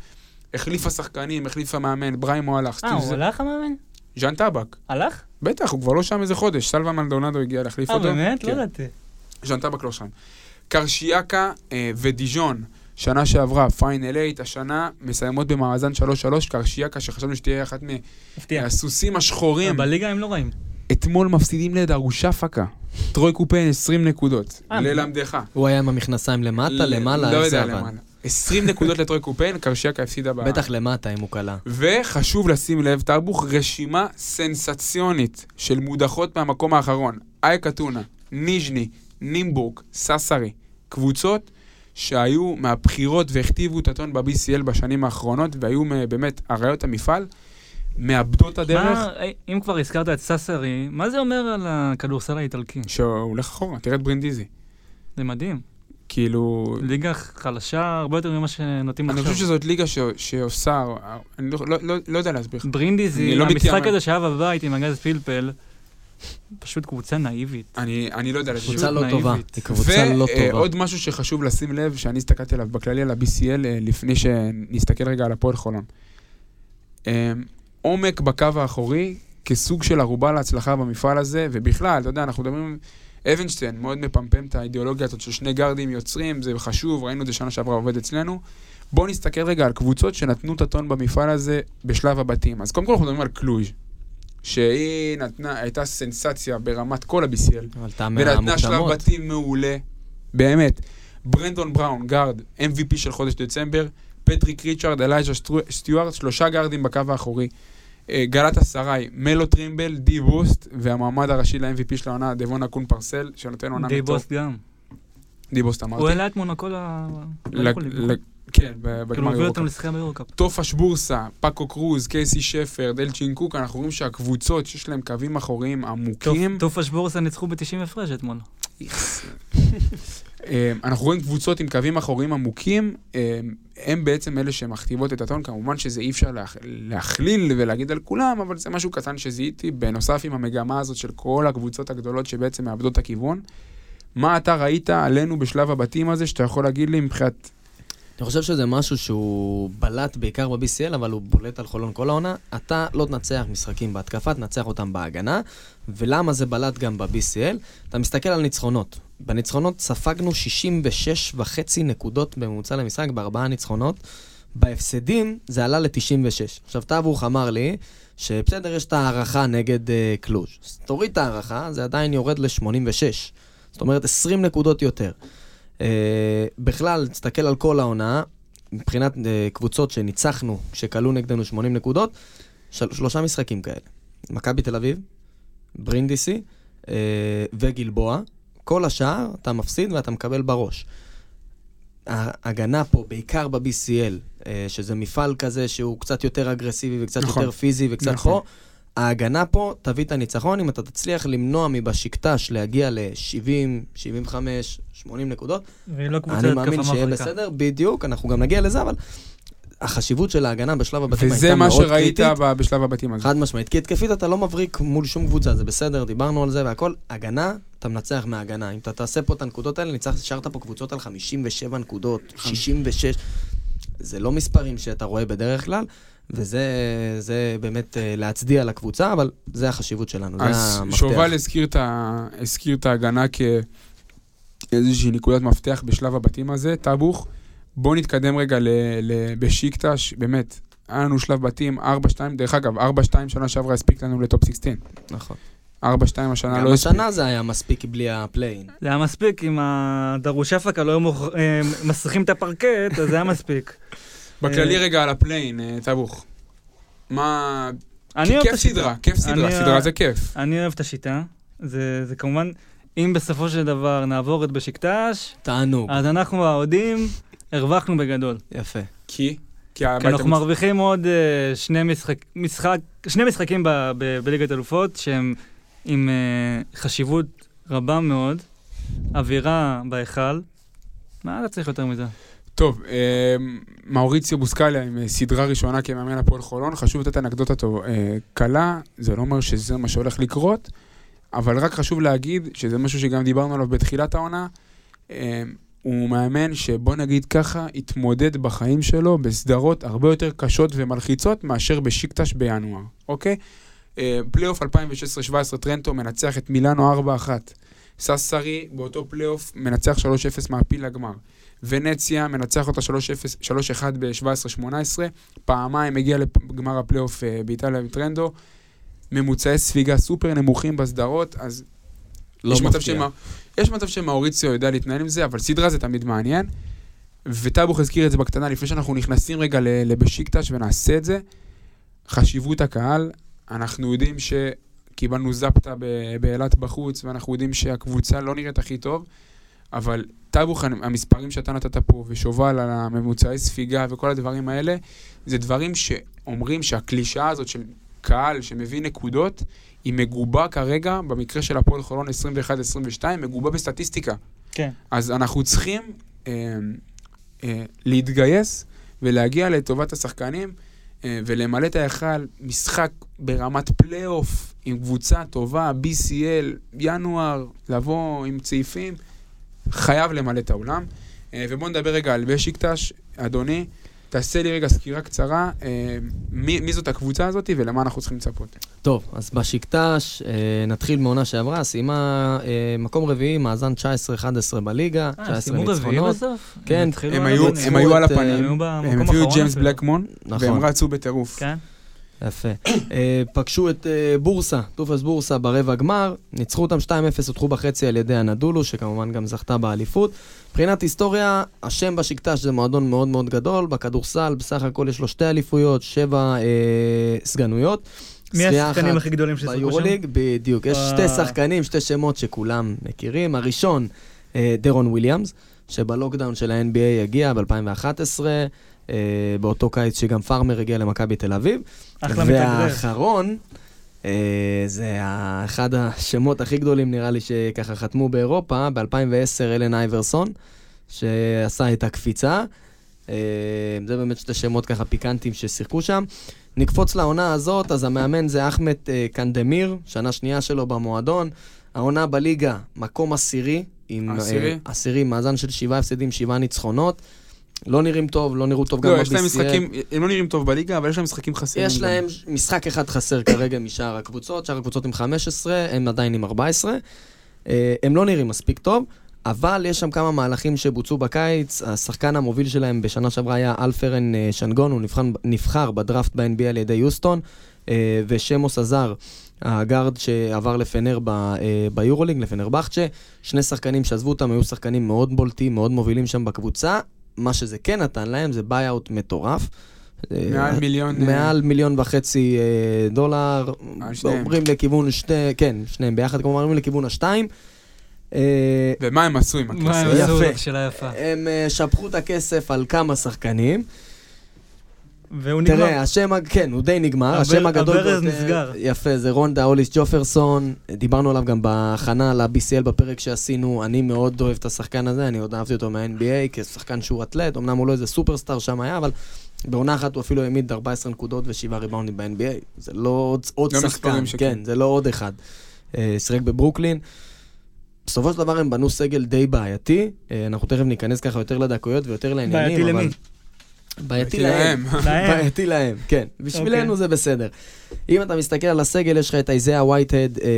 [SPEAKER 1] החליפה שחקנים, החליפה מאמן, בריימו הלך,
[SPEAKER 3] אה, הוא הלך המאמן?
[SPEAKER 1] ז'אן טבק.
[SPEAKER 3] הלך?
[SPEAKER 1] בטח, הוא כבר לא שם איזה חודש, סלווה מלדונדו הגיע להחליף
[SPEAKER 3] אה,
[SPEAKER 1] אותו.
[SPEAKER 3] באמת? לא
[SPEAKER 1] כן.
[SPEAKER 3] ידעתי.
[SPEAKER 1] ז'אן טבק לא שם. קרשיאקה אה, ודיז'ון, שנה שעברה, פיינל 8, השנה מסיימות במאזן 3-3, קרשיאקה שחשבנו שתהיה אחת. מהסוסים השחורים.
[SPEAKER 3] בליגה הם לא רעים.
[SPEAKER 1] אתמול מפסידים לדרושה פאקה. טרוי קופן 20 נקודות.
[SPEAKER 3] אה,
[SPEAKER 1] ללמדך.
[SPEAKER 4] הוא היה עם המכנסיים למטה, למעלה,
[SPEAKER 1] לא יודע? למעלה. 20 נקודות לטרוי קופן, קרשיאקה הפסידה ב...
[SPEAKER 4] בטח למטה אם הוא קלה.
[SPEAKER 1] וחשוב לשים לב, טרבוך, רשימה סנסציונית של מודחות מהמקום האחרון. אייק אתונה, ניז'ני, נימבורג, ססרי. קבוצות שהיו מהבחירות והכתיבו את הטון ב-BCL בשנים האחרונות, והיו מ- באמת אריות המפעל, מאבדות הדרך.
[SPEAKER 3] מה, אה, אם כבר הזכרת את ססרי, מה זה אומר על הכדורסל האיטלקי?
[SPEAKER 1] שהוא הולך אחורה, תראה את ברינדיזי.
[SPEAKER 3] זה מדהים.
[SPEAKER 1] כאילו,
[SPEAKER 3] ליגה חלשה הרבה יותר ממה שנוטים
[SPEAKER 1] אני
[SPEAKER 3] לחשוב.
[SPEAKER 1] חושב שזאת ליגה ש- שעושה, אני לא, לא, לא, לא יודע להסביר לך.
[SPEAKER 3] ברינדיזי,
[SPEAKER 1] אני לא
[SPEAKER 3] המשחק. הזה שהיה בבית עם הגז פלפל, פשוט קבוצה נאיבית.
[SPEAKER 1] אני, אני לא יודע להסביר.
[SPEAKER 4] קבוצה לא. טובה. קבוצה לא טובה.
[SPEAKER 1] ועוד משהו שחשוב לשים לב, שאני הסתכלתי עליו בכללי על ה-BCL, אה, לפני שנסתכל רגע על הפועל חולון. עומק בקו האחורי, כסוג של ערובה להצלחה במפעל הזה, ובכלל, אתה יודע, אנחנו מדברים... אבנשטיין מאוד מפמפם את האידיאולוגיה הזאת של שני גארדים יוצרים, זה חשוב, ראינו את זה שנה שעברה עובד אצלנו. בואו נסתכל רגע על קבוצות שנתנו את הטון במפעל הזה בשלב הבתים. אז קודם כל אנחנו מדברים על קלוז'. שהיא נתנה, הייתה סנסציה ברמת כל ה-BCL, ונתנה שלב. בתים מעולה, באמת. ברנדון בראון, guard, MVP של חודש דצמבר, פטריק ריצ'רד, אלייז'ה סטיוארט, שלושה גארדים בקו האחורי. אה, גלאטסראיי, מלו טרימבל, די בוסט, והמועמד הראשי ל-MVP של העונה, דבון אקון פרסל, שנותן עונה
[SPEAKER 3] די
[SPEAKER 1] מטוב.
[SPEAKER 3] בוסט גם.
[SPEAKER 1] די בוסט
[SPEAKER 3] הוא
[SPEAKER 1] אמרתי.
[SPEAKER 3] העלה את מונקו ל...
[SPEAKER 1] כן,
[SPEAKER 3] כאילו,
[SPEAKER 1] בגמר
[SPEAKER 3] הוא אותם. לשחייה ביורוקאפ.
[SPEAKER 1] טופש בורסה, פאקו קרוז, קייסי שפרד, אלצ'ין קוק, אנחנו רואים שהקבוצות שיש להם קווים אחוריים עמוקים,
[SPEAKER 3] טופש בורסה ניצחו ב-90 הפרש אתמול.
[SPEAKER 1] אה, אנחנו רואים קבוצות עם קווים אחוריים עמוקים, אה, הם בעצם אלה שמכתיבות את הטון, כמובן שזה אי אפשר להכ- להכליל ולהגיד על כולם, אבל זה משהו קטן שזיהיתי, בנוסף עם המגמה הזאת של כל הקבוצות הגדולות שבעצם מאבדות את הכיוון. מה אתה ראית עלינו בשלב הבתים הזה, שאתה יכול להגיד לי מבחינת...
[SPEAKER 4] אני חושב שזה משהו שהוא בלט בעיקר ב-BCL, אבל הוא בולט על חולון כל העונה. אתה לא תנצח משחקים בהתקפה, תנצח אותם בהגנה. ולמה זה בלט גם ב-BCL? אתה מסתכל על ניצחונות. בניצחונות ספגנו 66 וחצי נקודות בממוצע למשחק, בארבעה ניצחונות. בהפסדים זה עלה ל-96. עכשיו, טאבוך אמר לי שבסדר, יש את ההערכה נגד uh, קלוז'. אז תוריד את ההערכה, זה עדיין יורד ל-86. זאת אומרת, 20 נקודות יותר. Uh, בכלל, תסתכל על כל העונה, מבחינת uh, קבוצות שניצחנו, שכלו נגדנו 80 נקודות, של, שלושה משחקים כאלה. מכבי תל אביב, ברינדיסי uh, וגלבוע. כל השאר אתה מפסיד ואתה מקבל בראש. ההגנה פה, בעיקר ב-BCL, אה, שזה מפעל כזה שהוא קצת יותר אגרסיבי וקצת
[SPEAKER 1] נכון.
[SPEAKER 4] יותר פיזי וקצת
[SPEAKER 1] נכון.
[SPEAKER 4] פה, ההגנה פה תביא את הניצחון אם אתה תצליח למנוע מבשיקטש להגיע ל-70, 75, 80 נקודות.
[SPEAKER 3] והיא לא קבוצה
[SPEAKER 4] אני
[SPEAKER 3] התקפה
[SPEAKER 4] מאמין שיהיה
[SPEAKER 3] מבריקה.
[SPEAKER 4] בסדר, בדיוק, אנחנו גם נגיע לזה, אבל החשיבות של ההגנה בשלב הבתים הייתה
[SPEAKER 1] וזה מה
[SPEAKER 4] מאוד
[SPEAKER 1] שראית
[SPEAKER 4] קריטית.
[SPEAKER 1] ב- בשלב הבתים הזה.
[SPEAKER 4] חד משמעית, כי התקפית אתה לא מבריק מול שום קבוצה, זה בסדר, דיברנו על זה והכל. הגנה, אתה מנצח מההגנה. אם אתה תעשה פה את הנקודות האלה, ניצח, השארת פה קבוצות על 57 נקודות, 66. זה לא מספרים שאתה רואה בדרך כלל, וזה זה באמת אה, להצדיע לקבוצה, אבל זה החשיבות שלנו, זה
[SPEAKER 1] אז
[SPEAKER 4] המפתח.
[SPEAKER 1] שובל הזכיר את ה- הזכיר את ההגנה כאיזושהי נקודת מפתח בשלב הבתים הזה, טאבוך. בואו נתקדם רגע ל- ל- בשיקטש, באמת. היה לנו שלב בתים 4-2, דרך אגב, 4-2 שנה שעברה הספיק לנו לטופ 16.
[SPEAKER 4] נכון.
[SPEAKER 1] 4-2 השנה
[SPEAKER 4] גם
[SPEAKER 1] לא הספיק.
[SPEAKER 4] השנה זה היה מספיק בלי ה play-in.
[SPEAKER 3] זה היה מספיק, אם דרושפקה לא היו אה, מסריחים את הפרקט, אז זה היה מספיק.
[SPEAKER 1] בכללי
[SPEAKER 3] אה,
[SPEAKER 1] רגע על ה play-in, אה, טאבוך. מה...
[SPEAKER 3] אני אוהב את
[SPEAKER 1] כיף
[SPEAKER 3] השיטה.
[SPEAKER 1] סדרה, כיף סדרה, סדרה זה כיף.
[SPEAKER 3] אני אוהב את השיטה. זה זה כמובן, אם בסופו של דבר נעבור את בשיקטש,
[SPEAKER 4] תענוג.
[SPEAKER 3] אז אנחנו האוהדים הרווחנו בגדול.
[SPEAKER 4] יפה.
[SPEAKER 1] כי? כי
[SPEAKER 3] אנחנו מרוויחים עוד אה, שני, משחק, משחק, שני משחקים ב, ב, בליגת אלופות שהם עם אה, חשיבות רבה מאוד, אווירה בהיכל. מה אתה צריך יותר מזה?
[SPEAKER 1] טוב, אה, מאוריציו בוסקליה עם אה, סדרה ראשונה כמאמן הפועל חולון, חשוב לתת אנקדוטה טוב, אה, קלה, זה לא אומר שזה מה שהולך לקרות, אבל רק חשוב להגיד שזה משהו שגם דיברנו עליו בתחילת העונה, אה, הוא מאמן שבוא נגיד ככה, התמודד בחיים שלו בסדרות הרבה יותר קשות ומלחיצות מאשר בשיקטש בינואר, אוקיי? אה, פלייאוף 2016-2017 טרנטו מנצח את מילאנו 4-1. סאסרי באותו פלייאוף מנצח 3-0 מעפיל לגמר. ונציה מנצח אותה 3-0 3-1 ב-17-18, פעמיים הגיע לגמר הפלייאוף אה, באיטליה עם טרנטו, ממוצעי ספיגה סופר נמוכים בסדרות, אז
[SPEAKER 4] לא
[SPEAKER 1] יש מצב. שמה, יש מצב שמאוריציו יודע להתנהל עם זה, אבל סדרה זה תמיד מעניין. וטאבוך הזכיר את זה בקטנה, לפני שאנחנו נכנסים רגע לבשיקטש ונעשה את זה, חשיבות הקהל, אנחנו יודעים שקיבלנו זפטה באילת בחוץ, ואנחנו יודעים שהקבוצה לא נראית הכי טוב, אבל טאבוך, המספרים שאתה נתת פה, ושובל על הממוצעי ספיגה וכל הדברים האלה, זה דברים שאומרים שהקלישאה הזאת של קהל שמביא נקודות, היא מגובה כרגע, במקרה של הפועל חולון 21-22, מגובה בסטטיסטיקה.
[SPEAKER 3] כן.
[SPEAKER 1] אז אנחנו צריכים אה, אה, להתגייס ולהגיע לטובת השחקנים אה, ולמלא את ההיכל, משחק ברמת פלייאוף עם קבוצה טובה, BCL, ינואר, לבוא עם צעיפים, חייב למלא את האולם. אה, ובואו נדבר רגע על בשיקטש, אדוני, תעשה לי רגע סקירה קצרה, אה, מי, מי זאת הקבוצה הזאת ולמה אנחנו צריכים לצפות.
[SPEAKER 4] טוב, אז בשיקטש, אה, נתחיל מעונה שעברה, סיימה אה, מקום רביעי, מאזן 19-11 בליגה, 19
[SPEAKER 3] אה, סיימו רביעי
[SPEAKER 4] ניצחונות.
[SPEAKER 3] בסוף?
[SPEAKER 4] כן,
[SPEAKER 1] הם
[SPEAKER 3] על
[SPEAKER 1] היו. הם היו על הפנים, הם הביאו את ג'יימס. בלקמון,
[SPEAKER 4] נכון.
[SPEAKER 1] והם רצו בטירוף.
[SPEAKER 3] כן.
[SPEAKER 4] יפה. אה, פגשו את אה, בורסה, טופאש בורסה ברבע גמר, ניצחו אותם 2-0, הודחו בחצי על ידי אנאדולו, שכמובן גם זכתה באליפות. מבחינת היסטוריה, השם בשיקטש זה מועדון מאוד מאוד גדול, בכדורסל בסך הכל יש לו שתי אליפויות, שבע אה, סגנויות.
[SPEAKER 3] מי השחקנים הכי גדולים ששיחקו שם?
[SPEAKER 4] ביורוליג, בדיוק. יש. שתי שחקנים, שתי שמות שכולם מכירים. הראשון, אה, דרון וויליאמס, שב lockout של ה-NBA הגיע ב-2011, אה, באותו קיץ שגם פארמר הגיע למכבי תל אביב.
[SPEAKER 3] אחלה מתאגרף.
[SPEAKER 4] והאחרון, אה, זה אחד השמות הכי גדולים, נראה לי, שככה חתמו באירופה, ב-2010, אלן אייברסון, שעשה את הקפיצה. אה, זה באמת שתי שמות ככה פיקנטיים ששיחקו שם. נקפוץ לעונה הזאת, אז המאמן זה אחמד אה, קנדמיר, שנה שנייה שלו במועדון. העונה בליגה, מקום עשירי. עם,
[SPEAKER 1] עשירי?
[SPEAKER 4] אה, עשירי, מאזן של שבעה הפסדים, שבעה ניצחונות. לא נראים טוב, לא נראו טוב גם
[SPEAKER 1] לא,
[SPEAKER 4] ב-BCL.
[SPEAKER 1] יש להם משחקים, הם לא נראים טוב בליגה, אבל יש להם משחקים חסרים.
[SPEAKER 4] יש. להם משחק אחד חסר כרגע משאר הקבוצות, שאר הקבוצות עם 15, הם עדיין עם 14. אה, הם לא נראים מספיק טוב, אבל יש שם כמה מהלכים שבוצעו בקיץ. השחקן המוביל שלהם בשנה שעברה היה אלפרן אה, שנגון, הוא נבחן, נבחר בדראפט ב-NBA על ידי יוסטון, אה, ושמוס עזר, הגארד שעבר לפנר ב- ביורוליג, לפנר בכצ'ה. שני שחקנים שעזבו אותם היו שחקנים מאוד בולטים, מאוד מובילים שם בקבוצה. מה שזה כן נתן להם זה buyout מטורף. אה,
[SPEAKER 1] מעל מיליון... אה,
[SPEAKER 4] מעל מיליון וחצי אה, דולר,
[SPEAKER 1] שניהם.
[SPEAKER 4] אומרים לכיוון שתי, כן, שניהם ביחד, כלומר אומרים לכיוון השתיים. אה,
[SPEAKER 1] ומה הם עשו עם
[SPEAKER 3] מה הם
[SPEAKER 1] הכסף?
[SPEAKER 4] יפה.
[SPEAKER 3] עשו? שאלה יפה.
[SPEAKER 4] הם אה, שפכו את הכסף על כמה שחקנים.
[SPEAKER 3] והוא נגמר.
[SPEAKER 4] תראה, השם, כן, הוא די נגמר,
[SPEAKER 3] הבר-
[SPEAKER 4] השם הגדול
[SPEAKER 3] הברז נסגר.
[SPEAKER 4] יפה, זה רונדיי הוליס ג'פרסון, דיברנו עליו גם בהכנה ל-BCL בפרק שעשינו, אני מאוד אוהב את השחקן הזה, אני עוד אהבתי אותו מה-NBA כשחקן שהוא אתלט, אמנם הוא לא איזה סופרסטאר שם היה, אבל בעונה אחת הוא אפילו העמיד 14 נקודות ו-7 ריבאונדים ב-NBA, זה לא עוד, עוד
[SPEAKER 1] לא
[SPEAKER 4] שחקן,
[SPEAKER 1] שכן.
[SPEAKER 4] כן, זה לא עוד אחד. אה, שיחק בברוקלין. בסופו של דבר הם בנו סגל די בעייתי, אה, אנחנו תכף ניכנס ככה יותר לדקויות ויותר לעניינים,
[SPEAKER 3] בעייתי
[SPEAKER 4] אבל...
[SPEAKER 3] למי?
[SPEAKER 4] בעייתי להם. בעייתי להם, כן. בשבילנו
[SPEAKER 3] אוקיי.
[SPEAKER 4] זה בסדר. אם אתה מסתכל על הסגל, יש לך את איזאה וייטהד אה,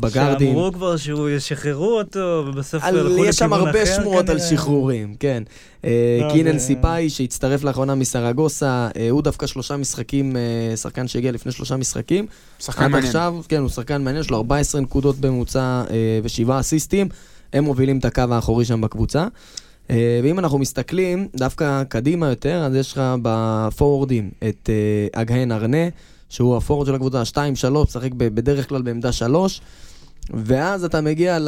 [SPEAKER 4] בגארדים.
[SPEAKER 3] שאמרו כבר שהוא ישחררו אותו, ובסוף הלכו
[SPEAKER 4] יש שם
[SPEAKER 3] לכיוון
[SPEAKER 4] הרבה
[SPEAKER 3] אחר
[SPEAKER 4] שמועות על. שחרורים, כן. אה,
[SPEAKER 3] לא,
[SPEAKER 4] קינן סיפאי, שהצטרף לאחרונה מסרגוסה, אה, הוא דווקא שלושה משחקים, שחקן שהגיע לפני שלושה משחקים.
[SPEAKER 1] שחקן
[SPEAKER 4] עד
[SPEAKER 1] מעניין.
[SPEAKER 4] עכשיו, כן, הוא שחקן מעניין, יש לו 14 נקודות בממוצע ושבעה אסיסטים. הם מובילים את הקו האחורי שם בקבוצה. אה, ואם אנחנו מסתכלים דווקא קדימה יותר, אז יש לך בפורורדים את אה, אגהן ארנה, שהוא ה forward של הקבוצה, 2-3, משחק בדרך כלל בעמדה 3, ואז אתה מגיע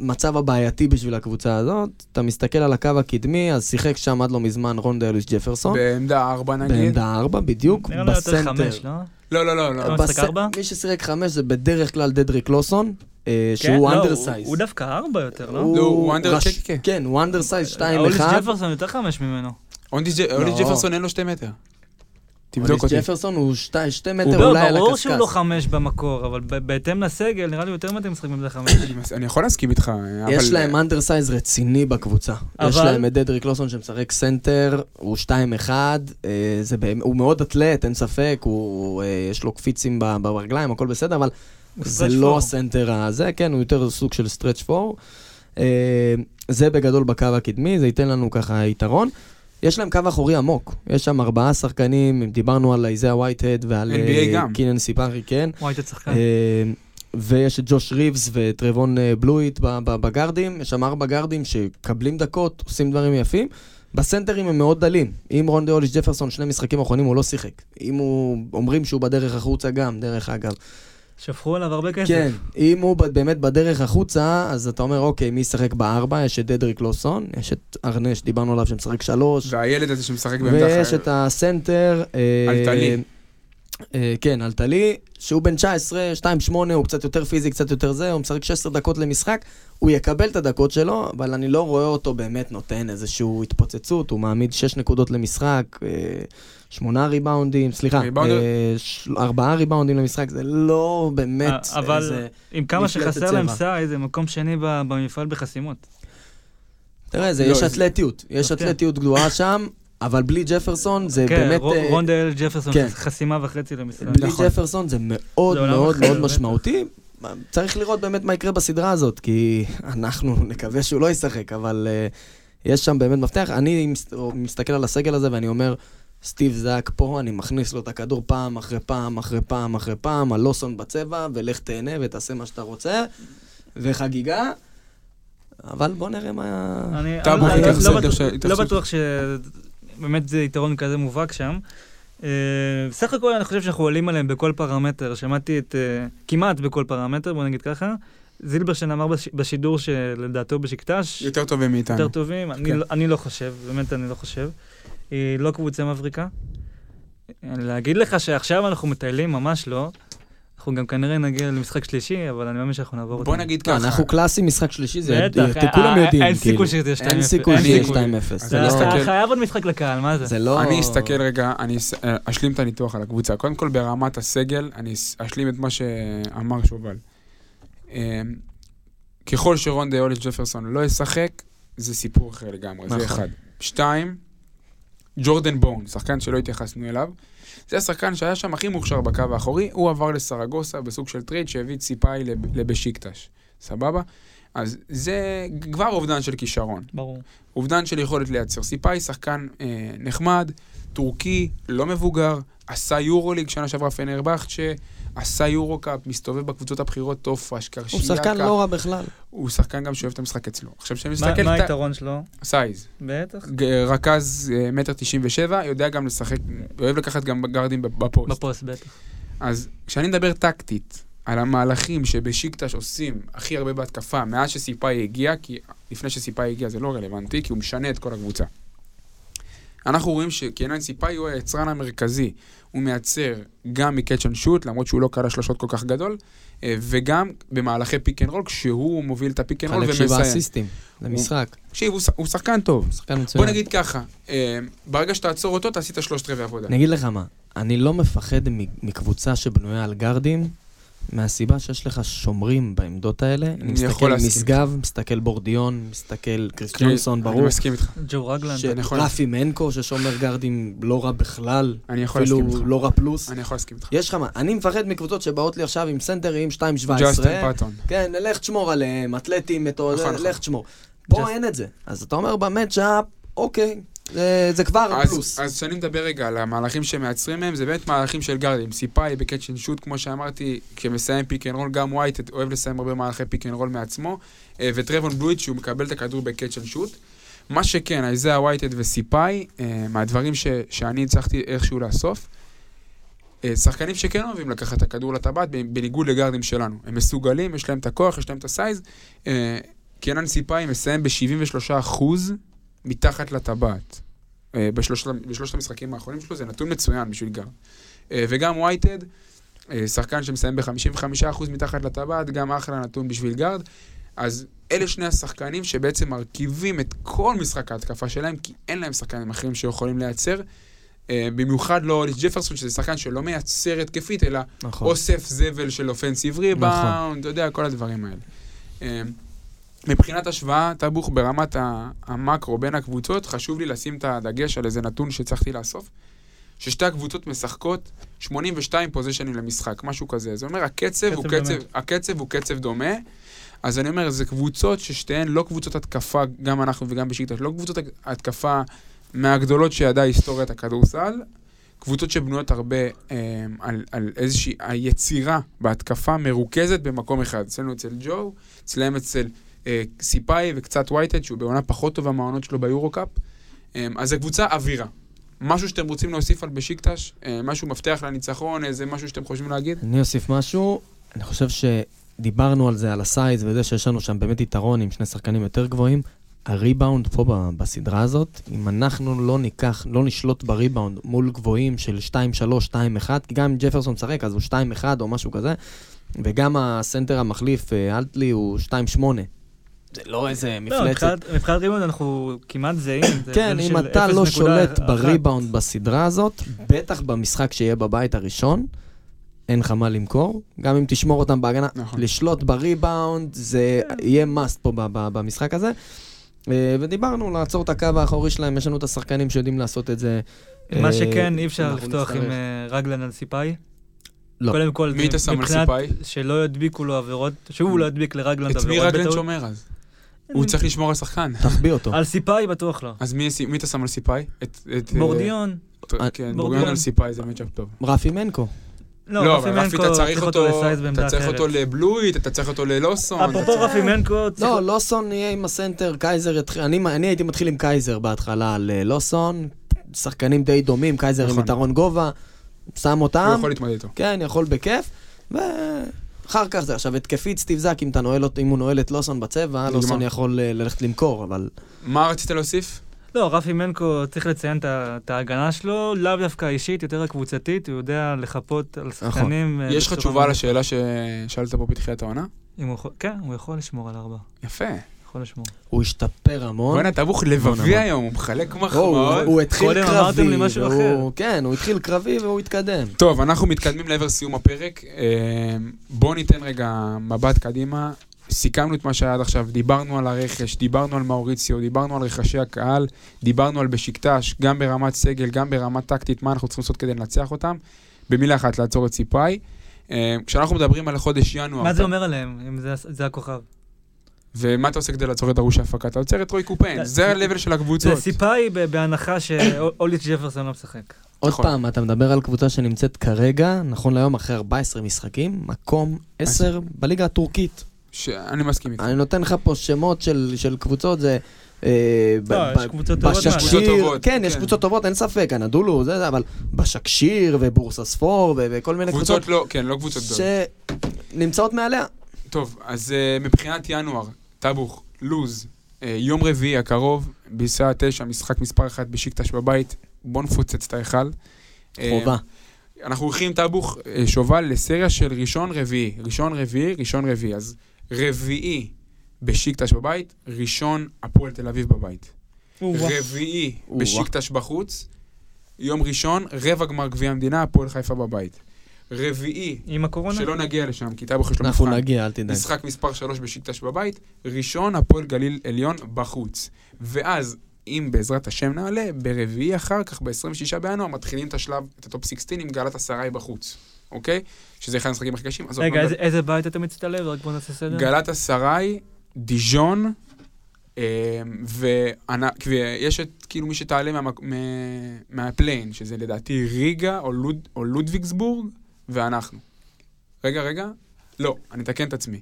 [SPEAKER 4] למצב הבעייתי בשביל הקבוצה הזאת. אתה מסתכל על הקו הקדמי, אז שיחק שם עד לא מזמן רונדיי הוליס ג'פרסון.
[SPEAKER 1] בעמדה 4 נגיד.
[SPEAKER 4] בעמדה 4, בדיוק, בסנטר.
[SPEAKER 3] לא?
[SPEAKER 1] לא, לא, לא, לא.
[SPEAKER 3] לא. ארבע?
[SPEAKER 4] מי ששיחק 5 זה בדרך כלל דדריק לוסון? שהוא
[SPEAKER 3] לא,
[SPEAKER 4] under
[SPEAKER 3] הוא-
[SPEAKER 4] size.
[SPEAKER 3] הוא דווקא ארבע יותר, לא?
[SPEAKER 1] לא, הוא under-
[SPEAKER 4] רש-
[SPEAKER 1] כן, כן.
[SPEAKER 4] כן, הוא undersize 2-1.
[SPEAKER 3] הוליס ג'פרסון יותר חמש ממנו.
[SPEAKER 1] הוליס ג'- הוליס
[SPEAKER 4] לא.
[SPEAKER 1] ג'פרסון אין לו שתי מטר. תבדוק אותי.
[SPEAKER 4] ג'פרסון הוא 2
[SPEAKER 3] הוא
[SPEAKER 4] מטר
[SPEAKER 3] לא,
[SPEAKER 4] אולי על
[SPEAKER 3] ברור שהוא לא
[SPEAKER 4] הקשקש.
[SPEAKER 3] חמש במקור, אבל בהתאם לסגל, נראה לי יותר מתאים לשחק בעמדה חמש.
[SPEAKER 1] אני יכול להסכים איתך, אבל...
[SPEAKER 4] יש להם undersize רציני בקבוצה. יש להם את דדריק לוסון שמשחק סנטר, הוא 2-1, אה, הוא מאוד אתלט, אין ספק, אה, יש לו קפיצים ב- ברגליים, הכל בסדר, אבל זה לא. הסנטר הזה, כן, הוא יותר סוג של stretch four. זה בגדול בקו הקדמי, זה ייתן לנו ככה יתרון. יש להם קו אחורי עמוק, יש שם ארבעה שחקנים, דיברנו על איזאה וייטהד ועל אה. קינן סיפארי, כן.
[SPEAKER 3] אתה שחקן.
[SPEAKER 4] אה, ויש את ג'וש ריבס וטרבון אה, בלואיט ב- ב- בגארדים, יש שם ארבע גארדים שמקבלים דקות, עושים דברים יפים. בסנטרים הם מאוד דלים. אם רון דיוליש ג'פרסון שני משחקים האחרונים הוא לא שיחק. אם הוא, אומרים שהוא בדרך החוצה גם, דרך אגב.
[SPEAKER 3] שפכו עליו הרבה כסף.
[SPEAKER 4] כן, אם הוא באמת בדרך החוצה, אז אתה אומר, אוקיי, מי ישחק בארבע? יש את דדריק לוסון, יש את ארנש, דיברנו עליו שמשחק שלוש,
[SPEAKER 1] והילד הזה שמשחק בעמדה
[SPEAKER 4] ויש
[SPEAKER 1] אחרת.
[SPEAKER 4] את הסנטר... אה,
[SPEAKER 1] אלטלי.
[SPEAKER 4] אה, כן, אלטלי, שהוא בן 19, 2-8, הוא קצת יותר פיזי, קצת יותר זה, הוא משחק 16 דקות למשחק, הוא יקבל את הדקות שלו, אבל אני לא רואה אותו באמת נותן איזושהי התפוצצות, הוא מעמיד 6 נקודות למשחק, 8 ריבאונדים, סליחה, אה, 4 ריבאונדים למשחק, זה לא באמת
[SPEAKER 3] אה, אבל
[SPEAKER 4] איזה...
[SPEAKER 3] עם כמה שחסר להם. size, זה מקום שני ב- במפעל בחסימות.
[SPEAKER 4] תראה, זה,
[SPEAKER 1] לא,
[SPEAKER 4] יש אתלטיות, יש
[SPEAKER 3] כן.
[SPEAKER 4] אתלטיות גדולה שם, אבל בלי ג'פרסון זה
[SPEAKER 3] כן,
[SPEAKER 4] באמת... אה,
[SPEAKER 3] רונדיי ג'פרסון,
[SPEAKER 4] כן.
[SPEAKER 3] חסימה וחצי למשחק.
[SPEAKER 4] בלי
[SPEAKER 1] נכון.
[SPEAKER 4] ג'פרסון זה מאוד
[SPEAKER 3] זה
[SPEAKER 4] מאוד מאוד. משמעותי. צריך לראות באמת מה יקרה בסדרה הזאת, כי אנחנו נקווה שהוא לא ישחק, אבל אה, יש שם באמת מפתח. אני מס- מסתכל על הסגל הזה ואני אומר, סטיב זאק פה, אני מכניס לו את הכדור פעם אחרי פעם אחרי פעם אחרי פעם, הלוסון בצבע, ולך תהנה ותעשה מה שאתה רוצה, וחגיגה. אבל בוא נראה מה...
[SPEAKER 3] אני לא בטוח- לא. בטוח שבאמת זה יתרון כזה מובהק שם. אה, בסך הכל אני חושב שאנחנו עולים עליהם בכל פרמטר. שמעתי את... אה, כמעט בכל פרמטר, בוא נגיד ככה. זילברשטיין אמר בש- בשידור שלדעתו בשקטש
[SPEAKER 1] יותר טובים מאיתנו.
[SPEAKER 3] יותר טובים. אני
[SPEAKER 1] כן.
[SPEAKER 3] לא- אני לא חושב, באמת אני לא חושב. היא לא קבוצה מבריקה. להגיד לך שעכשיו אנחנו מטיילים, ממש לא. אנחנו גם כנראה נגיע למשחק שלישי, אבל אני מאמין שאנחנו נעבור
[SPEAKER 1] בוא
[SPEAKER 3] אותו.
[SPEAKER 1] נגיד
[SPEAKER 4] לא,
[SPEAKER 1] ככה.
[SPEAKER 4] אנחנו קלאסי משחק שלישי, זה זה- כולם
[SPEAKER 3] אה,
[SPEAKER 4] יודעים,
[SPEAKER 3] אין
[SPEAKER 4] כאילו.
[SPEAKER 3] סיכוי שזה 2-0.
[SPEAKER 4] אין סיכוי
[SPEAKER 3] אין
[SPEAKER 4] שיהיה
[SPEAKER 3] סיכוי.
[SPEAKER 4] 2-0.
[SPEAKER 1] אז
[SPEAKER 4] זה
[SPEAKER 1] אני
[SPEAKER 4] לא-
[SPEAKER 3] חייב עוד משחק לקהל, מה זה?
[SPEAKER 4] זה לא...
[SPEAKER 1] אני אסתכל רגע, אני אה, אשלים את הניתוח על הקבוצה. קודם כל, ברמת הסגל, אני אשלים את מה שאמר שובל. אה, ככל שרון דיולס ג'פרסון לא ישחק, זה סיפור אחר לגמרי, זה
[SPEAKER 4] נכון.
[SPEAKER 1] אחד. שתיים, ג'ורדן בון, שחקן שלא התייחסנו אליו. זה השחקן שהיה שם הכי מוכשר בקו האחורי, הוא עבר לסרגוסה בסוג של trade שהביא את סיפאי לב- לבשיקטש. סבבה? אז זה כבר אובדן של כישרון.
[SPEAKER 3] ברור.
[SPEAKER 1] אובדן של יכולת לייצר. סיפאי שחקן אה, נחמד, טורקי, לא מבוגר, עשה יורוליג שנה שעברה פנרבכצ'ה, עשה יורו-קאפ, מסתובב בקבוצות הבכירות, טופאש,
[SPEAKER 4] הוא
[SPEAKER 1] קרשיאקה.
[SPEAKER 4] שחקן לא רע בכלל.
[SPEAKER 1] הוא שחקן גם שאוהב את המשחק אצלו. עכשיו, כשאני
[SPEAKER 3] מה
[SPEAKER 1] מסתכל...
[SPEAKER 3] מה היתרון שלו?
[SPEAKER 1] size.
[SPEAKER 3] בטח.
[SPEAKER 1] רכז אה, מטר תשעים ושבע, יודע גם לשחק, אוהב לקחת גם גארדים בפוסט.
[SPEAKER 3] בפוסט, בטח.
[SPEAKER 1] אז כשאני מדבר טקטית על המהלכים שבשיקטש עושים הכי הרבה בהתקפה מאז שסיפאי הגיע, כי לפני שסיפאי הגיע זה לא רלוונטי, כי הוא משנה את כל הקבוצה. אנחנו רואים שקנן סיפאי הוא היצרן המרכזי. הוא מייצר גם מ catch and shoot, למרות שהוא לא קלע שלושות כל כך גדול, אה, וגם במהלכי pick and roll, כשהוא מוביל את ה pick and roll
[SPEAKER 4] חלק שבעה
[SPEAKER 1] ומסיים.
[SPEAKER 4] אסיסטים למשחק.
[SPEAKER 1] תקשיב, הוא הוא שחקן טוב.
[SPEAKER 4] שחקן מצוין.
[SPEAKER 1] בוא נגיד ככה, אה, ברגע שתעצור אותו, תעשי את השלושת רבעי עבודה.
[SPEAKER 4] אני אגיד לך מה, אני לא מפחד מקבוצה שבנויה על גארדים, מהסיבה שיש לך שומרים בעמדות האלה. אני מסתכל. משגב, מסתכל בורדיון, מסתכל כריס
[SPEAKER 1] קרי-
[SPEAKER 4] ג'ונסון, ברור.
[SPEAKER 1] אני מסכים איתך.
[SPEAKER 3] ג'ו רגלנד.
[SPEAKER 1] אני יכול-
[SPEAKER 4] רפי מנקו ששומר גארדים לא רע בכלל,
[SPEAKER 1] אני יכול להסכים
[SPEAKER 4] אפילו
[SPEAKER 1] איתך.
[SPEAKER 4] לא רע פלוס.
[SPEAKER 1] אני יכול להסכים איתך.
[SPEAKER 4] יש לך מה, אני מפחד מקבוצות שבאות לי עכשיו עם סנטרים 2.17.
[SPEAKER 1] ג'סטין פאטון.
[SPEAKER 4] כן, לך תשמור עליהם, אתלטים,
[SPEAKER 1] נכון, נכון.
[SPEAKER 4] לך תשמור. פה אין את זה. אז אתה אומר ב matchup, אוקיי, זה- זה כבר
[SPEAKER 1] אז-
[SPEAKER 4] פלוס.
[SPEAKER 1] אז כשאני מדבר רגע על המהלכים שמייצרים מהם, זה באמת מהלכים של גארדים. סיפאי ב catch and shoot, כמו שאמרתי, כשמסיים pick and roll, גם ווייט אוהב לסיים הרבה מהלכי pick and roll מעצמו, אה, וטרבון בלויט שהוא מקבל את הכדור ב catch and shoot. מה שכן, אייזאה ווייטהד וסיפאי, מהדברים ש, שאני הצלחתי איכשהו לאסוף, אה, שחקנים שכן אוהבים לקחת את הכדור לטבעת, בניגוד לגארדים שלנו. הם מסוגלים, יש להם את הכוח, יש להם את ה size. קנן סיפאי מסיים ב-73% מתחת לטבעת. אה, בשלושת, בשלושת המשחקים האחרונים שלו, זה נתון מצוין בשביל גארד. אה, וגם ווייטהד, אה, שחקן שמסיים ב-55% מתחת לטבעת, גם אחלה נתון בשביל גארד. אז אלה שני השחקנים שבעצם מרכיבים את כל משחק ההתקפה שלהם, כי אין להם שחקנים אחרים שיכולים לייצר. במיוחד לא אוליס ג'פרסון, שזה שחקן שלא מייצר התקפית, אלא
[SPEAKER 4] נכון.
[SPEAKER 1] אוסף זבל של אופנסיב ריבאונד, אתה יודע, כל הדברים האלה. מבחינת השוואה, טבוך ברמת המקרו בין הקבוצות, חשוב לי לשים את הדגש על איזה נתון שהצלחתי לאסוף, ששתי הקבוצות משחקות 82 פוזיישנים למשחק, משהו כזה. זה אומר, הקצב, הוא
[SPEAKER 3] קצב.
[SPEAKER 1] הקצב הוא קצב דומה. אז אני אומר, זה קבוצות ששתיהן לא קבוצות התקפה, גם אנחנו וגם בשקטה, לא קבוצות התקפה מהגדולות שידעה היסטוריית הכדורסל, קבוצות שבנויות הרבה אה, על, על איזושהי, היצירה בהתקפה מרוכזת במקום אחד. אצלנו אצל ג'ו, אצלם אצל סיפאי וקצת וייטד, שהוא בעונה פחות טובה מהעונות שלו ביורו-קאפ. אה, אז זו קבוצה אווירה. משהו שאתם רוצים להוסיף על בשיקטש? אה, משהו מפתח לניצחון? איזה משהו שאתם חושבים להגיד?
[SPEAKER 4] אני אוסיף משהו, אני חושב שדיברנו על זה, על הסייז וזה שיש לנו שם באמת יתרון עם שני שחקנים יותר גבוהים. הריבאונד פה בסדרה הזאת, אם אנחנו לא ניקח, לא נשלוט בריבאונד מול גבוהים של 2-3, 2-1, כי גם אם ג'פרסון משחק אז הוא 2-1 או משהו כזה, וגם הסנטר המחליף, אה, אלטלי, הוא 2-8. זה לא איזה
[SPEAKER 3] לא,
[SPEAKER 4] מפלצת.
[SPEAKER 3] מבחינת- מבחינת ריבאונד אנחנו כמעט זהים. זה
[SPEAKER 4] כן, אם אתה לא
[SPEAKER 3] 0.1.
[SPEAKER 4] שולט בריבאונד בסדרה הזאת, בטח במשחק שיהיה בבית הראשון, אין לך מה למכור. גם אם תשמור אותם בהגנה,
[SPEAKER 1] נכון.
[SPEAKER 4] לשלוט בריבאונד זה יהיה must פה במשחק הזה. אה, ודיברנו, לעצור את הקו האחורי שלהם, יש לנו את השחקנים שיודעים לעשות את זה.
[SPEAKER 3] מה
[SPEAKER 4] אה,
[SPEAKER 3] שכן, אי אפשר לפתוח עם. אה, רגלן על סיפאי.
[SPEAKER 4] לא.
[SPEAKER 3] קודם כל,
[SPEAKER 1] מי אתה שם על
[SPEAKER 3] מבחינת
[SPEAKER 1] סיפאי?
[SPEAKER 3] שלא ידביקו לו עבירות, שהוא לא ידביק לרגלן את
[SPEAKER 1] את מי רגלן. שומר אז? הוא צריך לשמור על שחקן.
[SPEAKER 4] תחביא אותו.
[SPEAKER 3] על סיפאי בטוח לא.
[SPEAKER 1] אז מי, מי אתה שם על סיפאי? את, אה,
[SPEAKER 3] בורדיון,
[SPEAKER 4] אה,
[SPEAKER 1] כן.
[SPEAKER 3] בורגוניון
[SPEAKER 1] על סיפאי זה מצ'אפ טוב.
[SPEAKER 4] רפי מנקו.
[SPEAKER 3] לא,
[SPEAKER 1] לא,
[SPEAKER 3] רפי מנקו
[SPEAKER 1] אתה צריך אותו,
[SPEAKER 3] לסייז בעמדה
[SPEAKER 1] אתה צריך
[SPEAKER 3] אחרת.
[SPEAKER 1] אותו לבלויט, אתה צריך אותו ללוסון.
[SPEAKER 3] אפרופו רפי מנקו,
[SPEAKER 4] לא, לוסון יהיה עם הסנטר, קייזר. אני, אני הייתי מתחיל עם קייזר בהתחלה על אה, לוסון, שחקנים די דומים, קייזר עם
[SPEAKER 1] נכון.
[SPEAKER 4] יתרון גובה, שם
[SPEAKER 1] הוא
[SPEAKER 4] אותם,
[SPEAKER 1] יכול להתמודד איתו.
[SPEAKER 4] כן, יכול בכיף, ואחר כך זה עכשיו התקפית סטיב זק, אם, נועל, אם הוא נועל את לוסון בצבע. לוסון יכול אה, ללכת למכור, אבל...
[SPEAKER 1] מה רצית להוסיף?
[SPEAKER 3] לא, רפי מנקו, צריך לציין את ההגנה שלו, לאו דווקא אישית, יותר הקבוצתית, הוא יודע לחפות על שחקנים. אה,
[SPEAKER 1] נכון. יש לך תשובה לשאלה ששאלת פה בתחילת העונה?
[SPEAKER 3] כן, הוא יכול לשמור על ארבע.
[SPEAKER 1] יפה.
[SPEAKER 3] יכול לשמור.
[SPEAKER 4] הוא השתפר המון.
[SPEAKER 1] בוא'נה,
[SPEAKER 4] המון,
[SPEAKER 1] לבבי. היום, הוא מחלק מחמאות.
[SPEAKER 4] הוא התחיל
[SPEAKER 3] קודם
[SPEAKER 4] קרבי,
[SPEAKER 3] אמרתם לי משהו
[SPEAKER 4] והוא-
[SPEAKER 3] אחר.
[SPEAKER 4] כן, הוא התחיל קרבי והוא התקדם.
[SPEAKER 1] טוב, אנחנו מתקדמים לעבר סיום הפרק. אה, בואו ניתן רגע מבט קדימה. סיכמנו את מה שהיה עד עכשיו, דיברנו על הרכש, דיברנו על מאוריציו, דיברנו על רכשי הקהל, דיברנו על בשקטש, גם ברמת סגל, גם ברמת טקטית, מה אנחנו צריכים לעשות כדי לנצח אותם. במילה אחת, לעצור את סיפאי. אה, כשאנחנו מדברים על חודש ינואר,
[SPEAKER 3] מה זה אומר עליהם, אם זה- זה הכוכב?
[SPEAKER 1] ומה אתה עושה כדי לעצור את דרוש ההפקה? אתה עוצר את רוי קופיין, זה ה-level של הקבוצות.
[SPEAKER 3] סיפאי ב- בהנחה שאוליץ' ג'פרסון לא משחק.
[SPEAKER 4] עוד
[SPEAKER 1] נכון.
[SPEAKER 4] פעם, אתה מדבר על קבוצה שנמצאת כרגע, נכון להיום, אחרי 14 משחקים, מקום 10 בליגה הטורקית.
[SPEAKER 1] שאני מסכים איתך.
[SPEAKER 4] אני נותן לך פה שמות של, של קבוצות, זה... אה,
[SPEAKER 3] לא,
[SPEAKER 4] בשקשיר, כן, יש
[SPEAKER 1] כן.
[SPEAKER 4] קבוצות טובות, אין ספק, הנדולו, זה, זה, אבל בשקשיר ובורסה ספור וכל מיני קבוצות
[SPEAKER 1] קבוצות לא, כן, לא קבוצות גדולות.
[SPEAKER 4] שנמצאות מעליה.
[SPEAKER 1] טוב, אז uh, מבחינת ינואר, טאבוך, לוז, uh, יום רביעי הקרוב, ביסה 9, משחק מספר 1 בשיקטש בבית, בוא נפוצץ את ההיכל. אה,
[SPEAKER 4] חובה.
[SPEAKER 1] אנחנו הולכים טאבוך אה, שובל לסריה של ראשון רביעי. ראשון רביעי, ראשון רביעי. אז רביעי בשיקטש בבית, ראשון הפועל תל אביב בבית. רביעי. בשיקטש בחוץ, יום ראשון, רבע גמר גביע המדינה, הפועל חיפה בבית. רביעי,
[SPEAKER 3] עם הקורונה?
[SPEAKER 1] שלא נגיע לשם, כי טאבוך יש לו
[SPEAKER 4] אנחנו. נגיע, אל תדאג.
[SPEAKER 1] משחק מספר 3 בשיקטש בבית, ראשון הפועל גליל עליון בחוץ. ואז, אם בעזרת השם נעלה, ברביעי אחר כך, ב-26 בינואר, מתחילים את השלב, את הטופ 16 עם גלאטסראיי בחוץ, אוקיי? שזה אחד המשחקים הכי קשים.
[SPEAKER 3] רגע,
[SPEAKER 1] לא
[SPEAKER 3] איזה- איזה בית אתה מצטלב? רק בוא נעשה סדר.
[SPEAKER 1] גלאטסראיי, דיז'ון, ואנ- ויש את, כאילו, מי שתעלה מה- מהפליין, שזה לדעתי ריגה או, לוד, או לודוויגסבורג, ואנחנו. רגע, רגע, לא, אני אתקן את עצמי.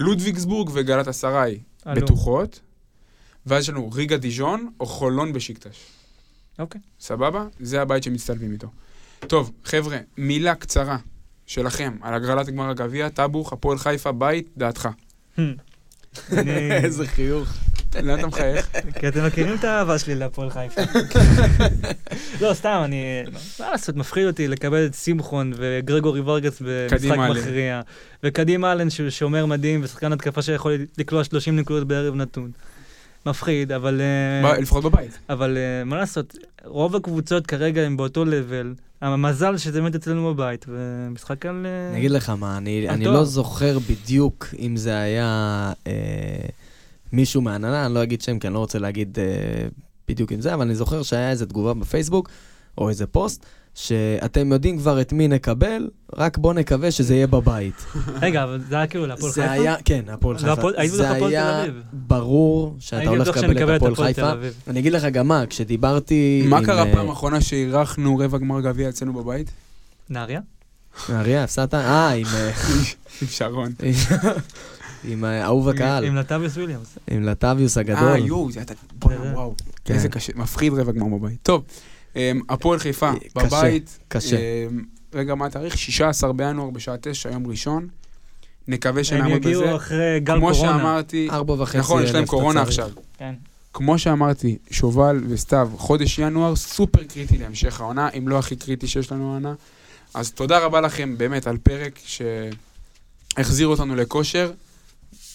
[SPEAKER 1] לודוויגסבורג וגלת אסריי. בטוחות, ואז יש לנו ריגה דיז'ון או חולון בשיקטש.
[SPEAKER 3] אוקיי.
[SPEAKER 1] סבבה? זה הבית שמצטלבים איתו. טוב, חבר'ה, מילה קצרה שלכם על הגרלת גמר הגביע, טאבוך, הפועל חיפה, בית, דעתך.
[SPEAKER 4] איזה חיוך.
[SPEAKER 1] לאן אתה מחייך?
[SPEAKER 3] כי אתם מכירים את האהבה שלי להפועל חיפה. לא, סתם, אני... מה לעשות, מפחיד אותי לקבל את שמחון וגרגורי ורגס במשחק. מכריע. וקדימה אלן שהוא שומר מדהים ושחקן התקפה שיכול לקלוע 30 נקודות בערב נתון. מפחיד, אבל... אה,
[SPEAKER 1] לפחות בבית.
[SPEAKER 3] אבל אה, מה לעשות, רוב הקבוצות כרגע הם באותו לבל. המזל שזה באמת אצלנו בבית, ומשחק על... אה,
[SPEAKER 4] אני אגיד לך מה, אני. לא זוכר בדיוק אם זה היה אה, מישהו מהנהלה, אני לא אגיד שם כי אני לא רוצה להגיד אה, בדיוק עם זה, אבל אני זוכר שהיה איזו תגובה בפייסבוק, או איזה פוסט, שאתם יודעים כבר את מי נקבל, רק בואו נקווה שזה יהיה בבית.
[SPEAKER 3] רגע, אבל זה היה כאילו להפועל
[SPEAKER 4] זה
[SPEAKER 3] חיפה?
[SPEAKER 4] היה, כן, הפועל
[SPEAKER 3] זה
[SPEAKER 4] חיפה. זה היה. ברור שאתה הולך לקבל את הפועל חיפה. אני אגיד לך גם מה, כשדיברתי
[SPEAKER 1] מה
[SPEAKER 4] עם,
[SPEAKER 1] קרה
[SPEAKER 4] אה,
[SPEAKER 1] פעם אחרונה שאירחנו רבע גמר גביע אצלנו בבית?
[SPEAKER 3] נהריה?
[SPEAKER 4] נהריה, הפסדת? אה, עם... אה,
[SPEAKER 1] עם שרון.
[SPEAKER 4] עם אה, אהוב הקהל,
[SPEAKER 3] עם נתביוס וויליאמס.
[SPEAKER 4] עם לטביוס הגדול.
[SPEAKER 1] אה, יואו, זה. בואנה,
[SPEAKER 3] זה-
[SPEAKER 1] וואו.
[SPEAKER 4] כן.
[SPEAKER 1] איזה קשה, מפחיד רבע גמר בבית. טוב, אמ, הפועל חיפה,
[SPEAKER 4] קשה,
[SPEAKER 1] בבית.
[SPEAKER 4] קשה.
[SPEAKER 1] אמ, רגע, מה התאריך? 16 בינואר בשעה 9, יום ראשון. נקווה
[SPEAKER 3] הם
[SPEAKER 1] שנעמוד בזה.
[SPEAKER 3] יגיעו אחרי גל
[SPEAKER 1] כמו
[SPEAKER 3] קורונה.
[SPEAKER 1] שאמרתי,
[SPEAKER 4] ארבע וחצי
[SPEAKER 1] נכון, יש להם
[SPEAKER 4] אלף
[SPEAKER 1] קורונה. עכשיו.
[SPEAKER 3] כן.
[SPEAKER 1] כמו שאמרתי, שובל וסתיו, חודש ינואר סופר קריטי להמשך העונה, אם לא הכי קריטי שיש לנו העונה. אז תודה רבה לכם באמת על פרק שהחזיר אותנו לכושר.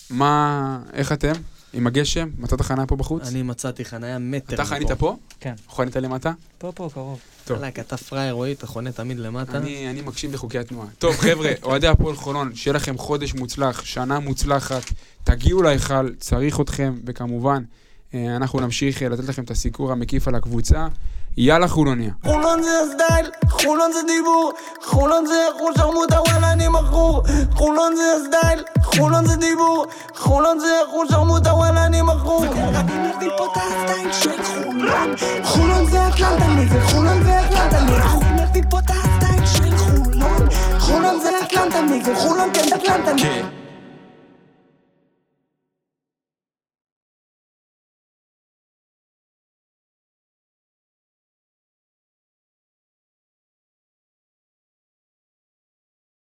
[SPEAKER 1] מה, איך אתם? עם הגשם? מצאת חניה פה בחוץ?
[SPEAKER 4] אני מצאתי חניה מטר
[SPEAKER 1] אתה חנית פה?
[SPEAKER 3] כן.
[SPEAKER 1] חנית למטה?
[SPEAKER 3] פה, פה, קרוב.
[SPEAKER 1] טוב.
[SPEAKER 4] וואלכ, אתה פראייר, רועי, אתה חונה תמיד למטה.
[SPEAKER 1] אני, אני מקשיב לחוקי התנועה. טוב, חבר'ה, אוהדי הפועל חולון, שיהיה לכם חודש מוצלח, שנה מוצלחת, תגיעו להיכל, צריך אתכם, וכמובן, אה, אנחנו נמשיך אה, לתת לכם את הסיקור המקיף על הקבוצה. יאללה חולוניה.
[SPEAKER 2] חולון זה הסטייל, חולון זה דיבור, חולון זה אחוז שרמוטה וואלה אני מכור. חולון זה הסטייל, חולון זה דיבור, חולון זה אחוז שרמוטה וואלה אני מכור. אני מביא פה את הסטייל של חולון. חולון זה אטלנטה, אני זה
[SPEAKER 4] אטלנטה נגו אני מביא פה את הסטייל של חולון. חולון זה אטלנטה חולון כן אטלנטה